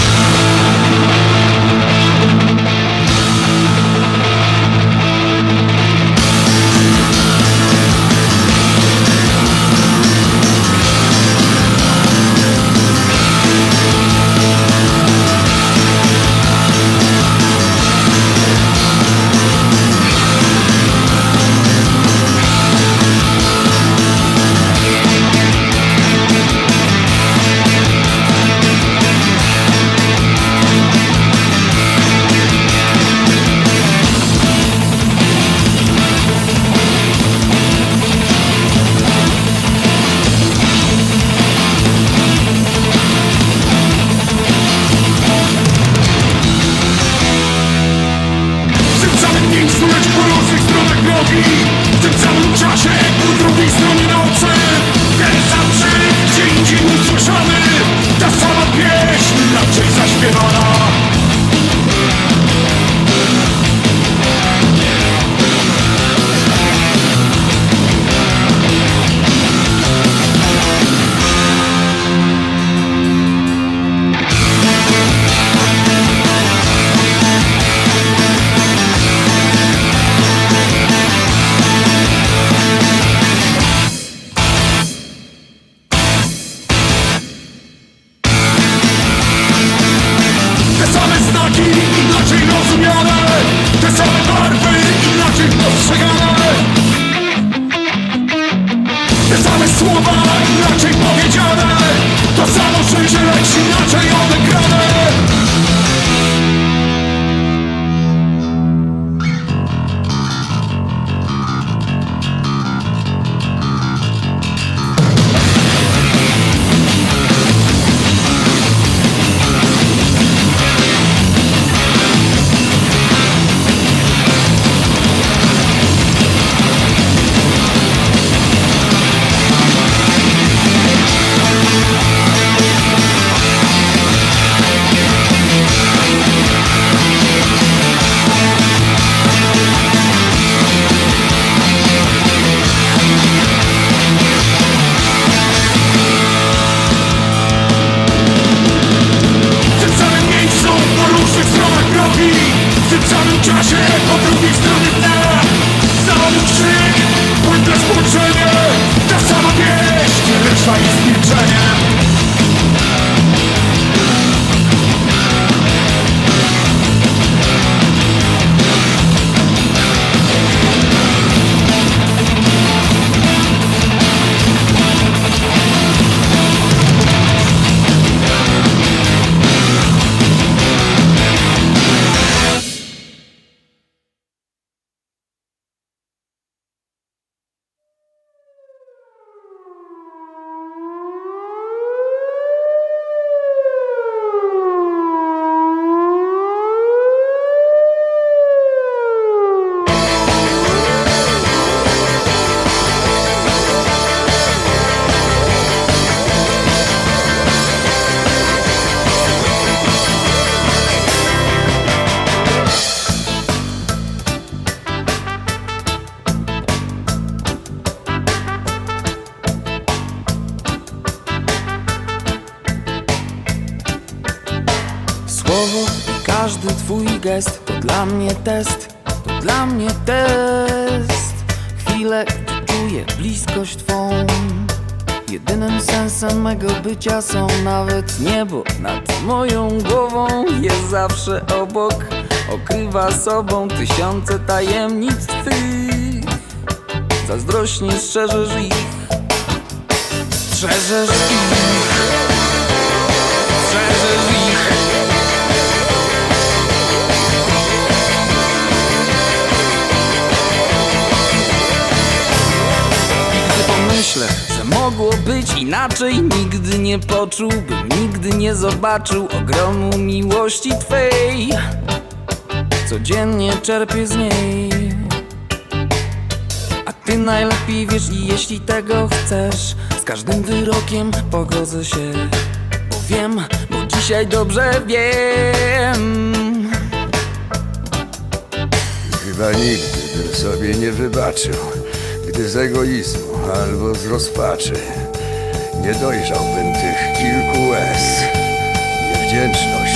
Jedynym sensem mego bycia są nawet niebo nad moją głową jest zawsze obok, okrywa sobą tysiące tajemnic twych. Zazdrośnie strzeżesz ich, strzeżesz ich, strzeżesz ich. Gdy pomyślę, mogło być inaczej Nigdy nie poczułbym, nigdy nie zobaczył Ogromu miłości Twej Codziennie czerpię z niej. A Ty najlepiej wiesz i jeśli tego chcesz Z każdym wyrokiem pogodzę się Bo wiem, bo dzisiaj dobrze wiem. Chyba nigdy bym sobie nie wybaczył, gdy z egoizmu albo z rozpaczy nie dojrzałbym tych kilku łez. Niewdzięczność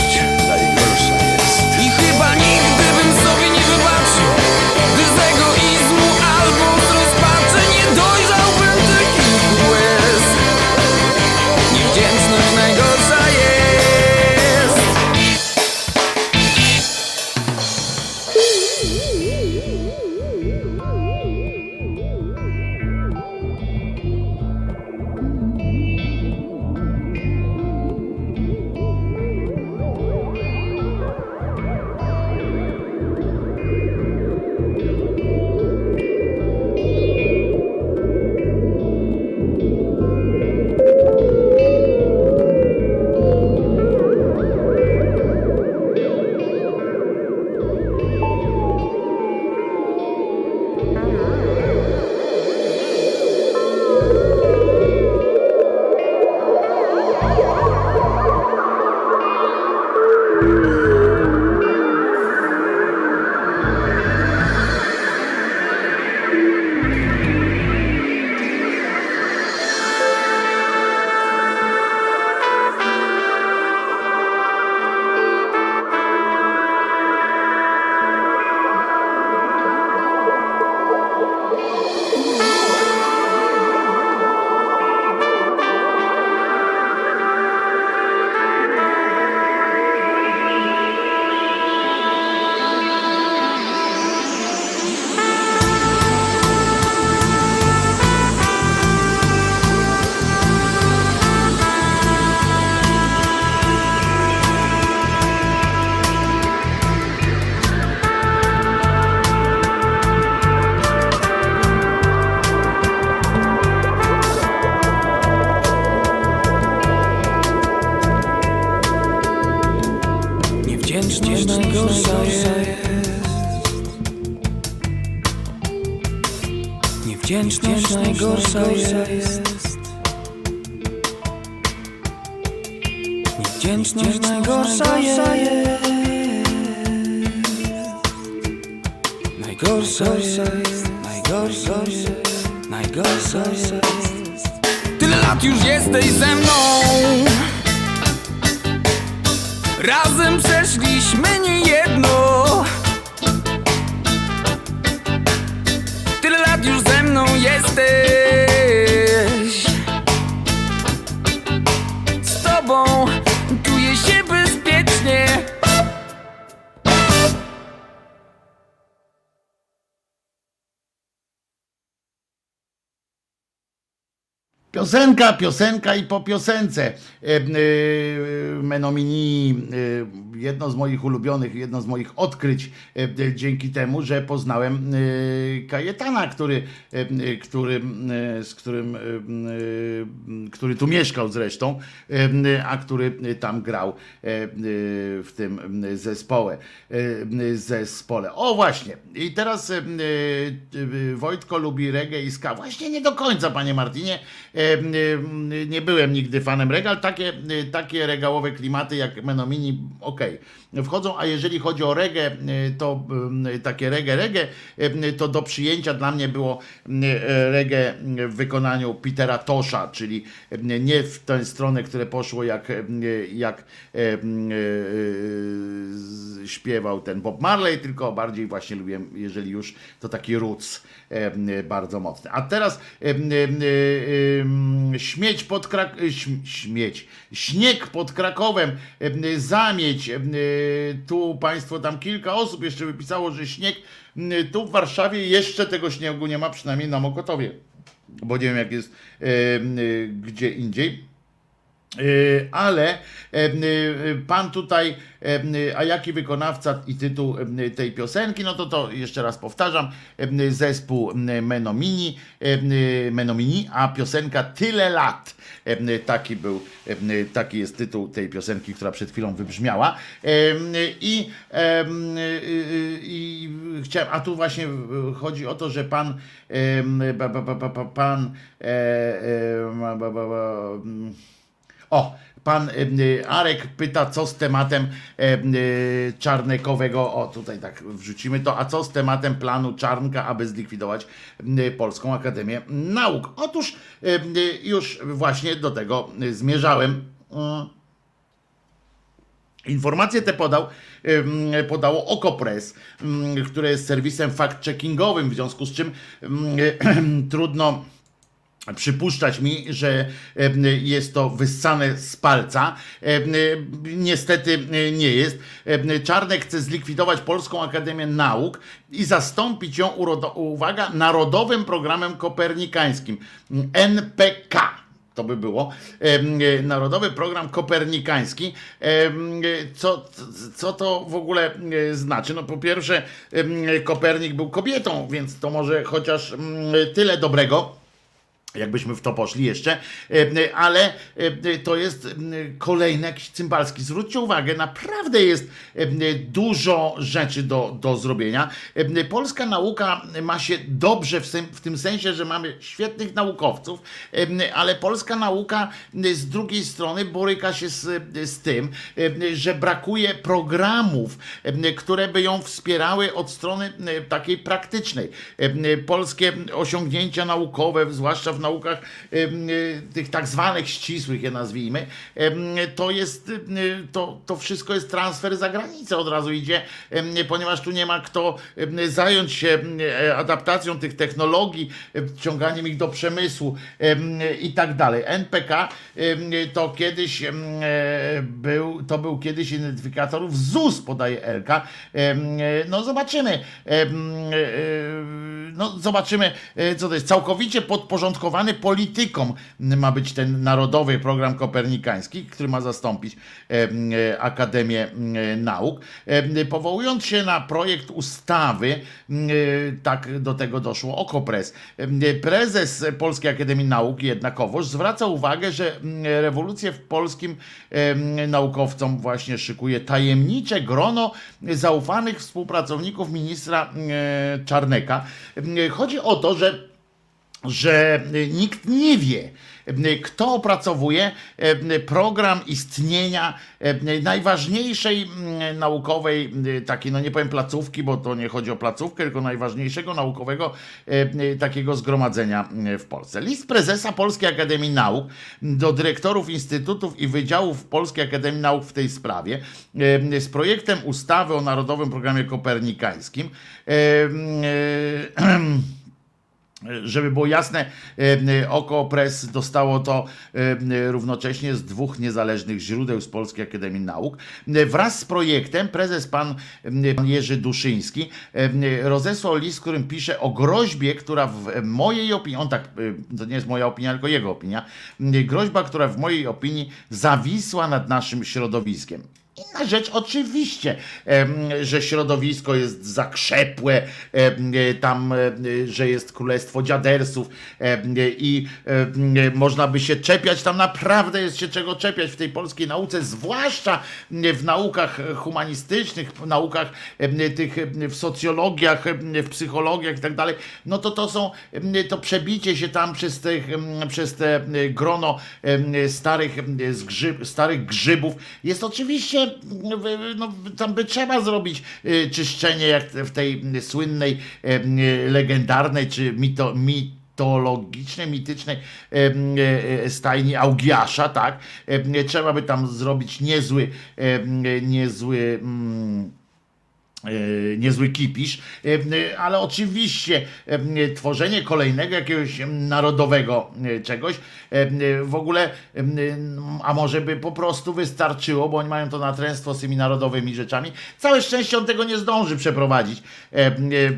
Piosenka, i po piosence. E, e, Menomini, e, jedno z moich ulubionych, jedno z moich odkryć e, dzięki temu, że poznałem e, Kajetana, który, e, który, z którym, który tu mieszkał zresztą, a który tam grał w tym zespole. zespole. O właśnie. I teraz Wojtko lubi reggae i ska. Właśnie nie do końca, panie Martinie. Nie byłem nigdy fanem regal, takie, takie regałowe klimaty jak Menomini, okej, wchodzą, a jeżeli chodzi o reggae, e, to e, takie reggae, reggae, e, to do przyjęcia dla mnie było reggae w wykonaniu Petera Tosza, czyli nie w tę stronę, które poszło jak, jak śpiewał ten Bob Marley, tylko bardziej właśnie lubię, jeżeli już, to taki roots bardzo mocny. A teraz e, e, śmieć pod Krak... śm- śmieć, śnieg pod Krakowem, zamieć, tu państwo, tam kilka osób jeszcze wypisało, że śnieg, tu w Warszawie jeszcze tego śniegu nie ma, przynajmniej na Mokotowie, bo nie wiem jak jest gdzie indziej. Yy, Ale em, yy, pan tutaj, a jaki wykonawca i tytuł tej piosenki, no to to jeszcze raz powtarzam, zespół Menomini, Menomini, a piosenka Tyle lat. Taki był, taki jest tytuł tej piosenki, która przed chwilą wybrzmiała. I, i chciałem, a tu właśnie chodzi o to, że pan, ba, ba, ba, ba, pan, o, pan y, Arek pyta, co z tematem y, y, czarnekowego. O, tutaj tak wrzucimy to. A co z tematem planu Czarnka, aby zlikwidować y, Polską Akademię Nauk? Otóż y, y, już właśnie do tego y, zmierzałem. Y, Informacje te podał, podało Okopres, ym, które jest serwisem fact-checkingowym, w związku z czym ym, trudno przypuszczać mi, że em, jest to wyssane z palca. Em, Niestety e, nie jest. Czarnek chce zlikwidować Polską Akademię Nauk i zastąpić ją, uwaga, Narodowym Programem Kopernikańskim, NPK to by było, e, Narodowy Program Kopernikański. E, Co, co to w ogóle e, znaczy? No po pierwsze, Kopernik był kobietą, więc to może chociaż tyle dobrego. Jakbyśmy w to poszli jeszcze, E, ale e, to jest kolejny jakiś cymbalski. Zwróćcie uwagę, naprawdę jest e, dużo rzeczy do, do zrobienia. Polska nauka ma się dobrze w, tym- sensie, że mamy świetnych naukowców, ale polska nauka z drugiej strony boryka się z, z tym, że brakuje programów, które by ją wspierały od strony takiej praktycznej. Polskie osiągnięcia naukowe, zwłaszcza w naukach e, tych tak zwanych ścisłych, je nazwijmy, to jest, to, to wszystko jest transfer za granicę, od razu idzie, ponieważ tu nie ma kto zająć się e, adaptacją tych technologii, em, wciąganiem ich do przemysłu em, i tak dalej. NPK to kiedyś e, był, to był kiedyś identyfikatorów ZUS, podaje Elka. No zobaczymy. E, No zobaczymy, e, co to jest. Całkowicie podporządkowany politykom ma być ten Narodowy Program Kopernikański, który ma zastąpić em, e, Akademię em, Nauk. Powołując się na projekt ustawy, e, tak do tego doszło Okopres. Prezes Polskiej Akademii Nauk jednakowoż zwraca uwagę, że rewolucję w polskim naukowcom właśnie szykuje tajemnicze grono zaufanych współpracowników ministra e, Czarneka. Chodzi o to, że że nikt nie wie, kto opracowuje e, program istnienia e, najważniejszej naukowej, e, takiej, no nie powiem placówki, bo to nie chodzi o placówkę, tylko najważniejszego naukowego takiego zgromadzenia w Polsce. List prezesa Polskiej Akademii Nauk do dyrektorów instytutów i wydziałów Polskiej Akademii Nauk w tej sprawie z projektem ustawy o Narodowym Programie Kopernikańskim. Żeby było jasne, Oko Press dostało to równocześnie z dwóch niezależnych źródeł z Polskiej Akademii Nauk. Wraz z projektem prezes pan Jerzy Duszyński rozesłał list, w którym pisze o groźbie, która w mojej opinii, on tak, to nie jest moja opinia, tylko jego opinia, groźba, która w mojej opinii zawisła nad naszym środowiskiem. Inna rzecz oczywiście, że środowisko jest zakrzepłe, tam, że jest królestwo dziadersów i można by się czepiać, tam naprawdę jest się czego czepiać w tej polskiej nauce, zwłaszcza w naukach humanistycznych, w naukach tych w socjologiach, w psychologiach i tak dalej, no to to są, to przebicie się tam przez, em, przez te grono starych, starych grzybów jest oczywiście, no, tam by trzeba zrobić y, czyszczenie jak w tej słynnej, legendarnej czy mito, mitologicznej, mitycznej e, e, stajni Augiasza, tak? Trzeba by tam zrobić niezły, niezły mm, niezły kipisz, e, ale oczywiście e, tworzenie kolejnego jakiegoś narodowego e, czegoś e, w ogóle, e, a może by po prostu wystarczyło, bo oni mają to natręstwo z tymi narodowymi rzeczami. Całe szczęście on tego nie zdąży przeprowadzić, e, e,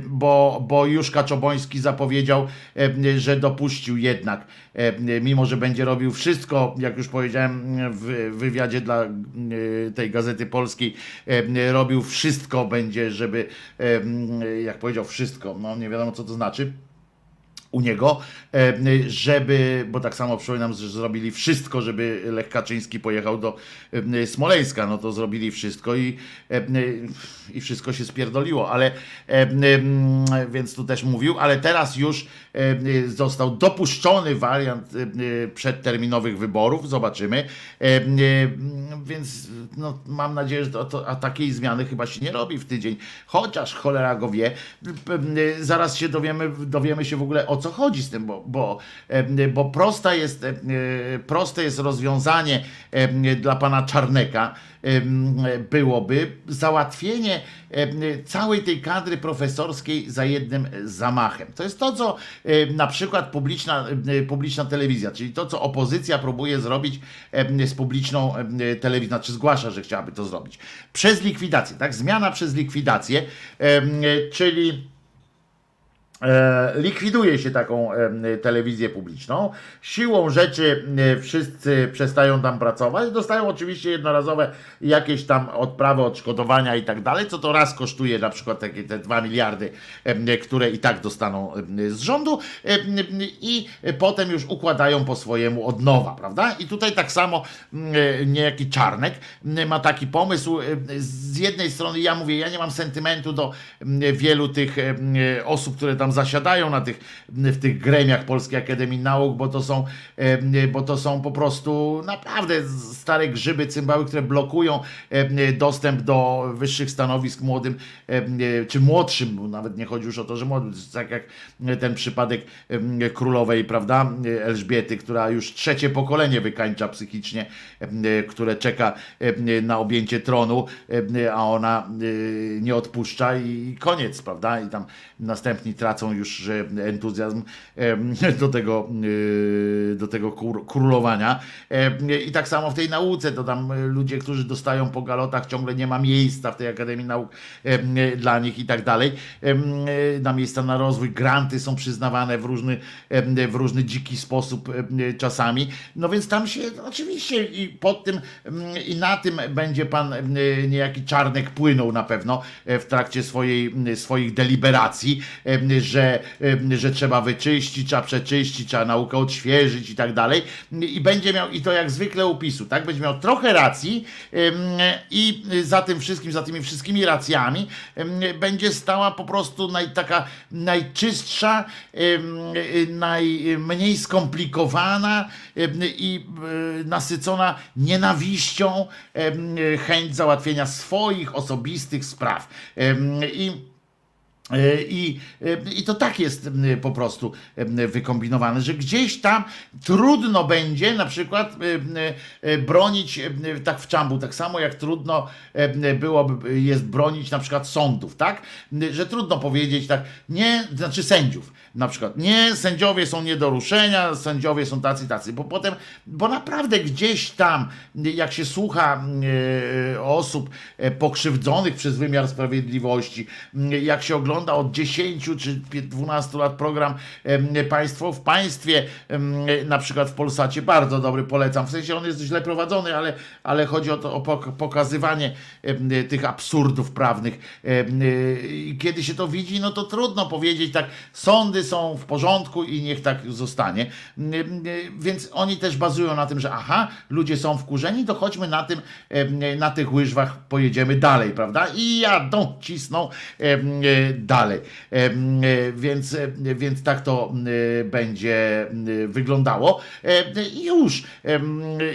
bo, bo już Kaczoboński zapowiedział, e, że dopuścił jednak, e, mimo że będzie robił wszystko, jak już powiedziałem w wywiadzie dla e, tej Gazety Polskiej, e, robił wszystko będzie, żeby, e, jak powiedział wszystko, no nie wiadomo co to znaczy, u niego, żeby, bo tak samo przypominam, że zrobili wszystko, żeby Lech Kaczyński pojechał do Smoleńska, no to zrobili wszystko i, i wszystko się spierdoliło, ale więc tu też mówił, ale teraz już został dopuszczony wariant e, przedterminowych wyborów, zobaczymy, E, e, więc no, mam nadzieję, że to, to, a takiej zmiany chyba się nie robi w tydzień, chociaż cholera go wie, E, zaraz się dowiemy, dowiemy się w ogóle o co chodzi z tym, bo, bo, e, bo prosta jest, e, proste jest rozwiązanie e, dla pana Czarneka. e, byłoby załatwienie całej tej kadry profesorskiej za jednym zamachem. To jest to, co na przykład publiczna, publiczna telewizja, czyli to, co opozycja próbuje zrobić z publiczną telewizją, znaczy zgłasza, że chciałaby to zrobić. Przez likwidację, tak? Zmiana przez likwidację, czyli likwiduje się taką e, telewizję publiczną. Siłą rzeczy e, wszyscy przestają tam pracować. Dostają oczywiście jednorazowe jakieś tam odprawy, odszkodowania i tak dalej, co to raz kosztuje na przykład takie te 2 miliardy, e, które i tak dostaną e, z rządu e, i potem już układają po swojemu od nowa, prawda? I tutaj tak samo e, niejaki Czarnek ma taki pomysł. e, Z jednej strony ja mówię, ja nie mam sentymentu do wielu tych e, osób, które tam zasiadają na tych, w tych gremiach Polskiej Akademii Nauk, bo to są, bo to są po prostu naprawdę stare grzyby, cymbały, które blokują dostęp do wyższych stanowisk młodym czy młodszym, bo nawet nie chodzi już o to, że młodym, tak jak ten przypadek królowej, prawda, Elżbiety, która już trzecie pokolenie wykańcza psychicznie, które czeka na objęcie tronu, a ona e, nie odpuszcza i koniec, prawda? I tam następni tracą już e, entuzjazm do tego, e, do tego królowania. I tak samo w tej nauce, to tam e, ludzie, którzy dostają po galotach, ciągle nie ma miejsca w tej Akademii Nauk e, dla nich i tak dalej. Na miejsca na rozwój, granty są przyznawane w różny, w różny dziki sposób czasami. No więc tam się oczywiście i pod tym i na tym będzie pan niejaki Czarnek płynął na pewno w trakcie swojej, swoich deliberacji, że, że trzeba wyczyścić, trzeba przeczyścić, trzeba naukę odświeżyć i tak dalej. I będzie miał, i to jak zwykle upisu, tak? Będzie miał trochę racji i za tym wszystkim, za tymi wszystkimi racjami będzie stała po prostu naj, taka najczystsza, najmniej skomplikowana i e, nasycona nienawiścią chęć załatwienia swoich osobistych spraw. I I, e, I to tak jest po prostu wykombinowane, że gdzieś tam trudno będzie na przykład e, bronić, tak w czambu, tak samo jak trudno byłoby, jest bronić na przykład sądów, tak? Że trudno powiedzieć tak, nie, znaczy sędziów, na przykład, nie, sędziowie są nie do ruszenia, sędziowie są tacy, tacy, bo potem, bo naprawdę gdzieś tam, jak się słucha e, osób e, pokrzywdzonych przez wymiar sprawiedliwości, m, jak się ogląda od 10 czy 12 lat program Państwo w Państwie, na przykład w Polsacie, bardzo dobry, polecam. W sensie on jest źle prowadzony, ale, ale chodzi o to, o pok- pokazywanie tych absurdów prawnych. I Kiedy się to widzi, no to trudno powiedzieć tak, sądy są w porządku i niech tak zostanie. Em, Więc oni też bazują na tym, że aha, ludzie są wkurzeni, to chodźmy na tym, na tych łyżwach pojedziemy dalej, prawda? I jadą, cisną e, dalej. E, Więc, e, więc tak to będzie wyglądało. I już.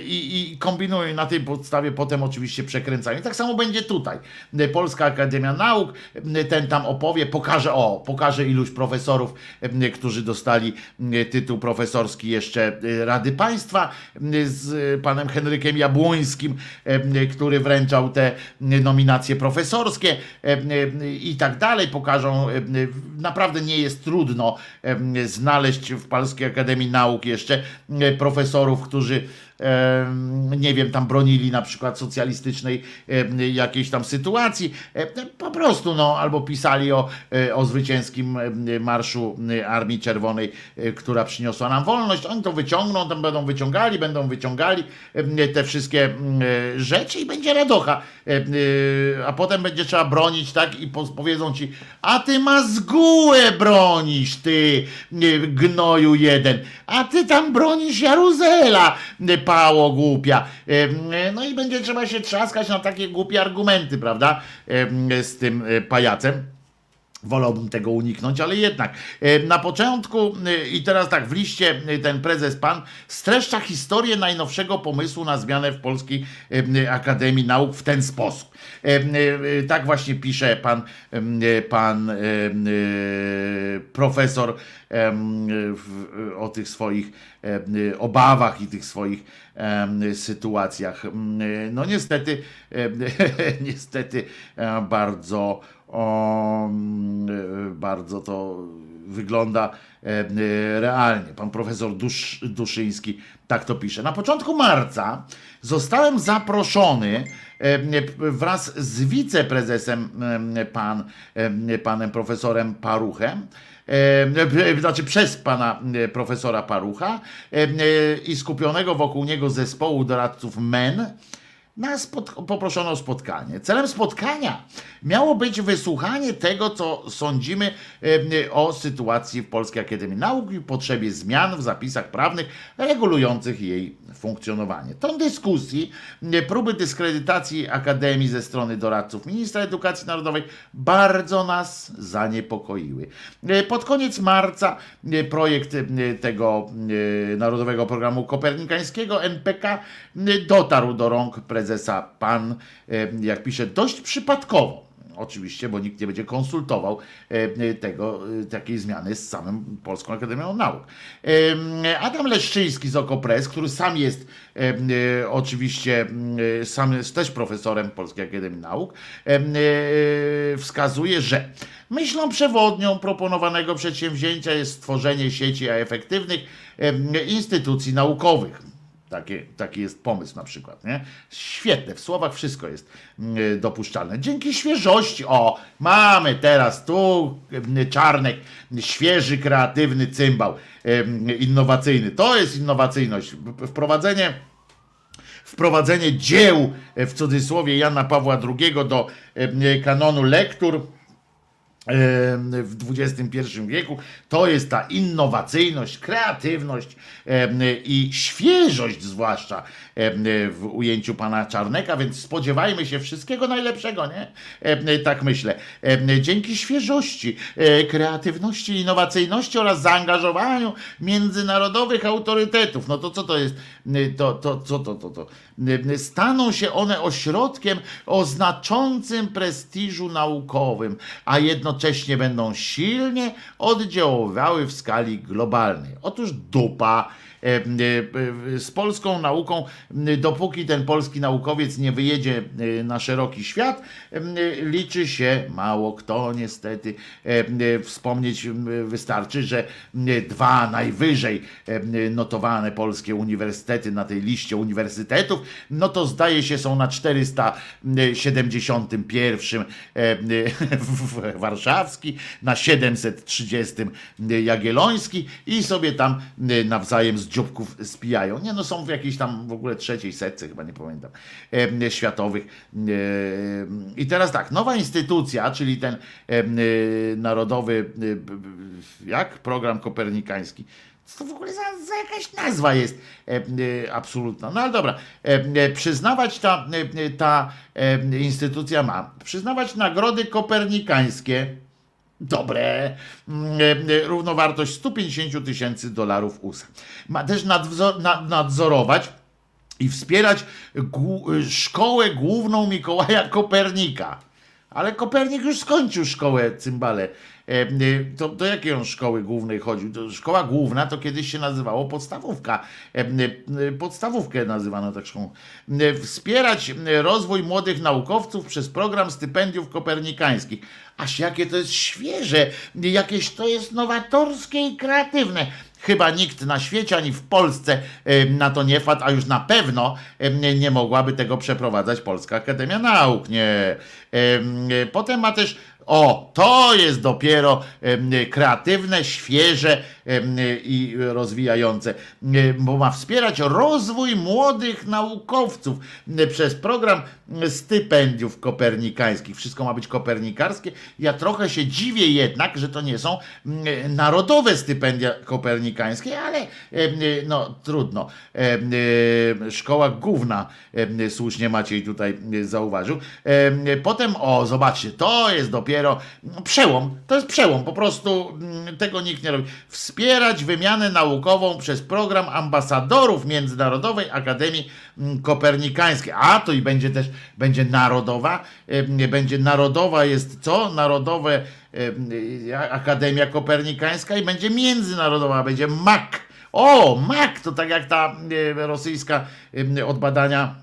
I, I kombinują na tej podstawie, potem oczywiście przekręcają. I tak samo będzie tutaj. Polska Akademia Nauk, ten tam opowie, pokaże, o, pokaże iluś profesorów, którzy dostali e, tytuł profesorski jeszcze e, Rady Państwa e, z panem Henrykiem Jabłońskim, który wręczał te nominacje profesorskie i tak dalej. Pokażą, naprawdę nie jest trudno znaleźć w Polskiej Akademii Nauk jeszcze profesorów, którzy nie wiem, tam bronili na przykład socjalistycznej jakiejś tam sytuacji, po prostu, no, albo pisali o, e, o zwycięskim marszu e, Armii Czerwonej, e, która przyniosła nam wolność. Oni to wyciągną, tam będą wyciągali, będą wyciągali te wszystkie rzeczy i będzie radocha. A potem będzie trzeba bronić, tak, i po- powiedzą ci, a ty mazgułę bronisz, ty gnoju jeden, a ty tam bronisz Jaruzela, pało głupia. No i będzie trzeba się trzaskać na takie głupie argumenty, prawda, z tym e, pajacem. Wolałbym tego uniknąć, ale jednak. E, Na początku, e, i teraz tak, w liście e, ten prezes pan streszcza historię najnowszego pomysłu na zmianę w Polskiej Akademii Nauk w ten sposób. Tak właśnie pisze pan, pan profesor o tych swoich obawach i tych swoich sytuacjach. No niestety, niestety bardzo o, mm, bardzo to wygląda e, realnie. Pan profesor Dusz, Duszyński tak to pisze. Na początku marca zostałem zaproszony e, wraz z wiceprezesem e, pan, e, panem profesorem Paruchem e, znaczy przez pana e, profesora Parucha e, e, i skupionego wokół niego zespołu doradców MEN na spot- poproszono o spotkanie. Celem spotkania miało być wysłuchanie tego, co sądzimy o sytuacji w Polskiej Akademii Nauk i potrzebie zmian w zapisach prawnych regulujących jej funkcjonowanie. Tą dyskusji, próby dyskredytacji Akademii ze strony doradców ministra edukacji narodowej bardzo nas zaniepokoiły. E, Pod koniec marca e, projekt tego e, Narodowego Programu Kopernikańskiego NPK dotarł do rąk prezesa PAN, jak pisze, dość przypadkowo. Oczywiście, bo nikt nie będzie konsultował e, tego, e, takiej zmiany z samym Polską Akademią Nauk. E, Adam Leszczyński z Okopres, który sam jest e, e, oczywiście e, sam jest też profesorem Polskiej Akademii Nauk, e, e, wskazuje, że myślą przewodnią proponowanego przedsięwzięcia jest stworzenie sieci efektywnych e, instytucji naukowych. Taki jest pomysł na przykład. Nie? Świetne, w słowach wszystko jest mm, dopuszczalne. Dzięki świeżości, o, mamy teraz tu mm, Czarnek, świeży, kreatywny cymbał, innowacyjny. To jest innowacyjność. Wprowadzenie wprowadzenie dzieł e, w cudzysłowie Jana Pawła II do e, kanonu lektur e, w XXI wieku. To jest ta innowacyjność, kreatywność i świeżość zwłaszcza w ujęciu pana Czarneka, więc spodziewajmy się wszystkiego najlepszego, nie? Tak myślę. Dzięki świeżości, e, kreatywności, innowacyjności oraz zaangażowaniu międzynarodowych autorytetów. No to co to jest? To, to, to, to, to? E, Staną się one ośrodkiem o znaczącym prestiżu naukowym, a jednocześnie będą silnie oddziaływały w skali globalnej. Otóż dupa z polską nauką, dopóki ten polski naukowiec nie wyjedzie e, na szeroki świat, e, liczy się mało kto niestety. Wspomnieć wystarczy, że dwa najwyżej notowane polskie uniwersytety na tej liście uniwersytetów, no to zdaje się są na 471 warszawski, na 730 jagielloński i sobie tam nawzajem z dzióbków spijają. Nie no, są w jakiejś tam w ogóle trzeciej setce, chyba nie pamiętam, światowych. I teraz tak, nowa instytucja, czyli ten narodowy, jak? Program kopernikański, co to w ogóle za, za jakaś nazwa jest e, e, absolutna? No ale dobra, e, e, przyznawać ta, e, ta e, instytucja ma, przyznawać nagrody kopernikańskie, dobre, mm, e, równowartość 150 tysięcy dolarów USA. Ma też nadzor, nad, nadzorować i wspierać głu- szkołę główną Mikołaja Kopernika. Ale Kopernik już skończył szkołę cymbale. E, e, To do jakiej on szkoły głównej chodził? Szkoła główna to kiedyś się nazywało podstawówka. E, e, Podstawówkę nazywano tak szkołą. E, Wspierać e, rozwój młodych naukowców przez program stypendiów kopernikańskich. Aż jakie to jest świeże, jakieś to jest nowatorskie i kreatywne. Chyba nikt na świecie ani w Polsce em, na to nie wpadł, a już na pewno nie mogłaby tego przeprowadzać Polska Akademia Nauk. Nie. Em, Potem ma też o, to jest dopiero kreatywne, świeże i rozwijające, bo ma wspierać rozwój młodych naukowców przez program stypendiów kopernikańskich. Wszystko ma być kopernikarskie. Ja trochę się dziwię jednak, że to nie są narodowe stypendia kopernikańskie, ale no trudno. Szkoła główna, słusznie Maciej tutaj zauważył. Em, Potem, o, zobaczcie, to jest dopiero no, przełom. To jest przełom, po prostu mm, tego nikt nie robi. Wspierać wymianę naukową przez program ambasadorów Międzynarodowej Akademii mm, Kopernikańskiej. A to i będzie też, będzie narodowa. Będzie narodowa jest co? Narodowe em, Akademia Kopernikańska i będzie międzynarodowa, będzie MAC. O, MAC to tak jak ta rosyjska od badania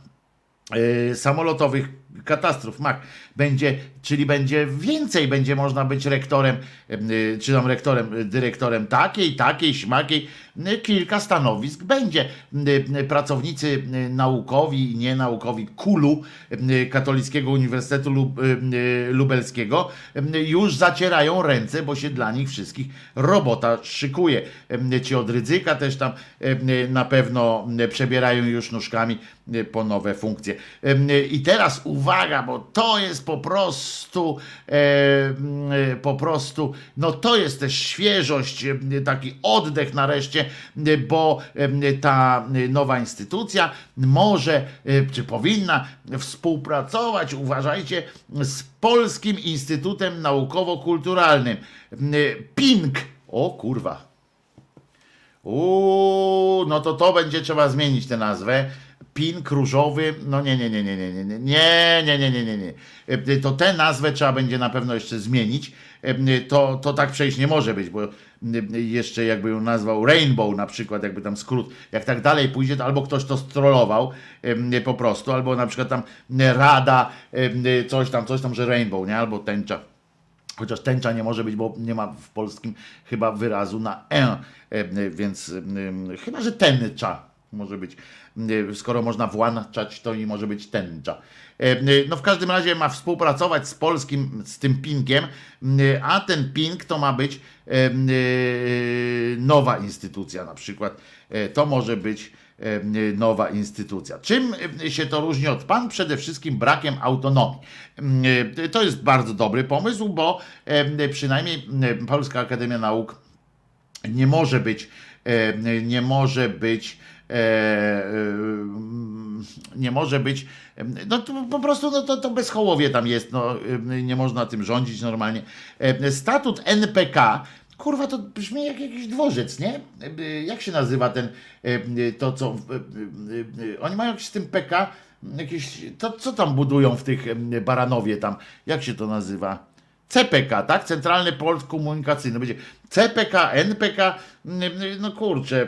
e, samolotowych katastrof MAC będzie, czyli będzie więcej, będzie można być rektorem, e, czy tam rektorem, e, dyrektorem takiej, takiej, śmakiej, e, kilka stanowisk będzie. Pracownicy naukowi i nienaukowi KULU, Katolickiego Uniwersytetu Lub, Lubelskiego, już zacierają ręce, bo się dla nich wszystkich robota szykuje. Ci od ryzyka też tam na pewno przebierają już nóżkami po nowe funkcje. I teraz uwaga, bo to jest po prostu e, e, po prostu, no to jest też świeżość, e, taki oddech nareszcie, bo ta nowa instytucja może, czy powinna współpracować, uważajcie, z Polskim Instytutem Naukowo-Kulturalnym. PINK. O kurwa. Uuu, no to to będzie trzeba zmienić tę nazwę. Pink różowy, no nie, nie, nie, nie, nie, nie, nie, nie, nie, nie, nie, nie. E, To tę nazwę trzeba będzie na pewno jeszcze zmienić. E, To, to tak przejść nie może być, bo e, jeszcze jakby ją nazwał Rainbow na przykład, jakby tam skrót, jak tak dalej pójdzie, to albo ktoś to strollował e, po prostu, albo na przykład tam Rada, e, coś tam, coś tam, że Rainbow, nie? Albo tęcza. Chociaż tęcza nie może być, bo nie ma w polskim chyba wyrazu na e, e, więc e, chyba, że tęcza może być. E, Skoro można włączać, to i może być tęcza. E, No w każdym razie ma współpracować z polskim, z tym pinkiem, e, a ten pink to ma być e, e, nowa instytucja na przykład. E, To może być e, nowa instytucja. Czym e, się to różni od pan? Przede wszystkim brakiem autonomii. E, To jest bardzo dobry pomysł, bo e, przynajmniej e, Polska Akademia Nauk nie może być, e, nie może być, e, e, nie może być, e, no po prostu no to, to bezchołowie tam jest, no, e, nie można tym rządzić normalnie. E, Statut NPK, kurwa to brzmi jak jakiś dworzec, nie? E, Jak się nazywa ten, e, to co, e, e, e, oni mają jakiś z tym PK, jakieś, to co tam budują w tych e, Baranowie tam, jak się to nazywa? CPK, tak? Centralny Port Komunikacyjny. Będzie CPK, NPK, no kurczę,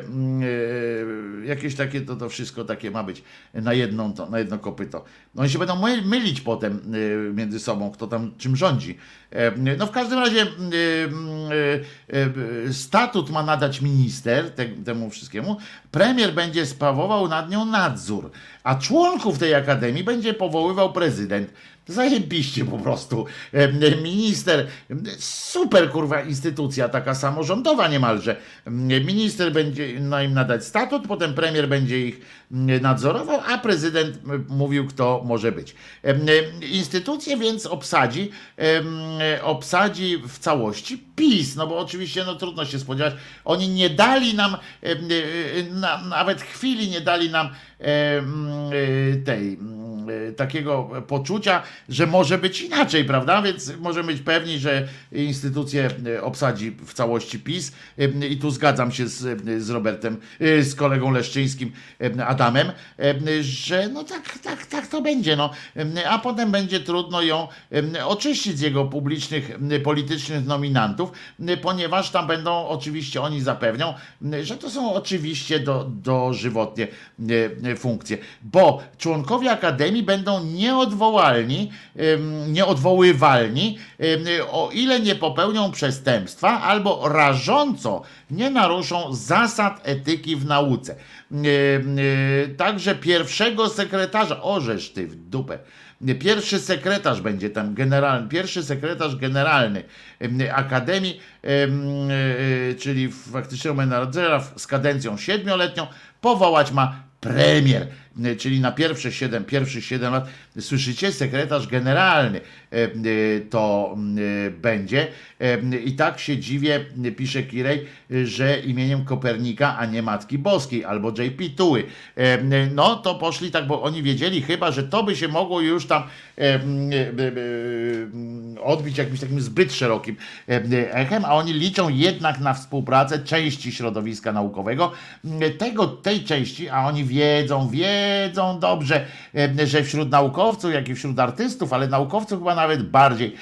e, jakieś takie, to, to wszystko takie ma być na jedną, to, na jedno kopyto. No oni się będą my- mylić potem e, między sobą, kto tam czym rządzi. E, No w każdym razie statut ma nadać minister te, temu wszystkiemu. Premier będzie sprawował nad nią nadzór, a członków tej akademii będzie powoływał prezydent. Zajebiście po prostu. E, Minister, super kurwa instytucja, taka samorządowa niemalże. Minister będzie no, im nadać statut, potem premier będzie ich nadzorował, a prezydent mówił, kto może być. E, Instytucję więc obsadzi, obsadzi w całości PiS, no bo oczywiście no, trudno się spodziewać. Oni nie dali nam, e, na, nawet chwili nie dali nam e, tej e, takiego poczucia, że może być inaczej, prawda? Więc możemy być pewni, że instytucję e, obsadzi w całości PiS E, i tu zgadzam się z, z Robertem, z kolegą Leszczyńskim, Adamem, że no tak, tak, tak to będzie, no. A potem będzie trudno ją oczyścić z jego publicznych, politycznych nominantów, ponieważ tam będą oczywiście, oni zapewnią, że to są oczywiście do, dożywotnie funkcje, bo członkowie Akademii będą nieodwołalni, nieodwoływalni, o ile nie popełnią przestępstwa albo rażąco nie naruszą zasad etyki w nauce. E, Także pierwszego sekretarza, orzesz ty w dupę, Pierwszy sekretarz będzie tam generalny, pierwszy sekretarz generalny em, Akademii, em, e, czyli faktycznego menadżera z kadencją siedmioletnią, powołać ma premier, czyli na pierwsze 7, pierwszych 7 lat, słyszycie, sekretarz generalny e, e, to e, będzie. E, I tak się dziwię, e, pisze Kirej, e, że imieniem Kopernika, a nie Matki Boskiej albo JP Tuły. E, No to poszli tak, bo oni wiedzieli chyba, że to by się mogło już tam e, e, e, odbić jakimś takim zbyt szerokim e, echem, a oni liczą jednak na współpracę części środowiska naukowego, tego, tej części, a oni wiedzą, wiedzą dobrze, e, że wśród naukowców, jak i wśród artystów, ale naukowców chyba nawet bardziej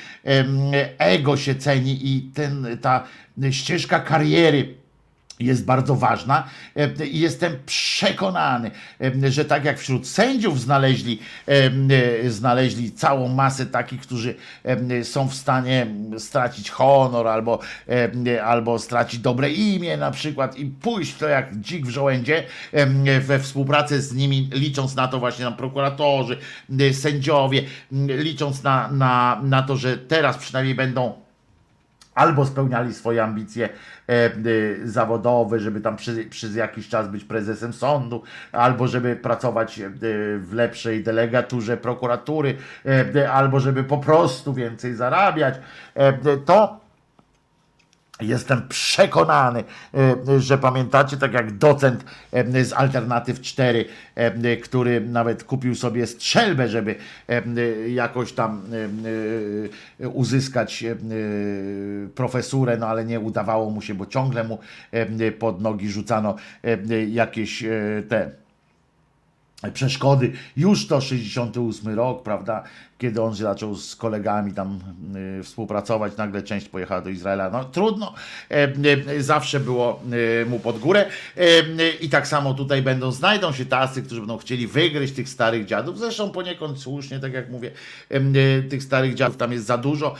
ego się ceni i ten, ta ścieżka kariery jest bardzo ważna e, i jestem przekonany, e, że tak jak wśród sędziów znaleźli, e, znaleźli całą masę takich, którzy są w stanie stracić honor albo, albo stracić dobre imię na przykład i pójść to jak dzik w żołędzie we współpracę z nimi, licząc na to właśnie na prokuratorzy, sędziowie, licząc na, na, na to, że teraz przynajmniej będą albo spełniali swoje ambicje e, e, zawodowe, żeby tam przez, przez jakiś czas być prezesem sądu, albo żeby pracować e, w lepszej delegaturze prokuratury, albo żeby po prostu więcej zarabiać, to Jestem przekonany, e, że pamiętacie, tak jak docent e, z Alternatyw 4, e, który nawet kupił sobie strzelbę, żeby jakoś tam uzyskać profesurę, no ale nie udawało mu się, bo ciągle mu pod nogi rzucano jakieś te przeszkody. Już to 68 rok, prawda? Kiedy on zaczął z kolegami tam y, współpracować, nagle część pojechała do Izraela. No trudno, e, e, zawsze było e, mu pod górę. I tak samo tutaj będą, znajdą się tacy, którzy będą chcieli wygryźć tych starych dziadów. Zresztą poniekąd słusznie, tak jak mówię, tych starych dziadów tam jest za dużo,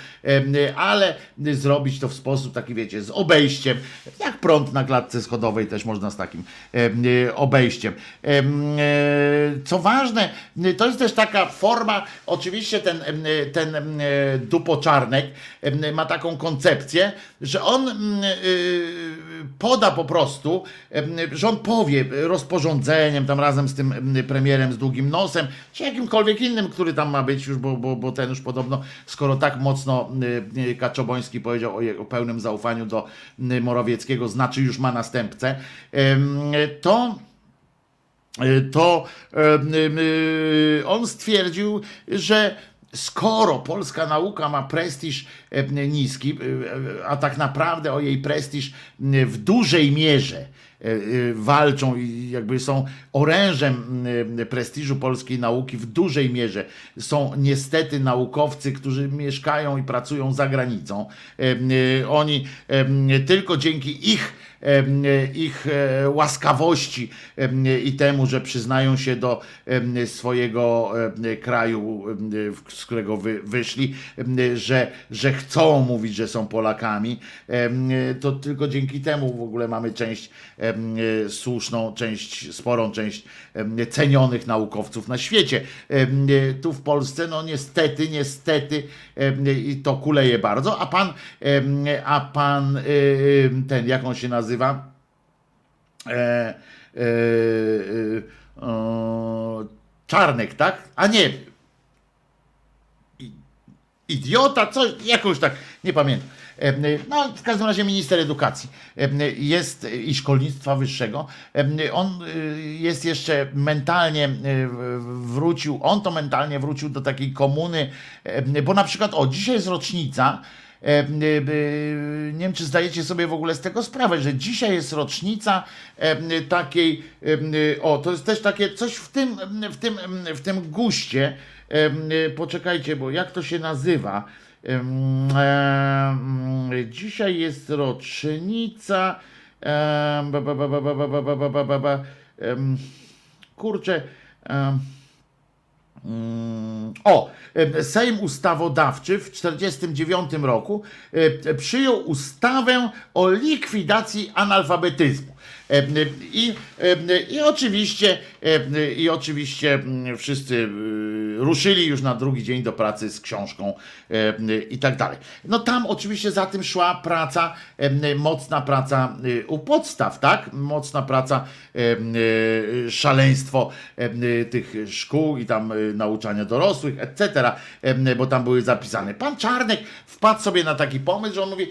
ale zrobić to w sposób taki, wiecie, z obejściem, jak prąd na klatce schodowej też można z takim obejściem. Co ważne, to jest też taka forma, oczywiście ten, em, ten em, dupoczarnek em, ma taką koncepcję, że on mm, poda po prostu, że on powie rozporządzeniem tam razem z tym em, premierem z długim nosem, czy jakimkolwiek innym, który tam ma być już, bo, bo, bo ten już podobno, skoro tak mocno Kaczoboński powiedział o jego pełnym zaufaniu do Morawieckiego, znaczy już ma następcę, to to em, y, on stwierdził, że skoro polska nauka ma prestiż niski, a tak naprawdę o jej prestiż w dużej mierze walczą i jakby są orężem prestiżu polskiej nauki w dużej mierze są niestety naukowcy, którzy mieszkają i pracują za granicą. Oni tylko dzięki ich ich e, łaskawości i temu, że przyznają się do swojego kraju, z którego wy, wyszli, że, że chcą mówić, że są Polakami, to tylko dzięki temu w ogóle mamy część słuszną, część, sporą część cenionych naukowców na świecie. Tu w Polsce, no niestety, niestety i to kuleje bardzo, a pan, a pan em, ten, jak on się nazywa? E, e, e, o, Czarnek, tak? A nie. Idiota, coś, jakąś tak, nie pamiętam. Em, No, w każdym razie minister edukacji jest i szkolnictwa wyższego. On jest jeszcze mentalnie wrócił, on to mentalnie wrócił do takiej komuny, bo na przykład, o, dzisiaj jest rocznica. Nie wiem, czy zdajecie sobie w ogóle z tego sprawę, że dzisiaj jest rocznica takiej, o, to jest też takie coś w tym, w tym, w tym guście. Poczekajcie, bo jak to się nazywa? Dzisiaj jest rocznica. Kurczę. Mm, O, e, Sejm Ustawodawczy w 1949 roku e, przyjął ustawę o likwidacji analfabetyzmu. I, i oczywiście, i oczywiście mm, wszyscy y, ruszyli już na drugi dzień do pracy z książką i tak dalej. No tam oczywiście za tym szła praca, mocna praca y, u podstaw, tak? Mocna praca, y, szaleństwo tych szkół i tam nauczania dorosłych, etc., bo tam były zapisane. Pan Czarnek wpadł sobie na taki pomysł, że on mówi,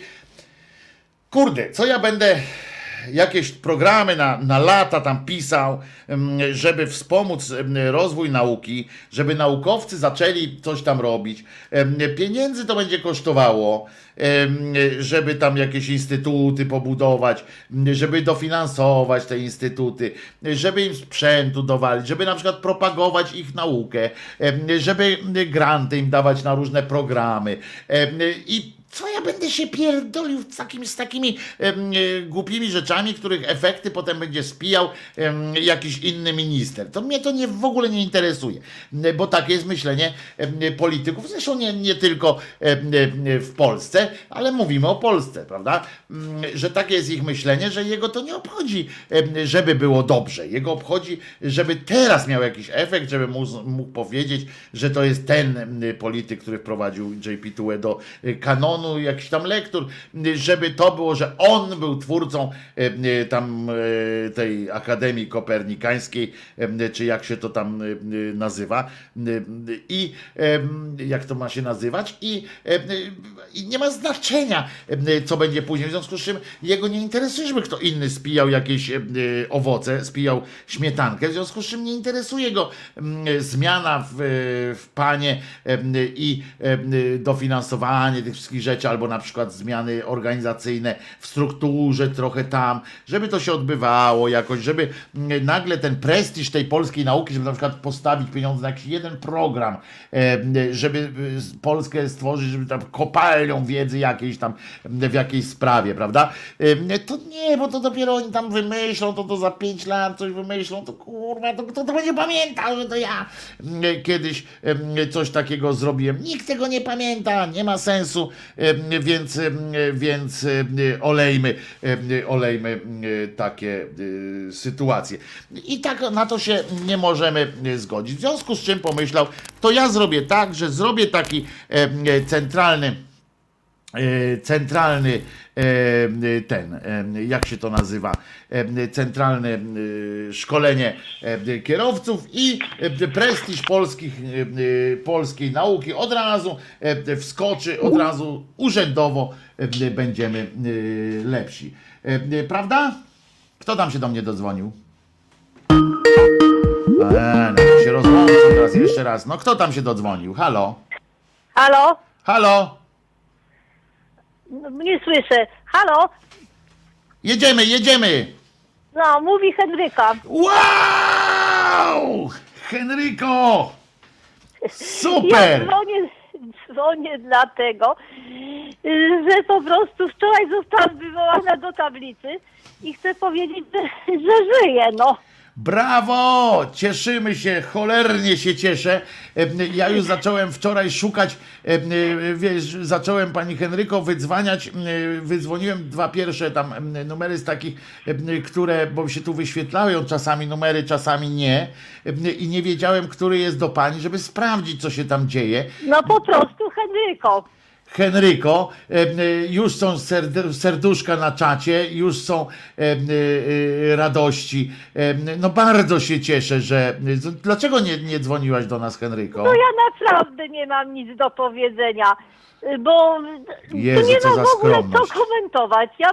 kurde, co ja będę jakieś programy na, na lata tam pisał, żeby wspomóc rozwój nauki, żeby naukowcy zaczęli coś tam robić. Pieniędzy to będzie kosztowało, żeby tam jakieś instytuty pobudować, żeby dofinansować te instytuty, żeby im sprzętu dowalić, żeby na przykład propagować ich naukę, żeby granty im dawać na różne programy. I co ja będę się pierdolił z, takim, z takimi e, głupimi rzeczami, których efekty potem będzie spijał jakiś inny minister. To mnie to nie, w ogóle nie interesuje, M, bo takie jest myślenie polityków, zresztą nie, nie tylko em, w Polsce, ale mówimy o Polsce, prawda? M, Że takie jest ich myślenie, że jego to nie obchodzi, żeby było dobrze. Jego obchodzi, żeby teraz miał jakiś efekt, żeby mógł, powiedzieć, że to jest ten polityk, który wprowadził JP Tue do y, kanonu tam lektur, żeby to było, że on był twórcą y, y, tam y, tej Akademii Kopernikańskiej, czy jak się to tam nazywa. I jak to ma się nazywać? I, i nie ma znaczenia, co będzie później. W związku z czym jego nie interesuje, żeby kto inny spijał jakieś owoce, spijał śmietankę. W związku z czym nie interesuje go zmiana w, w panie i dofinansowanie tych wszystkich rzeczy, albo na przykład zmiany organizacyjne w strukturze trochę tam, żeby to się odbywało jakoś, żeby mm, nagle ten prestiż tej polskiej nauki, żeby na przykład postawić pieniądze na jakiś jeden program, em, żeby y, Polskę stworzyć, żeby tam kopalnią wiedzy jakiejś tam w jakiejś sprawie, prawda? Em, To nie, bo to dopiero oni tam wymyślą, to to za pięć lat coś wymyślą, to kurwa, to kto to będzie pamiętał, że to ja kiedyś coś takiego zrobiłem. Nikt tego nie pamięta, nie ma sensu, więc, więc olejmy, olejmy takie y, sytuacje. I tak na to się nie możemy y, zgodzić. W związku z czym pomyślał, to ja zrobię tak, że zrobię taki centralny e, centralny e, ten, e, jak się to nazywa, e, centralne e, szkolenie e, kierowców i e, prestiż polskich, e, e, polskiej nauki od razu e, wskoczy, od razu urzędowo e, będziemy e, lepsi. E, e, Prawda? Kto tam się do mnie dodzwonił? E, no, się rozłączył teraz jeszcze raz. No kto tam się dodzwonił? Halo? Halo? Halo? No, Nie słyszę. Halo? Jedziemy, jedziemy! No, mówi Henryka. Wow! Henryko! Ja Super! dzwonię, dzwonię dlatego, że po prostu wczoraj zostałam wywołana do tablicy i chcę powiedzieć, że, że żyję, no. Brawo! Cieszymy się, cholernie się cieszę. Ja już zacząłem wczoraj szukać, e, wiesz, zacząłem pani Henryko wydzwaniać, e, wydzwoniłem dwa pierwsze tam numery z takich, które, bo się tu wyświetlają czasami numery, czasami nie i nie wiedziałem, który jest do pani, żeby sprawdzić, co się tam dzieje. No po prostu Henryko. Henryko, e, e, już są serd- serduszka na czacie, już są e, radości. No bardzo się cieszę, że. Dlaczego nie, nie dzwoniłaś do nas, Henryko? No ja naprawdę nie mam nic do powiedzenia, bo Jezu, tu nie co ma za w ogóle co komentować. Ja,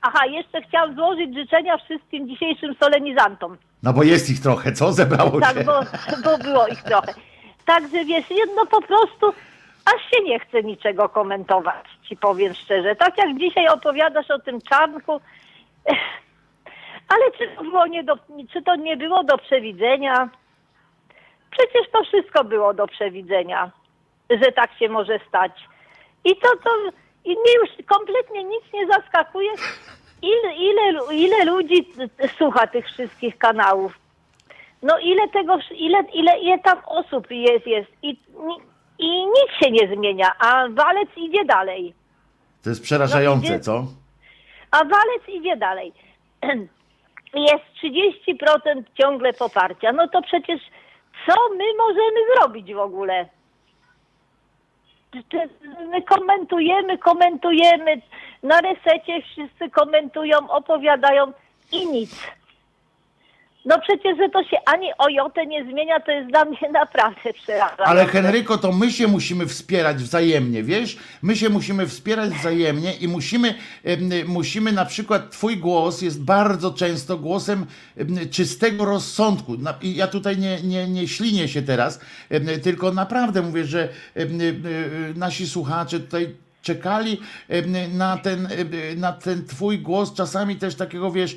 aha, jeszcze chciałam złożyć życzenia wszystkim dzisiejszym solenizantom. No bo jest ich trochę, co? Zebrało się. Tak, bo, bo było ich trochę. Także wiesz, jedno po prostu, aż się nie chce niczego komentować, ci powiem szczerze. Tak jak dzisiaj opowiadasz o tym czarnku, ale czy to, było nie do, czy to nie było do przewidzenia? Przecież to wszystko było do przewidzenia, że tak się może stać. I to, to i mnie już kompletnie nic nie zaskakuje, ile, ile, ile ludzi słucha tych wszystkich kanałów. No ile tego, ile, ile, ile tam osób jest, jest i, i nic się nie zmienia, a walec idzie dalej. To jest przerażające, No, idzie- co? A walec idzie dalej. Jest 30% ciągle poparcia. No to przecież co my możemy zrobić w ogóle? My komentujemy, komentujemy, na resecie wszyscy komentują, opowiadają i nic. No przecież, że to się ani o jotę nie zmienia, to jest dla mnie naprawdę przerażające. Ale Henryko, to my się musimy wspierać wzajemnie, wiesz? My się musimy wspierać wzajemnie i musimy, musimy na przykład, twój głos jest bardzo często głosem em, czystego rozsądku. I ja tutaj nie, nie, nie ślinię się teraz, tylko naprawdę mówię, że nasi słuchacze tutaj czekali na ten, na ten twój głos, czasami też takiego, wiesz,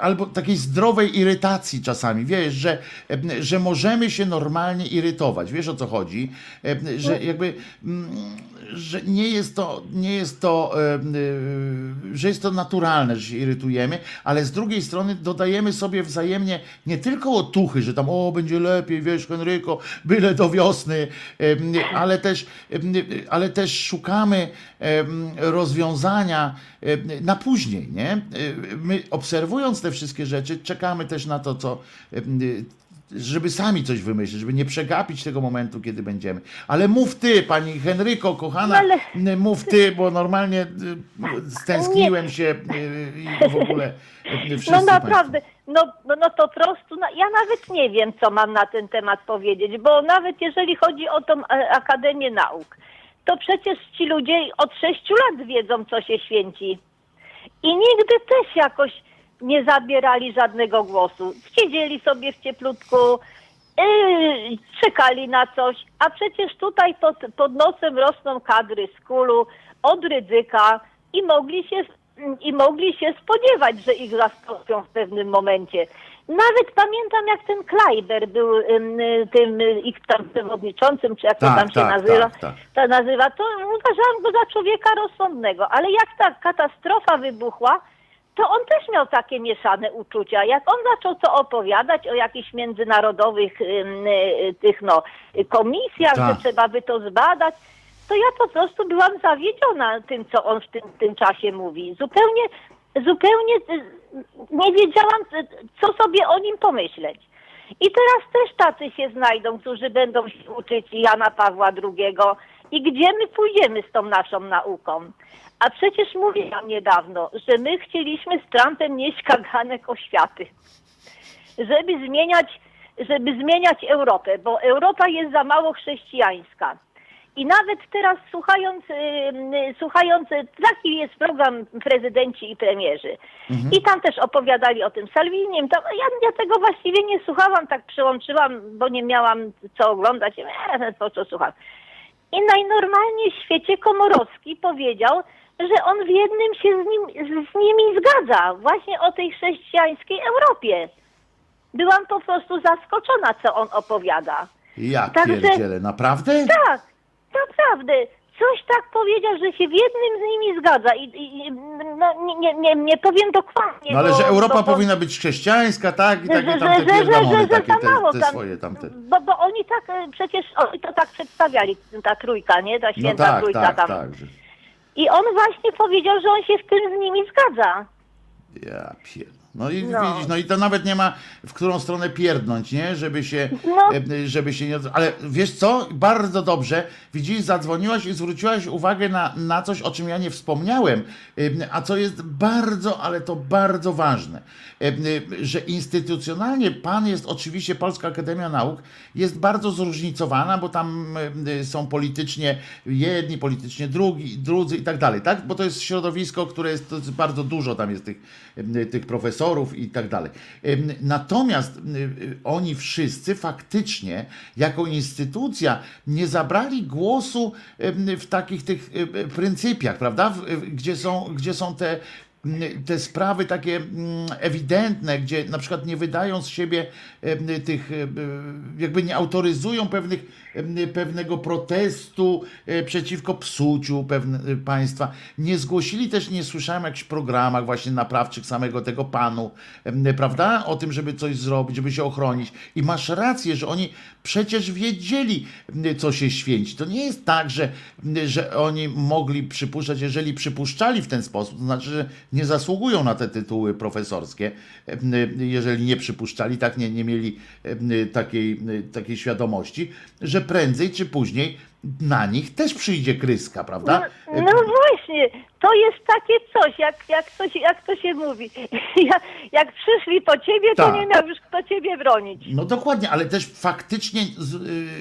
albo takiej zdrowej irytacji czasami, wiesz, że, że możemy się normalnie irytować, wiesz o co chodzi, że jakby, mm, że nie jest to, nie jest to, em, y, że jest to naturalne, że się irytujemy, ale z drugiej strony dodajemy sobie wzajemnie nie tylko otuchy, że tam, o, będzie lepiej, wiesz, Henryko, byle do wiosny, ale też, ale też szukamy rozwiązania na później, nie? E, My obserwując te wszystkie rzeczy, czekamy też na to, co żeby sami coś wymyślić, żeby nie przegapić tego momentu, kiedy będziemy. Ale mów ty, pani Henryko, kochana, No ale- mów ty, bo normalnie y, stęskniłem się y, i w ogóle y, wszyscy No państwo. naprawdę, no, no, no to prostu, no, ja nawet nie wiem, co mam na ten temat powiedzieć, bo nawet jeżeli chodzi o tą e, Akademię Nauk, to przecież ci ludzie od sześciu lat wiedzą, co się święci. I nigdy też jakoś nie zabierali żadnego głosu. Siedzieli sobie w cieplutku, yy, czekali na coś, a przecież tutaj pod, pod nosem rosną kadry z kulu, od ryzyka i mogli się i mogli się spodziewać, że ich zastąpią w pewnym momencie. Nawet pamiętam, jak ten Kleiber był ym, tym y, ich tam przewodniczącym, czy jak to Tak, tam się tak, nazywa, tak, tak. to nazywa, to uważałam go za człowieka rozsądnego. Ale jak ta katastrofa wybuchła, to on też miał takie mieszane uczucia. Jak on zaczął to opowiadać o jakichś międzynarodowych ym, y, tych no, y, komisjach, Tak. że trzeba by to zbadać, to ja po prostu byłam zawiedziona tym, co on w tym, tym czasie mówi. Zupełnie, zupełnie y, nie wiedziałam, y, co sobie o nim pomyśleć. I teraz też tacy się znajdą, którzy będą się uczyć Jana Pawła II. I gdzie my pójdziemy z tą naszą nauką? A przecież mówiłam niedawno, że my chcieliśmy z Trumpem nieść kaganek oświaty, żeby zmieniać, żeby zmieniać Europę, bo Europa jest za mało chrześcijańska. I nawet teraz słuchając, słuchając, taki jest program prezydenci i premierzy. I tam też opowiadali o tym Salvinim. Tam, ja, ja tego właściwie nie słuchałam, tak przyłączyłam, bo nie miałam co oglądać. Eee, po co słucham. I najnormalniej w świecie Komorowski powiedział, że on w jednym się z, nim, z, nimi zgadza, właśnie o tej chrześcijańskiej Europie. Byłam po prostu zaskoczona, co on opowiada. Ja Także- pierdzielę, naprawdę? Tak, naprawdę. coś tak powiedział, że się w jednym z nimi zgadza i, i no, nie, nie, nie, powiem dokładnie. No ale bo- że Europa bo- bo- powinna być chrześcijańska, tak? I Że- takie że- tam te że- że- że- że takie za mało te, swoje tamte. Bo, bo oni tak e, przecież oni to tak przedstawiali, ta trójka, nie? Ta No święta tak, trójka tak, tam. tak. Że... I on właśnie powiedział, że on się w tym z nimi zgadza. Ja pier... No i No. widzisz, no i to nawet nie ma w którą stronę pierdnąć, nie? Żeby się, No. e, żeby się nie... Ale wiesz co? Bardzo dobrze. Widzisz, zadzwoniłaś i zwróciłaś uwagę na, na coś, o czym ja nie wspomniałem, e, a co jest bardzo, ale to bardzo ważne. E, Że instytucjonalnie pan jest, oczywiście Polska Akademia Nauk jest bardzo zróżnicowana, bo tam są politycznie jedni, politycznie drugi, drudzy i tak dalej, tak? Bo to jest środowisko, które jest, jest bardzo dużo tam jest tych, tych profesorów i tak dalej. Natomiast em, oni wszyscy faktycznie jako instytucja nie zabrali głosu w takich tych em, pryncypiach, prawda? Gdzie są, gdzie są te te sprawy takie mm, ewidentne, gdzie na przykład nie wydają z siebie tych, jakby nie autoryzują pewnych, pewnego protestu e, przeciwko psuciu pewne, e, państwa. Nie zgłosili też, nie słyszałem w jakichś programach właśnie naprawczych samego tego panu, prawda? O tym, żeby coś zrobić, żeby się ochronić. I masz rację, że oni przecież wiedzieli, co się święci. To nie jest tak, że, że oni mogli przypuszczać, jeżeli przypuszczali w ten sposób, to znaczy, że nie zasługują na te tytuły profesorskie, jeżeli nie przypuszczali, tak nie, nie mieli m, takiej, takiej świadomości, że prędzej czy później na nich też przyjdzie kryska, prawda? No, no właśnie, to jest takie coś, jak, jak, to, się, jak to się mówi. Jak, jak przyszli po ciebie, to Tak. nie miał już kto ciebie bronić. No dokładnie, ale też faktycznie,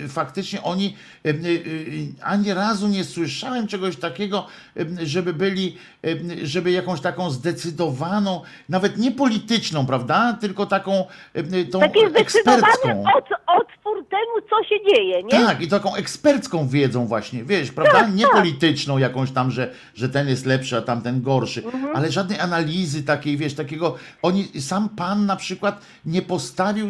y, faktycznie oni y, y, ani razu nie słyszałem czegoś takiego, żeby byli, żeby jakąś taką zdecydowaną, nawet nie polityczną, prawda, tylko taką tą Taki ekspercką. od, otwór temu, co się dzieje, nie? Tak, i taką ekspercką wiedzą właśnie, wiesz, prawda? Tak, nie tak. polityczną jakąś tam, że, że ten jest lepszy, a tamten gorszy, Mhm. ale żadnej analizy takiej, wiesz, takiego, oni, sam pan na przykład nie postawił,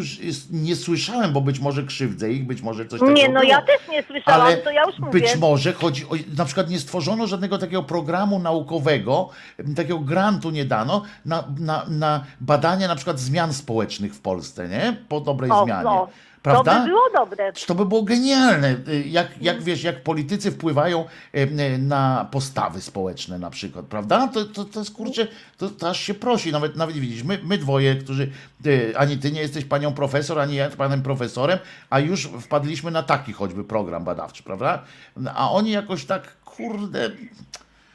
nie słyszałem, bo być może krzywdzę ich, być może coś takiego Nie, no było. ja też nie słyszałam, Ale to ja już mówię. być może chodzi o, na przykład nie stworzono żadnego takiego programu naukowego, takiego grantu nie dano na, na, na badanie na przykład zmian społecznych w Polsce, nie? Po dobrej O, zmianie. no, Prawda? To by było dobre. To by było genialne. Jak, jak wiesz, jak politycy wpływają em, y, na postawy społeczne na przykład, prawda? To, to, to jest kurczę, to, to aż się prosi. Nawet, nawet widzisz, my, my dwoje, którzy, ty, ani ty nie jesteś panią profesor, ani ja panem profesorem, a już wpadliśmy na taki choćby program badawczy, prawda? A oni jakoś tak, kurde,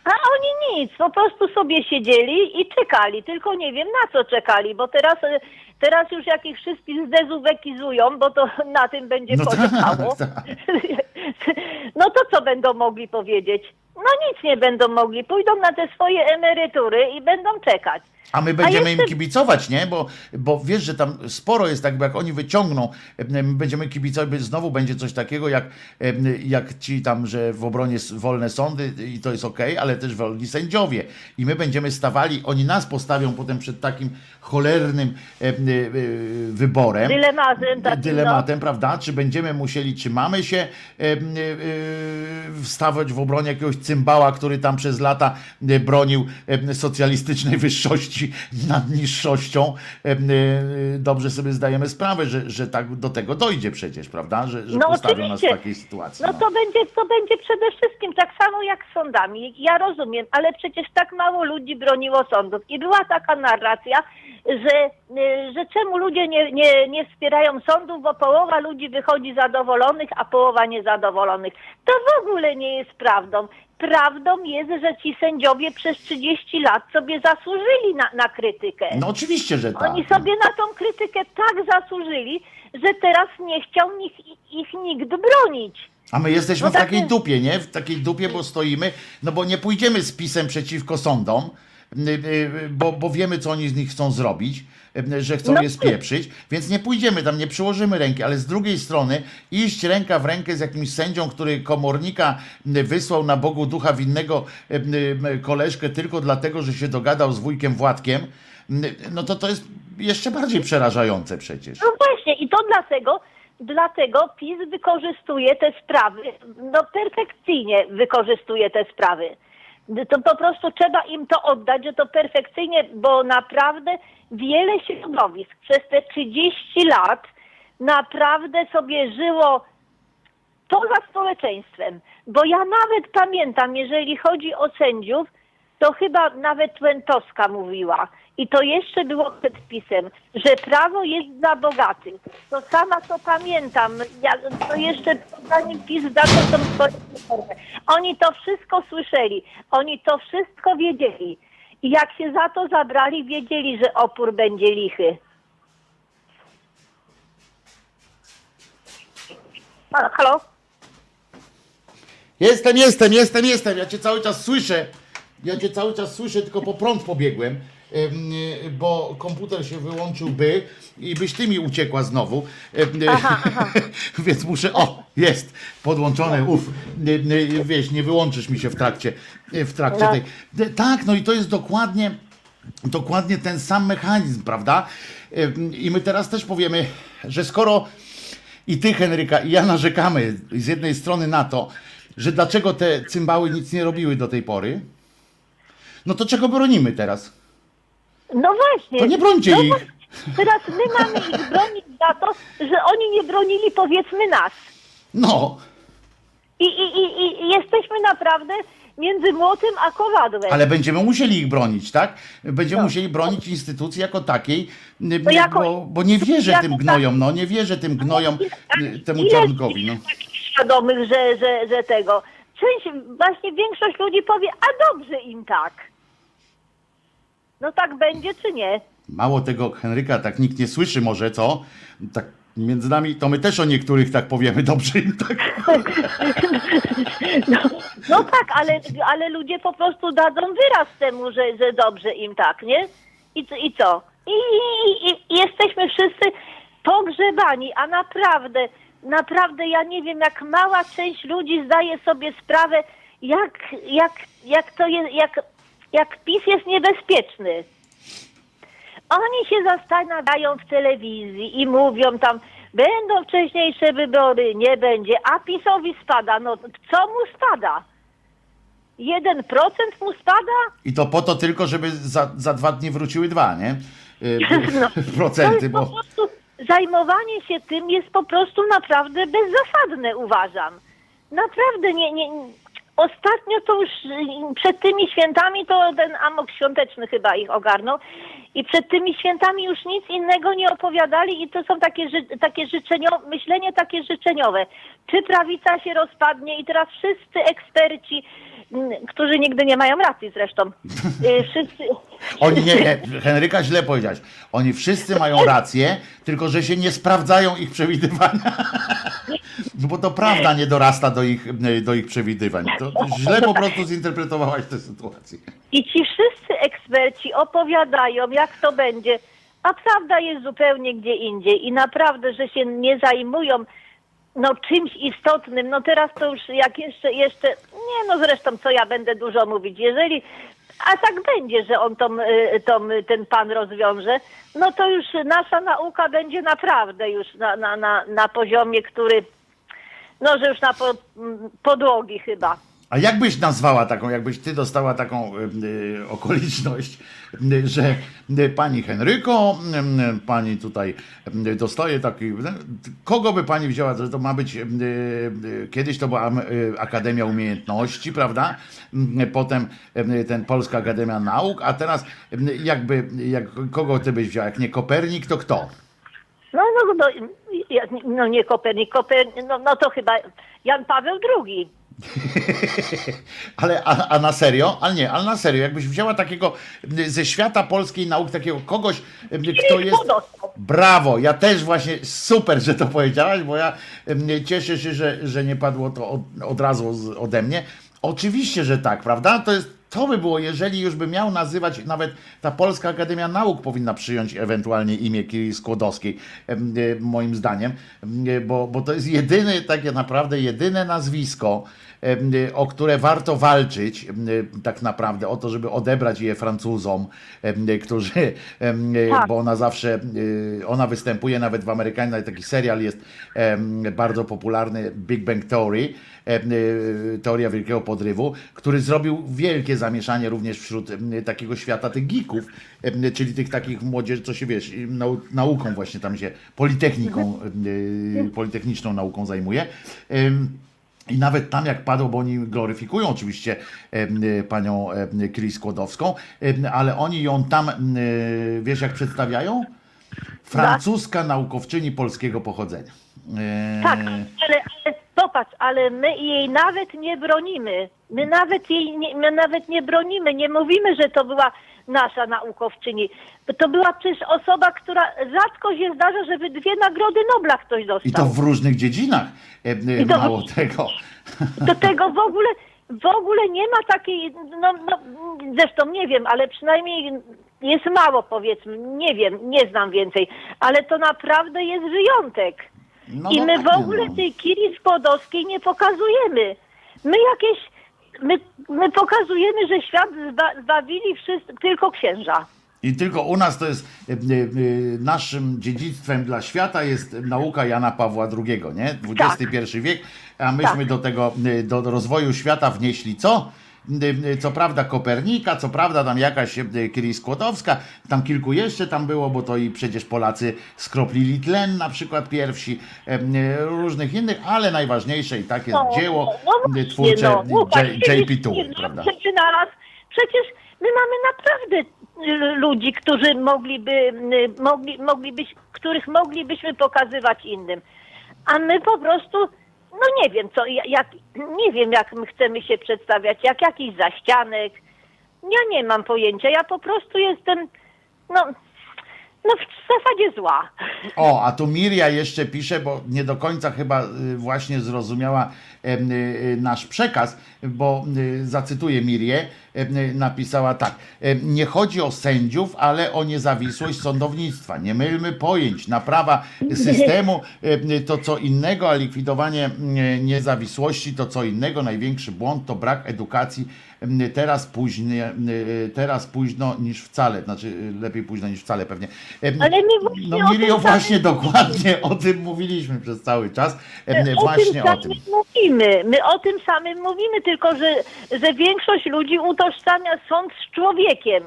A oni nic, po prostu sobie siedzieli i czekali, tylko nie wiem na co czekali, bo teraz, e, teraz już jak ich wszystkich zdezubekizują, bo to na tym będzie No polegało. tak, tak. No to co będą mogli powiedzieć? No nic nie będą mogli, pójdą na te swoje emerytury i będą czekać. A my będziemy jeszcze- im kibicować, nie? Bo, bo wiesz, że tam sporo jest tak, bo jak oni wyciągną, my będziemy kibicować, znowu będzie coś takiego, jak, jak ci tam, że w obronie wolne sądy i to jest okej, ale też wolni sędziowie. I my będziemy stawali, oni nas postawią potem przed takim cholernym e, e, wyborem. Dylematem takim, Dylematem, prawda? Czy będziemy musieli, czy mamy się e, wstawać w obronie jakiegoś cymbała, który tam przez lata bronił socjalistycznej wyższości nad niższością. E, e, Dobrze sobie zdajemy sprawę, że, że tak do tego dojdzie przecież, prawda? Że, że No postawią nas w oczywiście. takiej sytuacji. No to będzie, to będzie przede wszystkim tak samo jak z sądami. Ja rozumiem, ale przecież tak mało ludzi broniło sądów. I była taka narracja, że, y, że czemu ludzie nie, nie, nie wspierają sądów, bo połowa ludzi wychodzi zadowolonych, a połowa niezadowolonych. To w ogóle nie jest prawdą. Prawdą jest, że ci sędziowie przez 30 lat sobie zasłużyli na, na krytykę. No oczywiście, że tak. Oni sobie na tą krytykę tak zasłużyli, że teraz nie chciał ich, ich nikt bronić. A my jesteśmy No w tak takiej jest. dupie, nie? W takiej dupie, bo stoimy, no bo nie pójdziemy z pisem przeciwko sądom, y, y, bo, bo wiemy, co oni z nich chcą zrobić, że chcą No je spieprzyć, więc nie pójdziemy tam, nie przyłożymy ręki, ale z drugiej strony iść ręka w rękę z jakimś sędzią, który komornika wysłał na Bogu ducha winnego koleżkę tylko dlatego, że się dogadał z wujkiem Władkiem, no to to jest jeszcze bardziej przerażające przecież. No właśnie, i to dlatego dlatego PiS wykorzystuje te sprawy, no perfekcyjnie wykorzystuje te sprawy. To po prostu trzeba im to oddać, że to perfekcyjnie, bo naprawdę wiele środowisk przez te 30 lat naprawdę sobie żyło poza społeczeństwem. Bo ja nawet pamiętam, jeżeli chodzi o sędziów, to chyba nawet Łętowska mówiła, i to jeszcze było przed pisem, że prawo jest dla bogatych. To sama to pamiętam, ja, to jeszcze zanim PiS zaczął tą swoją reformę. Oni to wszystko słyszeli, oni to wszystko wiedzieli. I jak się za to zabrali, wiedzieli, że opór będzie lichy. Halo? Jestem, jestem, jestem, jestem. Ja cię cały czas słyszę. Ja cię cały czas słyszę, tylko po prąd pobiegłem, em, bo komputer się wyłączyłby i byś ty mi uciekła znowu. Em, y, Więc muszę. O, jest podłączone. Uf, y, y, wiesz, nie wyłączysz mi się w trakcie, y, w trakcie No. tej. D- Tak, no i to jest dokładnie. Dokładnie ten sam mechanizm, prawda? I my teraz też powiemy, że skoro i ty, Henryka, i ja narzekamy z jednej strony na to, że dlaczego te cymbały nic nie robiły do tej pory, no to czego bronimy teraz? No właśnie. To nie brońcie no ich. Teraz my mamy ich bronić za to, że oni nie bronili powiedzmy nas. No, I, i, i, i jesteśmy naprawdę między młotem a kowadłem. ale będziemy musieli ich bronić, tak? Będziemy musieli bronić instytucji jako takiej, To jako- bo, bo nie wierzę tym gnojom, no nie wierzę tym gnojom, temu ile czarnkowi, no. Świadomych, że, że, że tego. Część, właśnie większość ludzi powie, a dobrze im tak. No tak będzie czy nie? Mało tego, Henryka, tak nikt nie słyszy może, co? Tak między nami, to my też o niektórych tak powiemy, dobrze im tak. No, no tak, ale, ale ludzie po prostu dadzą wyraz temu, że, że dobrze im tak, nie? I, co- i co? I, i, i jesteśmy wszyscy pogrzebani, a naprawdę, naprawdę ja nie wiem, jak mała część ludzi zdaje sobie sprawę, jak, jak, jak to jest, jak, jak PiS jest niebezpieczny. Oni się zastanawiają w telewizji i mówią tam, będą wcześniejsze wybory, nie będzie, a PiSowi spada. No co mu spada? 1% mu spada? I to po to tylko, żeby za, za dwa dni wróciły dwa, nie? Y, No, Procenty, bo... po prostu, zajmowanie się tym jest po prostu naprawdę bezzasadne, uważam. Naprawdę nie, nie, ostatnio to już y, przed tymi świętami to ten amok świąteczny chyba ich ogarnął i przed tymi świętami już nic innego nie opowiadali i to są takie, takie życzeniowe, myślenie takie życzeniowe. Czy prawica się rozpadnie i teraz wszyscy eksperci, którzy nigdy nie mają racji zresztą, y, wszyscy... Oni nie, Henryka źle powiedziałeś. Oni wszyscy mają rację, tylko że się nie sprawdzają ich przewidywania. No bo to prawda nie dorasta do ich, do ich przewidywań. To źle po prostu zinterpretowałaś tę sytuację. I ci wszyscy eksperci opowiadają, jak to będzie, a prawda jest zupełnie gdzie indziej. I naprawdę, że się nie zajmują no, czymś istotnym. No teraz to już jak jeszcze, jeszcze, nie no zresztą co ja będę dużo mówić. Jeżeli, a tak będzie, że on tą, y, tą, y, ten pan rozwiąże, no to już nasza nauka będzie naprawdę już na, na, na, na poziomie, który, no że już na po, podłogi chyba. A jak byś nazwała taką, jakbyś ty dostała taką y, okoliczność, y, że y, pani Henryko, pani tutaj dostaje taki, kogo by pani wzięła, że to ma być, kiedyś to była Akademia Umiejętności, prawda? Potem ten Polska Akademia Nauk, a teraz jakby, jak, kogo ty byś wzięła? Jak nie Kopernik, to kto? No, no, no, no nie Kopernik, Kopernik, no, no to chyba Jan Paweł II. Ale a, a na serio? Ale nie, ale na serio, jakbyś wzięła takiego y, ze świata polskiej nauki, takiego kogoś, y, kto jest. Brawo, ja też właśnie super, że to powiedziałaś, bo ja y, cieszę się, że, że nie padło to od, od razu z, ode mnie. Oczywiście, że tak, prawda? To jest To by było, jeżeli już by miał nazywać, nawet ta Polska Akademia Nauk powinna przyjąć ewentualnie imię Kiri Skłodowskiej, moim zdaniem, em, bo, bo to jest jedyny, takie naprawdę jedyne nazwisko, o które warto walczyć, e, tak naprawdę, o to, żeby odebrać je Francuzom, e, którzy, Tak. bo ona zawsze, ona występuje nawet w Amerykanie, nawet taki serial jest bardzo popularny, Big Bang Theory, teoria wielkiego podrywu, który zrobił wielkie zamieszanie również wśród takiego świata tych geeków, czyli tych takich młodzieży, co się wiesz, nau, nauką właśnie tam się, politechniką, e, politechniczną nauką zajmuje. I nawet tam jak padło, bo oni gloryfikują oczywiście y, panią Skłodowską, em, ale oni ją tam, y, wiesz jak przedstawiają? Francuska naukowczyni polskiego pochodzenia. E, Tak, ale, ale popatrz, ale my jej nawet nie bronimy. My nawet jej nie, my nawet nie bronimy, nie mówimy, że to była nasza naukowczyni. To była przecież osoba, która rzadko się zdarza, żeby dwie nagrody Nobla ktoś dostał. I to w różnych dziedzinach. y, I to- Mało tego. Do tego w ogóle, w ogóle nie ma takiej, no, no zresztą nie wiem, ale przynajmniej jest mało powiedzmy, nie wiem, nie znam więcej, ale to naprawdę jest wyjątek. No I my w dokładnie, ogóle no. tej Kiri Skłodowskiej nie pokazujemy. My jakieś, my, my pokazujemy, że świat zba, zbawili wszyscy, tylko księża. I tylko u nas to jest e, e, naszym dziedzictwem dla świata jest nauka Jana Pawła II, nie? XXI wiek, a myśmy Tak. do tego, e, do rozwoju świata wnieśli co? E, e, Co prawda Kopernika, co prawda tam jakaś e, Kiri Skłodowska, tam kilku jeszcze tam było, bo to i przecież Polacy skroplili tlen na przykład pierwsi, różnych innych, ale najważniejsze i tak jest No, dzieło no właśnie, twórcze no, no J- właśnie, JP wiesz, Tuły, no, prawda? Przecież my mamy naprawdę y, ludzi, którzy mogliby, y, mogli, których moglibyśmy pokazywać innym. A my po prostu, no nie wiem co, ja- jak, nie wiem jak my chcemy się przedstawiać, jak jakiś zaścianek. Ja nie mam pojęcia, ja po prostu jestem, no, no w zasadzie zła. O, a tu Miria jeszcze pisze, bo nie do końca chyba y, właśnie zrozumiała y, y, nasz przekaz, bo zacytuję Mirię, napisała tak. Nie chodzi o sędziów, ale o niezawisłość sądownictwa. Nie mylmy pojęć. Naprawa systemu em, y, to co innego, a likwidowanie mm, niezawisłości to co innego. Największy błąd to brak edukacji. Teraz późno, teraz późno niż wcale, znaczy lepiej późno niż wcale pewnie. Ale my właśnie no o Mirio, tym właśnie dokładnie o tym mówiliśmy przez cały czas. My Właśnie o tym. samym mówimy. My o tym samym mówimy, tylko że, że większość ludzi utożsamia sąd z człowiekiem.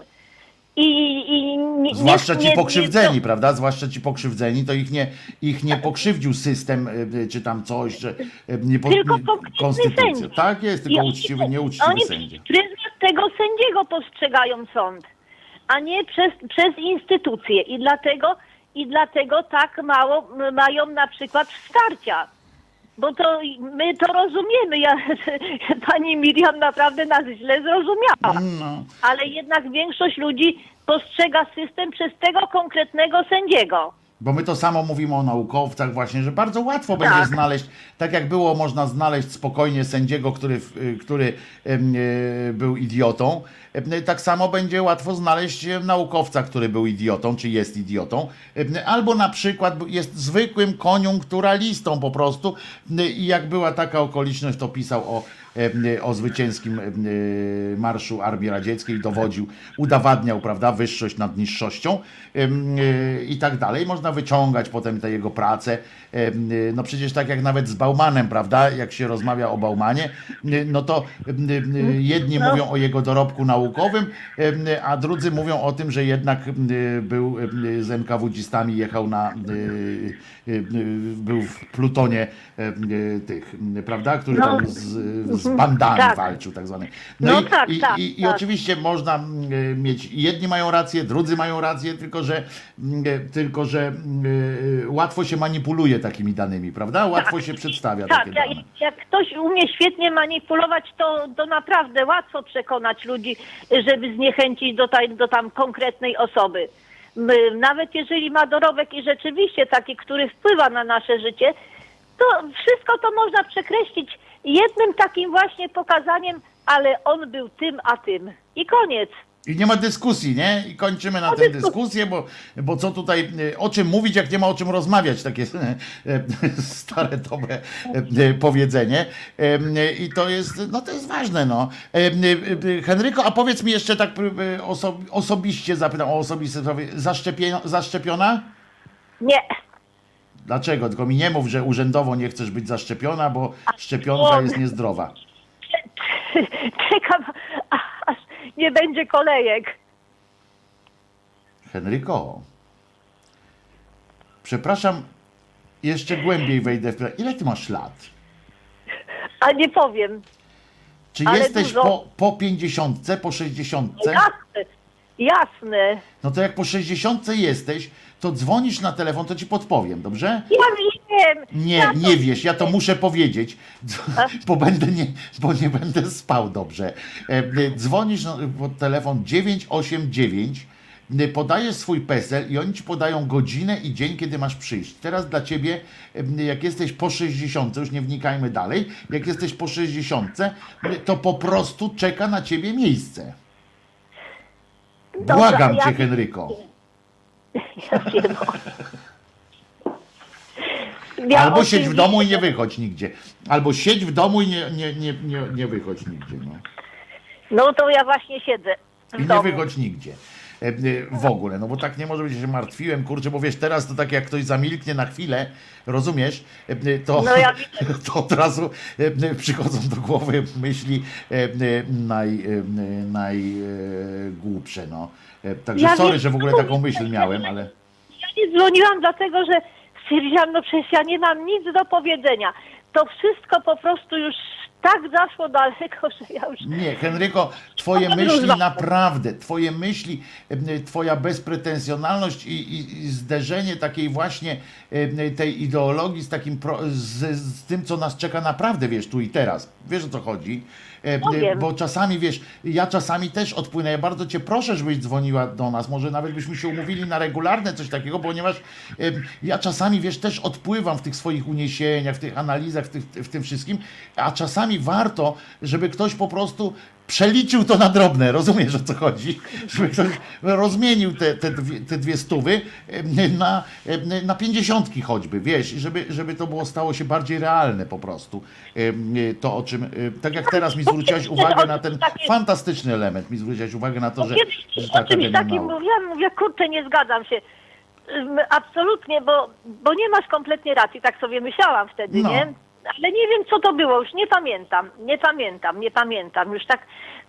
I, i nie, Zwłaszcza ci pokrzywdzeni, prawda? Zwłaszcza ci pokrzywdzeni, to ich nie, ich nie pokrzywdził system, y, czy tam coś, że y, nie po, Tylko konstytucja. sędzia. Tak jest, I tylko oni- uczciwy, nieuczciwy Oni sędzia. przez pryzmat tego sędziego postrzegają sąd, a nie przez, przez instytucje. I dlatego, I dlatego tak mało mają na przykład wsparcia. Bo to my to rozumiemy. Ja, pani Miriam naprawdę nas źle zrozumiała. No. Ale jednak większość ludzi postrzega system przez tego konkretnego sędziego. Bo my to samo mówimy o naukowcach właśnie, że bardzo łatwo będzie Tak. znaleźć, tak jak było można znaleźć spokojnie sędziego, który, y, który y, był idiotą, tak samo będzie łatwo znaleźć em, naukowca, który był idiotą, czy jest idiotą, em, albo na przykład jest zwykłym koniunkturalistą po prostu y, i jak była taka okoliczność, to pisał o, o zwycięskim marszu Armii Radzieckiej, dowodził, udowadniał, prawda, wyższość nad niższością i tak dalej. Można wyciągać potem te jego prace. No przecież tak jak nawet z Baumanem, prawda, jak się rozmawia o Baumanie, no to jedni No. mówią o jego dorobku naukowym, em, a drudzy mówią o tym, że jednak y, był y, z NKWdzistami, jechał na, był w plutonie tych, prawda, który No. tam z, z bandami Tak. walczył tak zwany. No i, tak, i, tak, i, i tak. oczywiście można mieć, jedni mają rację, drudzy mają rację, tylko że, tylko, że łatwo się manipuluje takimi danymi, prawda? Łatwo się przedstawia Tak, takie jak, dane. jak ktoś umie świetnie manipulować, to, to naprawdę łatwo przekonać ludzi, żeby zniechęcić do, taj, do tam konkretnej osoby. Nawet jeżeli ma dorobek i rzeczywiście taki, który wpływa na nasze życie, to wszystko to można przekreślić jednym takim właśnie pokazaniem ale on był tym, a tym. I koniec. I nie ma dyskusji, nie? I kończymy na tę dyskusję, bo, bo co tutaj, e, o czym mówić, jak nie ma o czym rozmawiać, takie e, stare, dobre e, powiedzenie. E, I to jest, no to jest ważne, no. E, e, Henryko, a powiedz mi jeszcze tak e, oso, osobiście, zapytam o osobiste sprawy, zaszczepiona? zaszczepiona? Nie. Dlaczego? Tylko mi nie mów, że urzędowo nie chcesz być zaszczepiona, bo szczepionka jest niezdrowa. Czekam, nie będzie kolejek. Henryko, przepraszam, jeszcze głębiej wejdę w. Ile ty masz lat? A nie powiem. Czy Ale jesteś dużo. po, po 50, po 60? Jasne, jasne. No to jak po 60 jesteś, to dzwonisz na telefon, to ci podpowiem, dobrze? Ja wiem. Nie, ja nie wiesz, ja to muszę powiedzieć, bo będę nie, bo nie będę spał dobrze. E, e, Dzwonisz na pod telefon 989, e, podajesz swój PESEL i oni ci podają godzinę i dzień, kiedy masz przyjść. Teraz dla ciebie, jak jesteś po 60, już nie wnikajmy dalej, jak jesteś po 60, e, to po prostu czeka na ciebie miejsce. Błagam cię, Henryko. Ja wiem. Ja Albo siedź w domu i nie wychodź nigdzie. Albo siedź w domu i nie, nie, nie, nie, nie wychodź nigdzie. No. No to ja właśnie siedzę I w nie domu. wychodź nigdzie. E, e, W ogóle, no bo tak nie może być, że się martwiłem, kurczę, bo wiesz, teraz to tak jak ktoś zamilknie na chwilę, rozumiesz, E, to, No ja to od razu przychodzą do głowy myśli naj, najgłupsze, no. Także Ja sorry, że w ogóle co taką myśl miałem, ale... Ja nie dzwoniłam dlatego, że stwierdziłam, no przecież ja nie mam nic do powiedzenia. To wszystko po prostu już tak zaszło daleko, że ja już... Nie, Henryko, twoje myśli naprawdę, twoje myśli, em, twoja bezpretensjonalność i, i, i zderzenie takiej właśnie em, tej ideologii z takim, pro, z, z tym, co nas czeka naprawdę, wiesz, tu i teraz. Wiesz o co chodzi? No wiem. Bo czasami, wiesz, ja czasami też odpłynę. Ja bardzo cię proszę, żebyś dzwoniła do nas. Może nawet byśmy się umówili na regularne coś takiego, ponieważ ja czasami, wiesz, też odpływam w tych swoich uniesieniach, w tych analizach, w, tych, w tym wszystkim, a czasami warto, żeby ktoś po prostu przeliczył to na drobne, rozumiesz o co chodzi? Żeby ktoś rozmienił te, te, dwie, te dwie stówy na, na pięćdziesiątki choćby, wiesz, żeby, żeby to było stało się bardziej realne po prostu. To o czym, tak jak teraz mi zwróciłaś uwagę na ten fantastyczny element, mi zwróciłaś uwagę na to, że, że ta o czymś akademia takim mało. mówiłam, mówię, kurczę, nie zgadzam się. Absolutnie, bo, bo nie masz kompletnie racji, tak sobie myślałam wtedy, No. nie? Ale nie wiem, co to było, już nie pamiętam, nie pamiętam, nie pamiętam. Już tak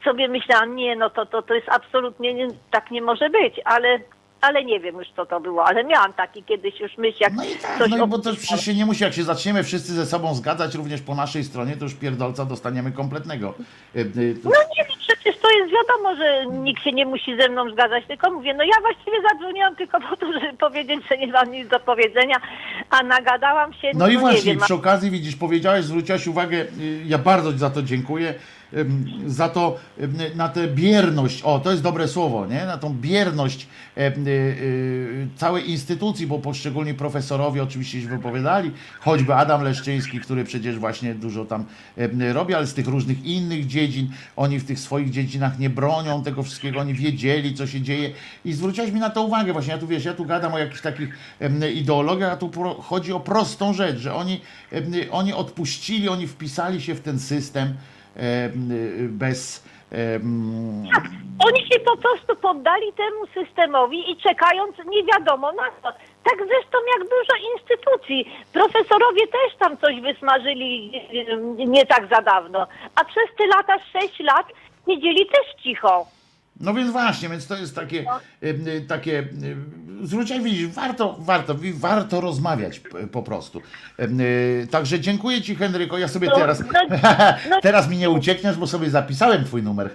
sobie myślałam, nie, no to, to, to jest absolutnie, nie, tak nie może być, ale, ale nie wiem już, co to było. Ale miałam taki kiedyś już myśl, jak coś No i bo to przecież się nie musi, jak się zaczniemy wszyscy ze sobą zgadzać, również po naszej stronie, to już pierdolca dostaniemy kompletnego. E, e, No nie, no przecież to jest wiadomo, że nikt się nie musi ze mną zgadzać, tylko mówię, no ja właściwie zadzwoniłam tylko po to, żeby powiedzieć, że nie mam nic do powiedzenia, a nagadałam się, No i nie właśnie, wiem, przy okazji widzisz, powiedziałeś, zwróciłaś uwagę, y, ja bardzo za to dziękuję, za to, na tę bierność, o to jest dobre słowo, nie? Na tą bierność y, y, całej instytucji, bo poszczególni profesorowie oczywiście się wypowiadali, choćby Adam Leszczyński, który przecież właśnie dużo tam robi, ale z tych różnych innych dziedzin, oni w tych swoich dziedzinach nie bronią tego wszystkiego, oni wiedzieli, co się dzieje. I zwróciłaś mi na to uwagę właśnie, ja tu wiesz, ja tu gadam o jakichś takich ideologiach, a tu chodzi o prostą rzecz, że oni, oni odpuścili, oni wpisali się w ten system em, bez... Oni się po prostu poddali temu systemowi i czekając nie wiadomo na co. Tak zresztą jak dużo instytucji. Profesorowie też tam coś wysmażyli nie tak za dawno. A przez te lata, sześć lat, siedzieli też cicho. No więc właśnie, więc to jest takie, em, y, takie y, zwróćcie, widzisz, warto, warto, warto rozmawiać po prostu. Y, Także dziękuję Ci Henryko, ja sobie No, teraz, no, no. teraz mi nie uciekniesz, bo sobie zapisałem Twój numer.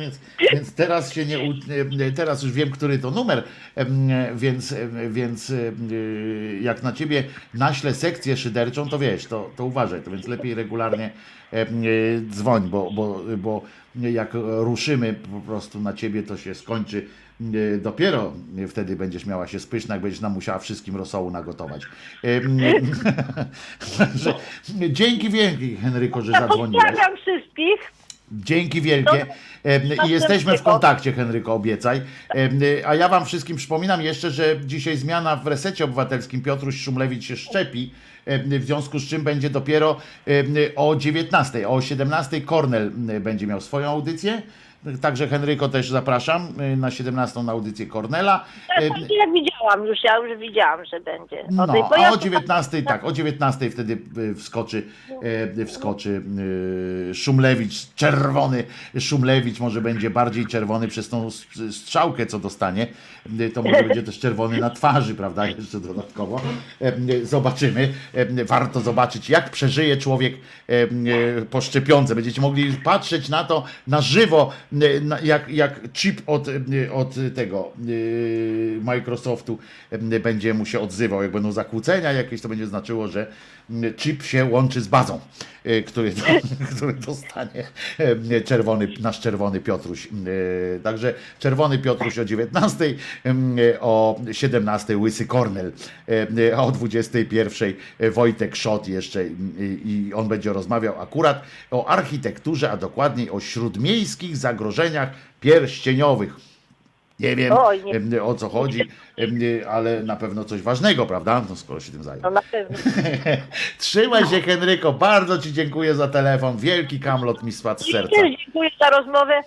więc, więc teraz się nie, teraz już wiem, który to numer, więc, więc y, jak na Ciebie naślę sekcję szyderczą, to wiesz, to, to uważaj, to więc lepiej regularnie y, dzwoń, bo, bo, bo jak ruszymy po prostu na ciebie, to się skończy e, dopiero wtedy będziesz miała się spyszna, jak będziesz nam musiała wszystkim rosołu nagotować. Dzięki wielki Henryko, że Ja zadzwoniłeś. pozdrawiam wszystkich. Dzięki wielkie. I jesteśmy w kontakcie, Henryko, obiecaj. Em, A ja Wam wszystkim przypominam jeszcze, że dzisiaj zmiana w resecie obywatelskim. Piotruś Szumlewicz się szczepi, w związku z czym będzie dopiero em, o 19, o 17 Kornel będzie miał swoją audycję. Także Henryko też zapraszam y, na 17 na audycję Kornela. Ja Em, jak widziałam już, ja już widziałam, że będzie. no, tej- bo a o 19 tak, o 19 wtedy y, wskoczy, y, wskoczy y, Szumlewicz, czerwony Szumlewicz, może będzie bardziej czerwony przez tą strzałkę, co dostanie, to może będzie też czerwony na twarzy, prawda, jeszcze dodatkowo. Zobaczymy, warto zobaczyć, jak przeżyje człowiek po szczepionce. Będziecie mogli patrzeć na to na żywo, jak, jak chip od, od tego Microsoftu y, będzie mu się odzywał. Jak będą zakłócenia jakieś, to będzie znaczyło, że chip się łączy z bazą, y, który, który dostanie czerwony, nasz czerwony Piotruś. Y, Także czerwony Piotruś o 19, y, o 17 Łysy Kornel, a o 21 Wojtek Szot jeszcze i on będzie rozmawiał akurat o architekturze, a dokładniej o śródmiejskich zagrożeniach pierścieniowych. Nie wiem Oj, nie- o co chodzi, ale na pewno coś ważnego, prawda? No skoro się tym zajął. No na pewno. Trzymaj się Henryko, bardzo Ci dziękuję za telefon. Wielki kamlot mi spadł z serca. Dziękuję za rozmowę.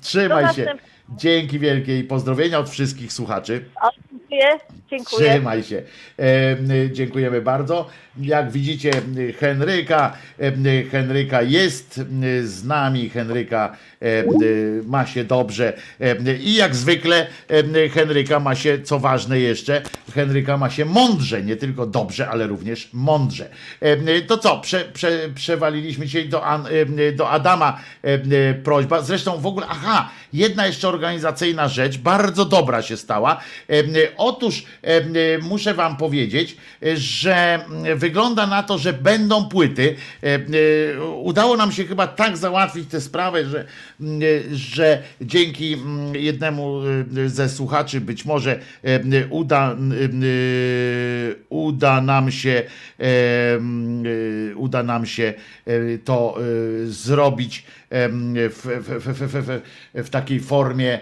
Trzymaj się. Dzięki wielkie i pozdrowienia od wszystkich słuchaczy. Dziękuję. Dziękuję. Trzymaj się. E, dziękujemy bardzo. Jak widzicie, Henryka, e, Henryka jest z nami. Henryka e, ma się dobrze. I jak zwykle Henryka ma się, co ważne jeszcze, Henryka ma się mądrze, nie tylko dobrze, ale również mądrze. To co, prze, prze, przewaliliśmy dzisiaj do, An, do Adama prośba. Zresztą w ogóle, aha, jedna jeszcze organizacyjna rzecz, bardzo dobra się stała. E, Otóż e, y, muszę wam powiedzieć, e, że wygląda na to, że będą płyty. E, Udało nam się chyba tak załatwić tę sprawę, że, że dzięki jednemu ze słuchaczy być może e, uda, uda nam się e, uda nam się e, to zrobić w, w, w, w, takiej formie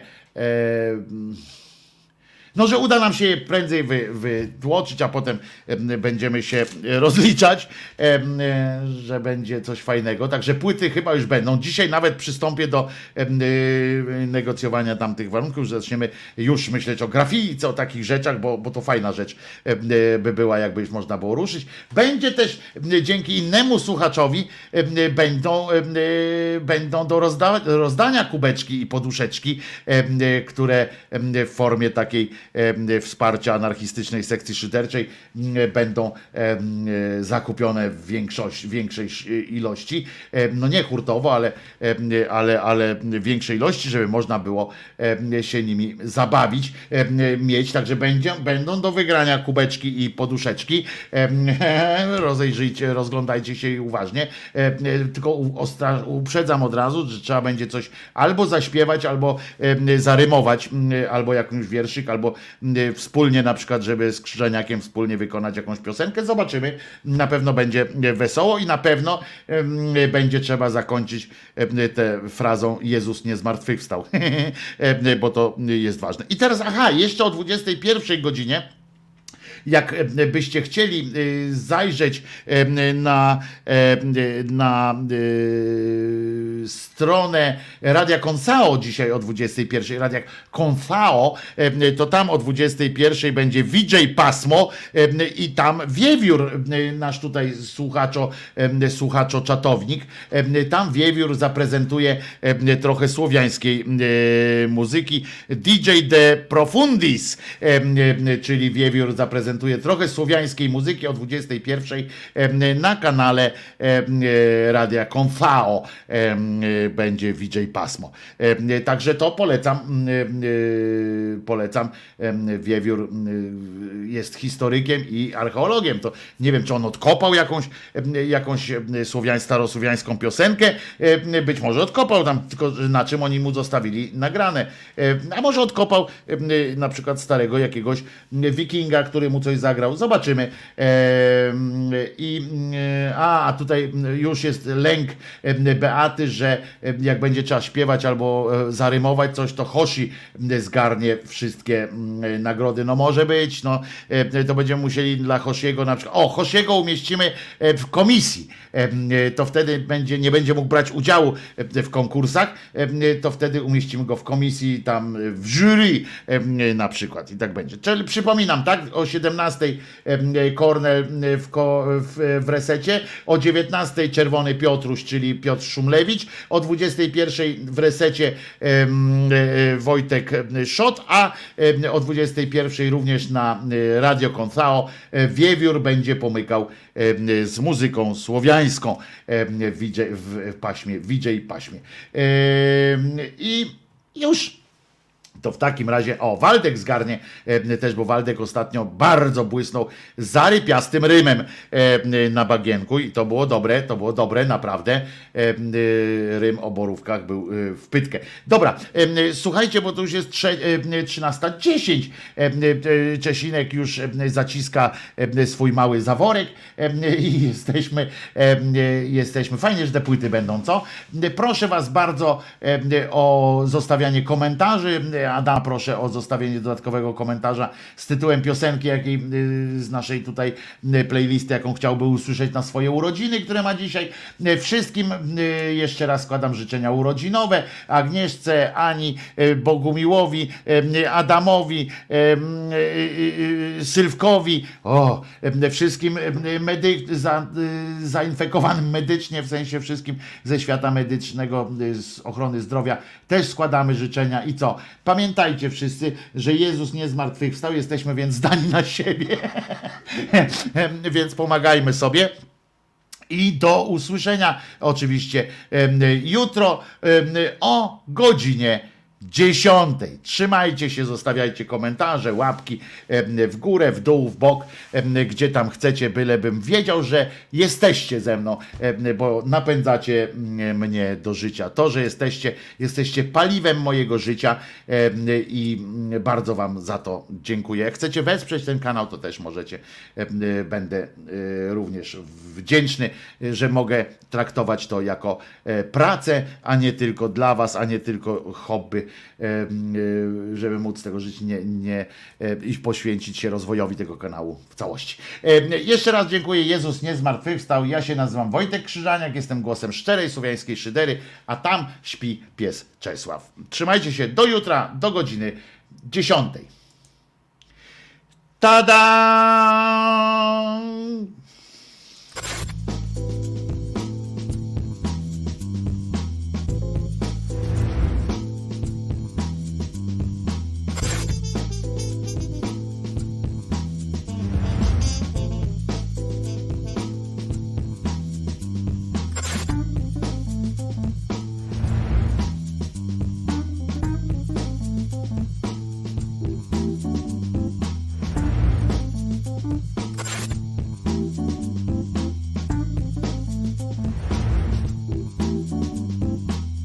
no, że uda nam się je prędzej wy, wytłoczyć, a potem em, będziemy się rozliczać, em, e, że będzie coś fajnego. Także płyty chyba już będą. Dzisiaj nawet przystąpię do y, negocjowania tamtych warunków, że zaczniemy już myśleć o grafice, o takich rzeczach, bo, bo to fajna rzecz by była, jakby już można było ruszyć. Będzie też dzięki innemu słuchaczowi będą, będą do rozda rozdania kubeczki i poduszeczki, które w formie takiej wsparcia anarchistycznej sekcji szyderczej m, będą e, zakupione w większość, większej sz- ilości. No nie hurtowo, ale, ale, ale większej ilości, żeby można było się nimi zabawić, mieć. Także będzie, będą do wygrania kubeczki i poduszeczki. Rozejrzyjcie, rozglądajcie się uważnie. Tylko uprzedzam od razu, że trzeba będzie coś albo zaśpiewać, albo zarymować, albo jakąś wierszyk, albo m, wspólnie na przykład, żeby z Krzyżeniakiem wspólnie wykonać jakąś piosenkę. Zobaczymy. Na pewno będzie wesoło i na pewno em, będzie trzeba zakończyć tę frazą Jezus nie zmartwychwstał, bo to jest ważne. I teraz, aha, jeszcze o 21 godzinie jak e, byście chcieli e, zajrzeć e, na, na stronę Radia Konsao dzisiaj o 21, Radia Konsao, to tam o 21 będzie VJ Pasmo i tam Wiewiór, nasz tutaj słuchaczo, słuchaczo czatownik, tam Wiewiór zaprezentuje trochę słowiańskiej muzyki. DJ De Profundis, czyli Wiewiór zaprezentuje trochę słowiańskiej muzyki o 21 e, na kanale e, Radia Konfao. E, będzie VJ Pasmo. E, Także to polecam, polecam. Wiewiór jest historykiem i archeologiem. To nie wiem, czy on odkopał jakąś, jakąś słowiań, starosłowiańską piosenkę. Być może odkopał tam, tylko na czym oni mu zostawili nagrane. A może odkopał na przykład starego jakiegoś wikinga, który mu coś zagrał. Zobaczymy. I e, a, tutaj już jest lęk Beaty, że jak będzie trzeba śpiewać albo e, zarymować coś, to Hoshi zgarnie wszystkie nagrody. No może być, no to będziemy musieli dla Hoshiego na przykład, o Hoshiego umieścimy e, w komisji, to wtedy będzie, nie będzie mógł brać udziału w konkursach, to wtedy umieścimy go w komisji, tam w jury na przykład i tak będzie. Czyli przypominam, tak, o 17 e, Kornel w, w, w resecie, o 19 Czerwony Piotruś, czyli Piotr Szumlewicz, o 21 w resecie em, e, Wojtek Szot, a o 21 również na e, Radio Konthao e, Wiewiór będzie pomykał z muzyką słowiańską w, paśmie, DJ paśmie. I już to w takim razie, o, Waldek zgarnie e, też, bo Waldek ostatnio bardzo błysnął zarypiastym rymem e, na bagienku i to było dobre, to było dobre, naprawdę. E, e, rym o borówkach był e, w pytkę. Dobra, e, słuchajcie, bo to już jest trze- e, 13.10. E, e, Czesinek już zaciska swój mały zaworek i jesteśmy, jesteśmy, fajnie, że te płyty będą, co? Proszę was bardzo o zostawianie komentarzy, Adam, proszę o zostawienie dodatkowego komentarza z tytułem piosenki, jakiej y, z naszej tutaj y, playlisty, jaką chciałby usłyszeć na swoje urodziny, które ma dzisiaj. Y, Wszystkim jeszcze raz składam życzenia urodzinowe. Agnieszce, Ani, Bogumiłowi, Adamowi, Sylwkowi, o, wszystkim medy, za, zainfekowanym medycznie, w sensie wszystkim ze świata medycznego, z ochrony zdrowia, też składamy życzenia i co? Pamiętajcie wszyscy, że Jezus nie zmartwychwstał, jesteśmy więc zdani na siebie, więc pomagajmy sobie. I do usłyszenia oczywiście jutro o godzinie 10. Trzymajcie się, zostawiajcie komentarze, łapki w górę, w dół, w bok, gdzie tam chcecie, bylebym wiedział, że jesteście ze mną, bo napędzacie mm, mnie do życia. To, że jesteście, jesteście paliwem mojego życia i mm, bardzo Wam za to dziękuję. Jak chcecie wesprzeć ten kanał, to też możecie. Będę e, również wdzięczny, że mogę traktować to jako e, pracę, a nie tylko dla Was, a nie tylko hobby, żeby móc tego żyć nie, nie e, i poświęcić się rozwojowi tego kanału w całości. E, Jeszcze raz dziękuję. Jezus nie zmartwychwstał. Ja się nazywam Wojtek Krzyżaniak, jestem głosem szczerej słowiańskiej szydery, a tam śpi pies Czesław. Trzymajcie się do jutra, do godziny 10. Tada!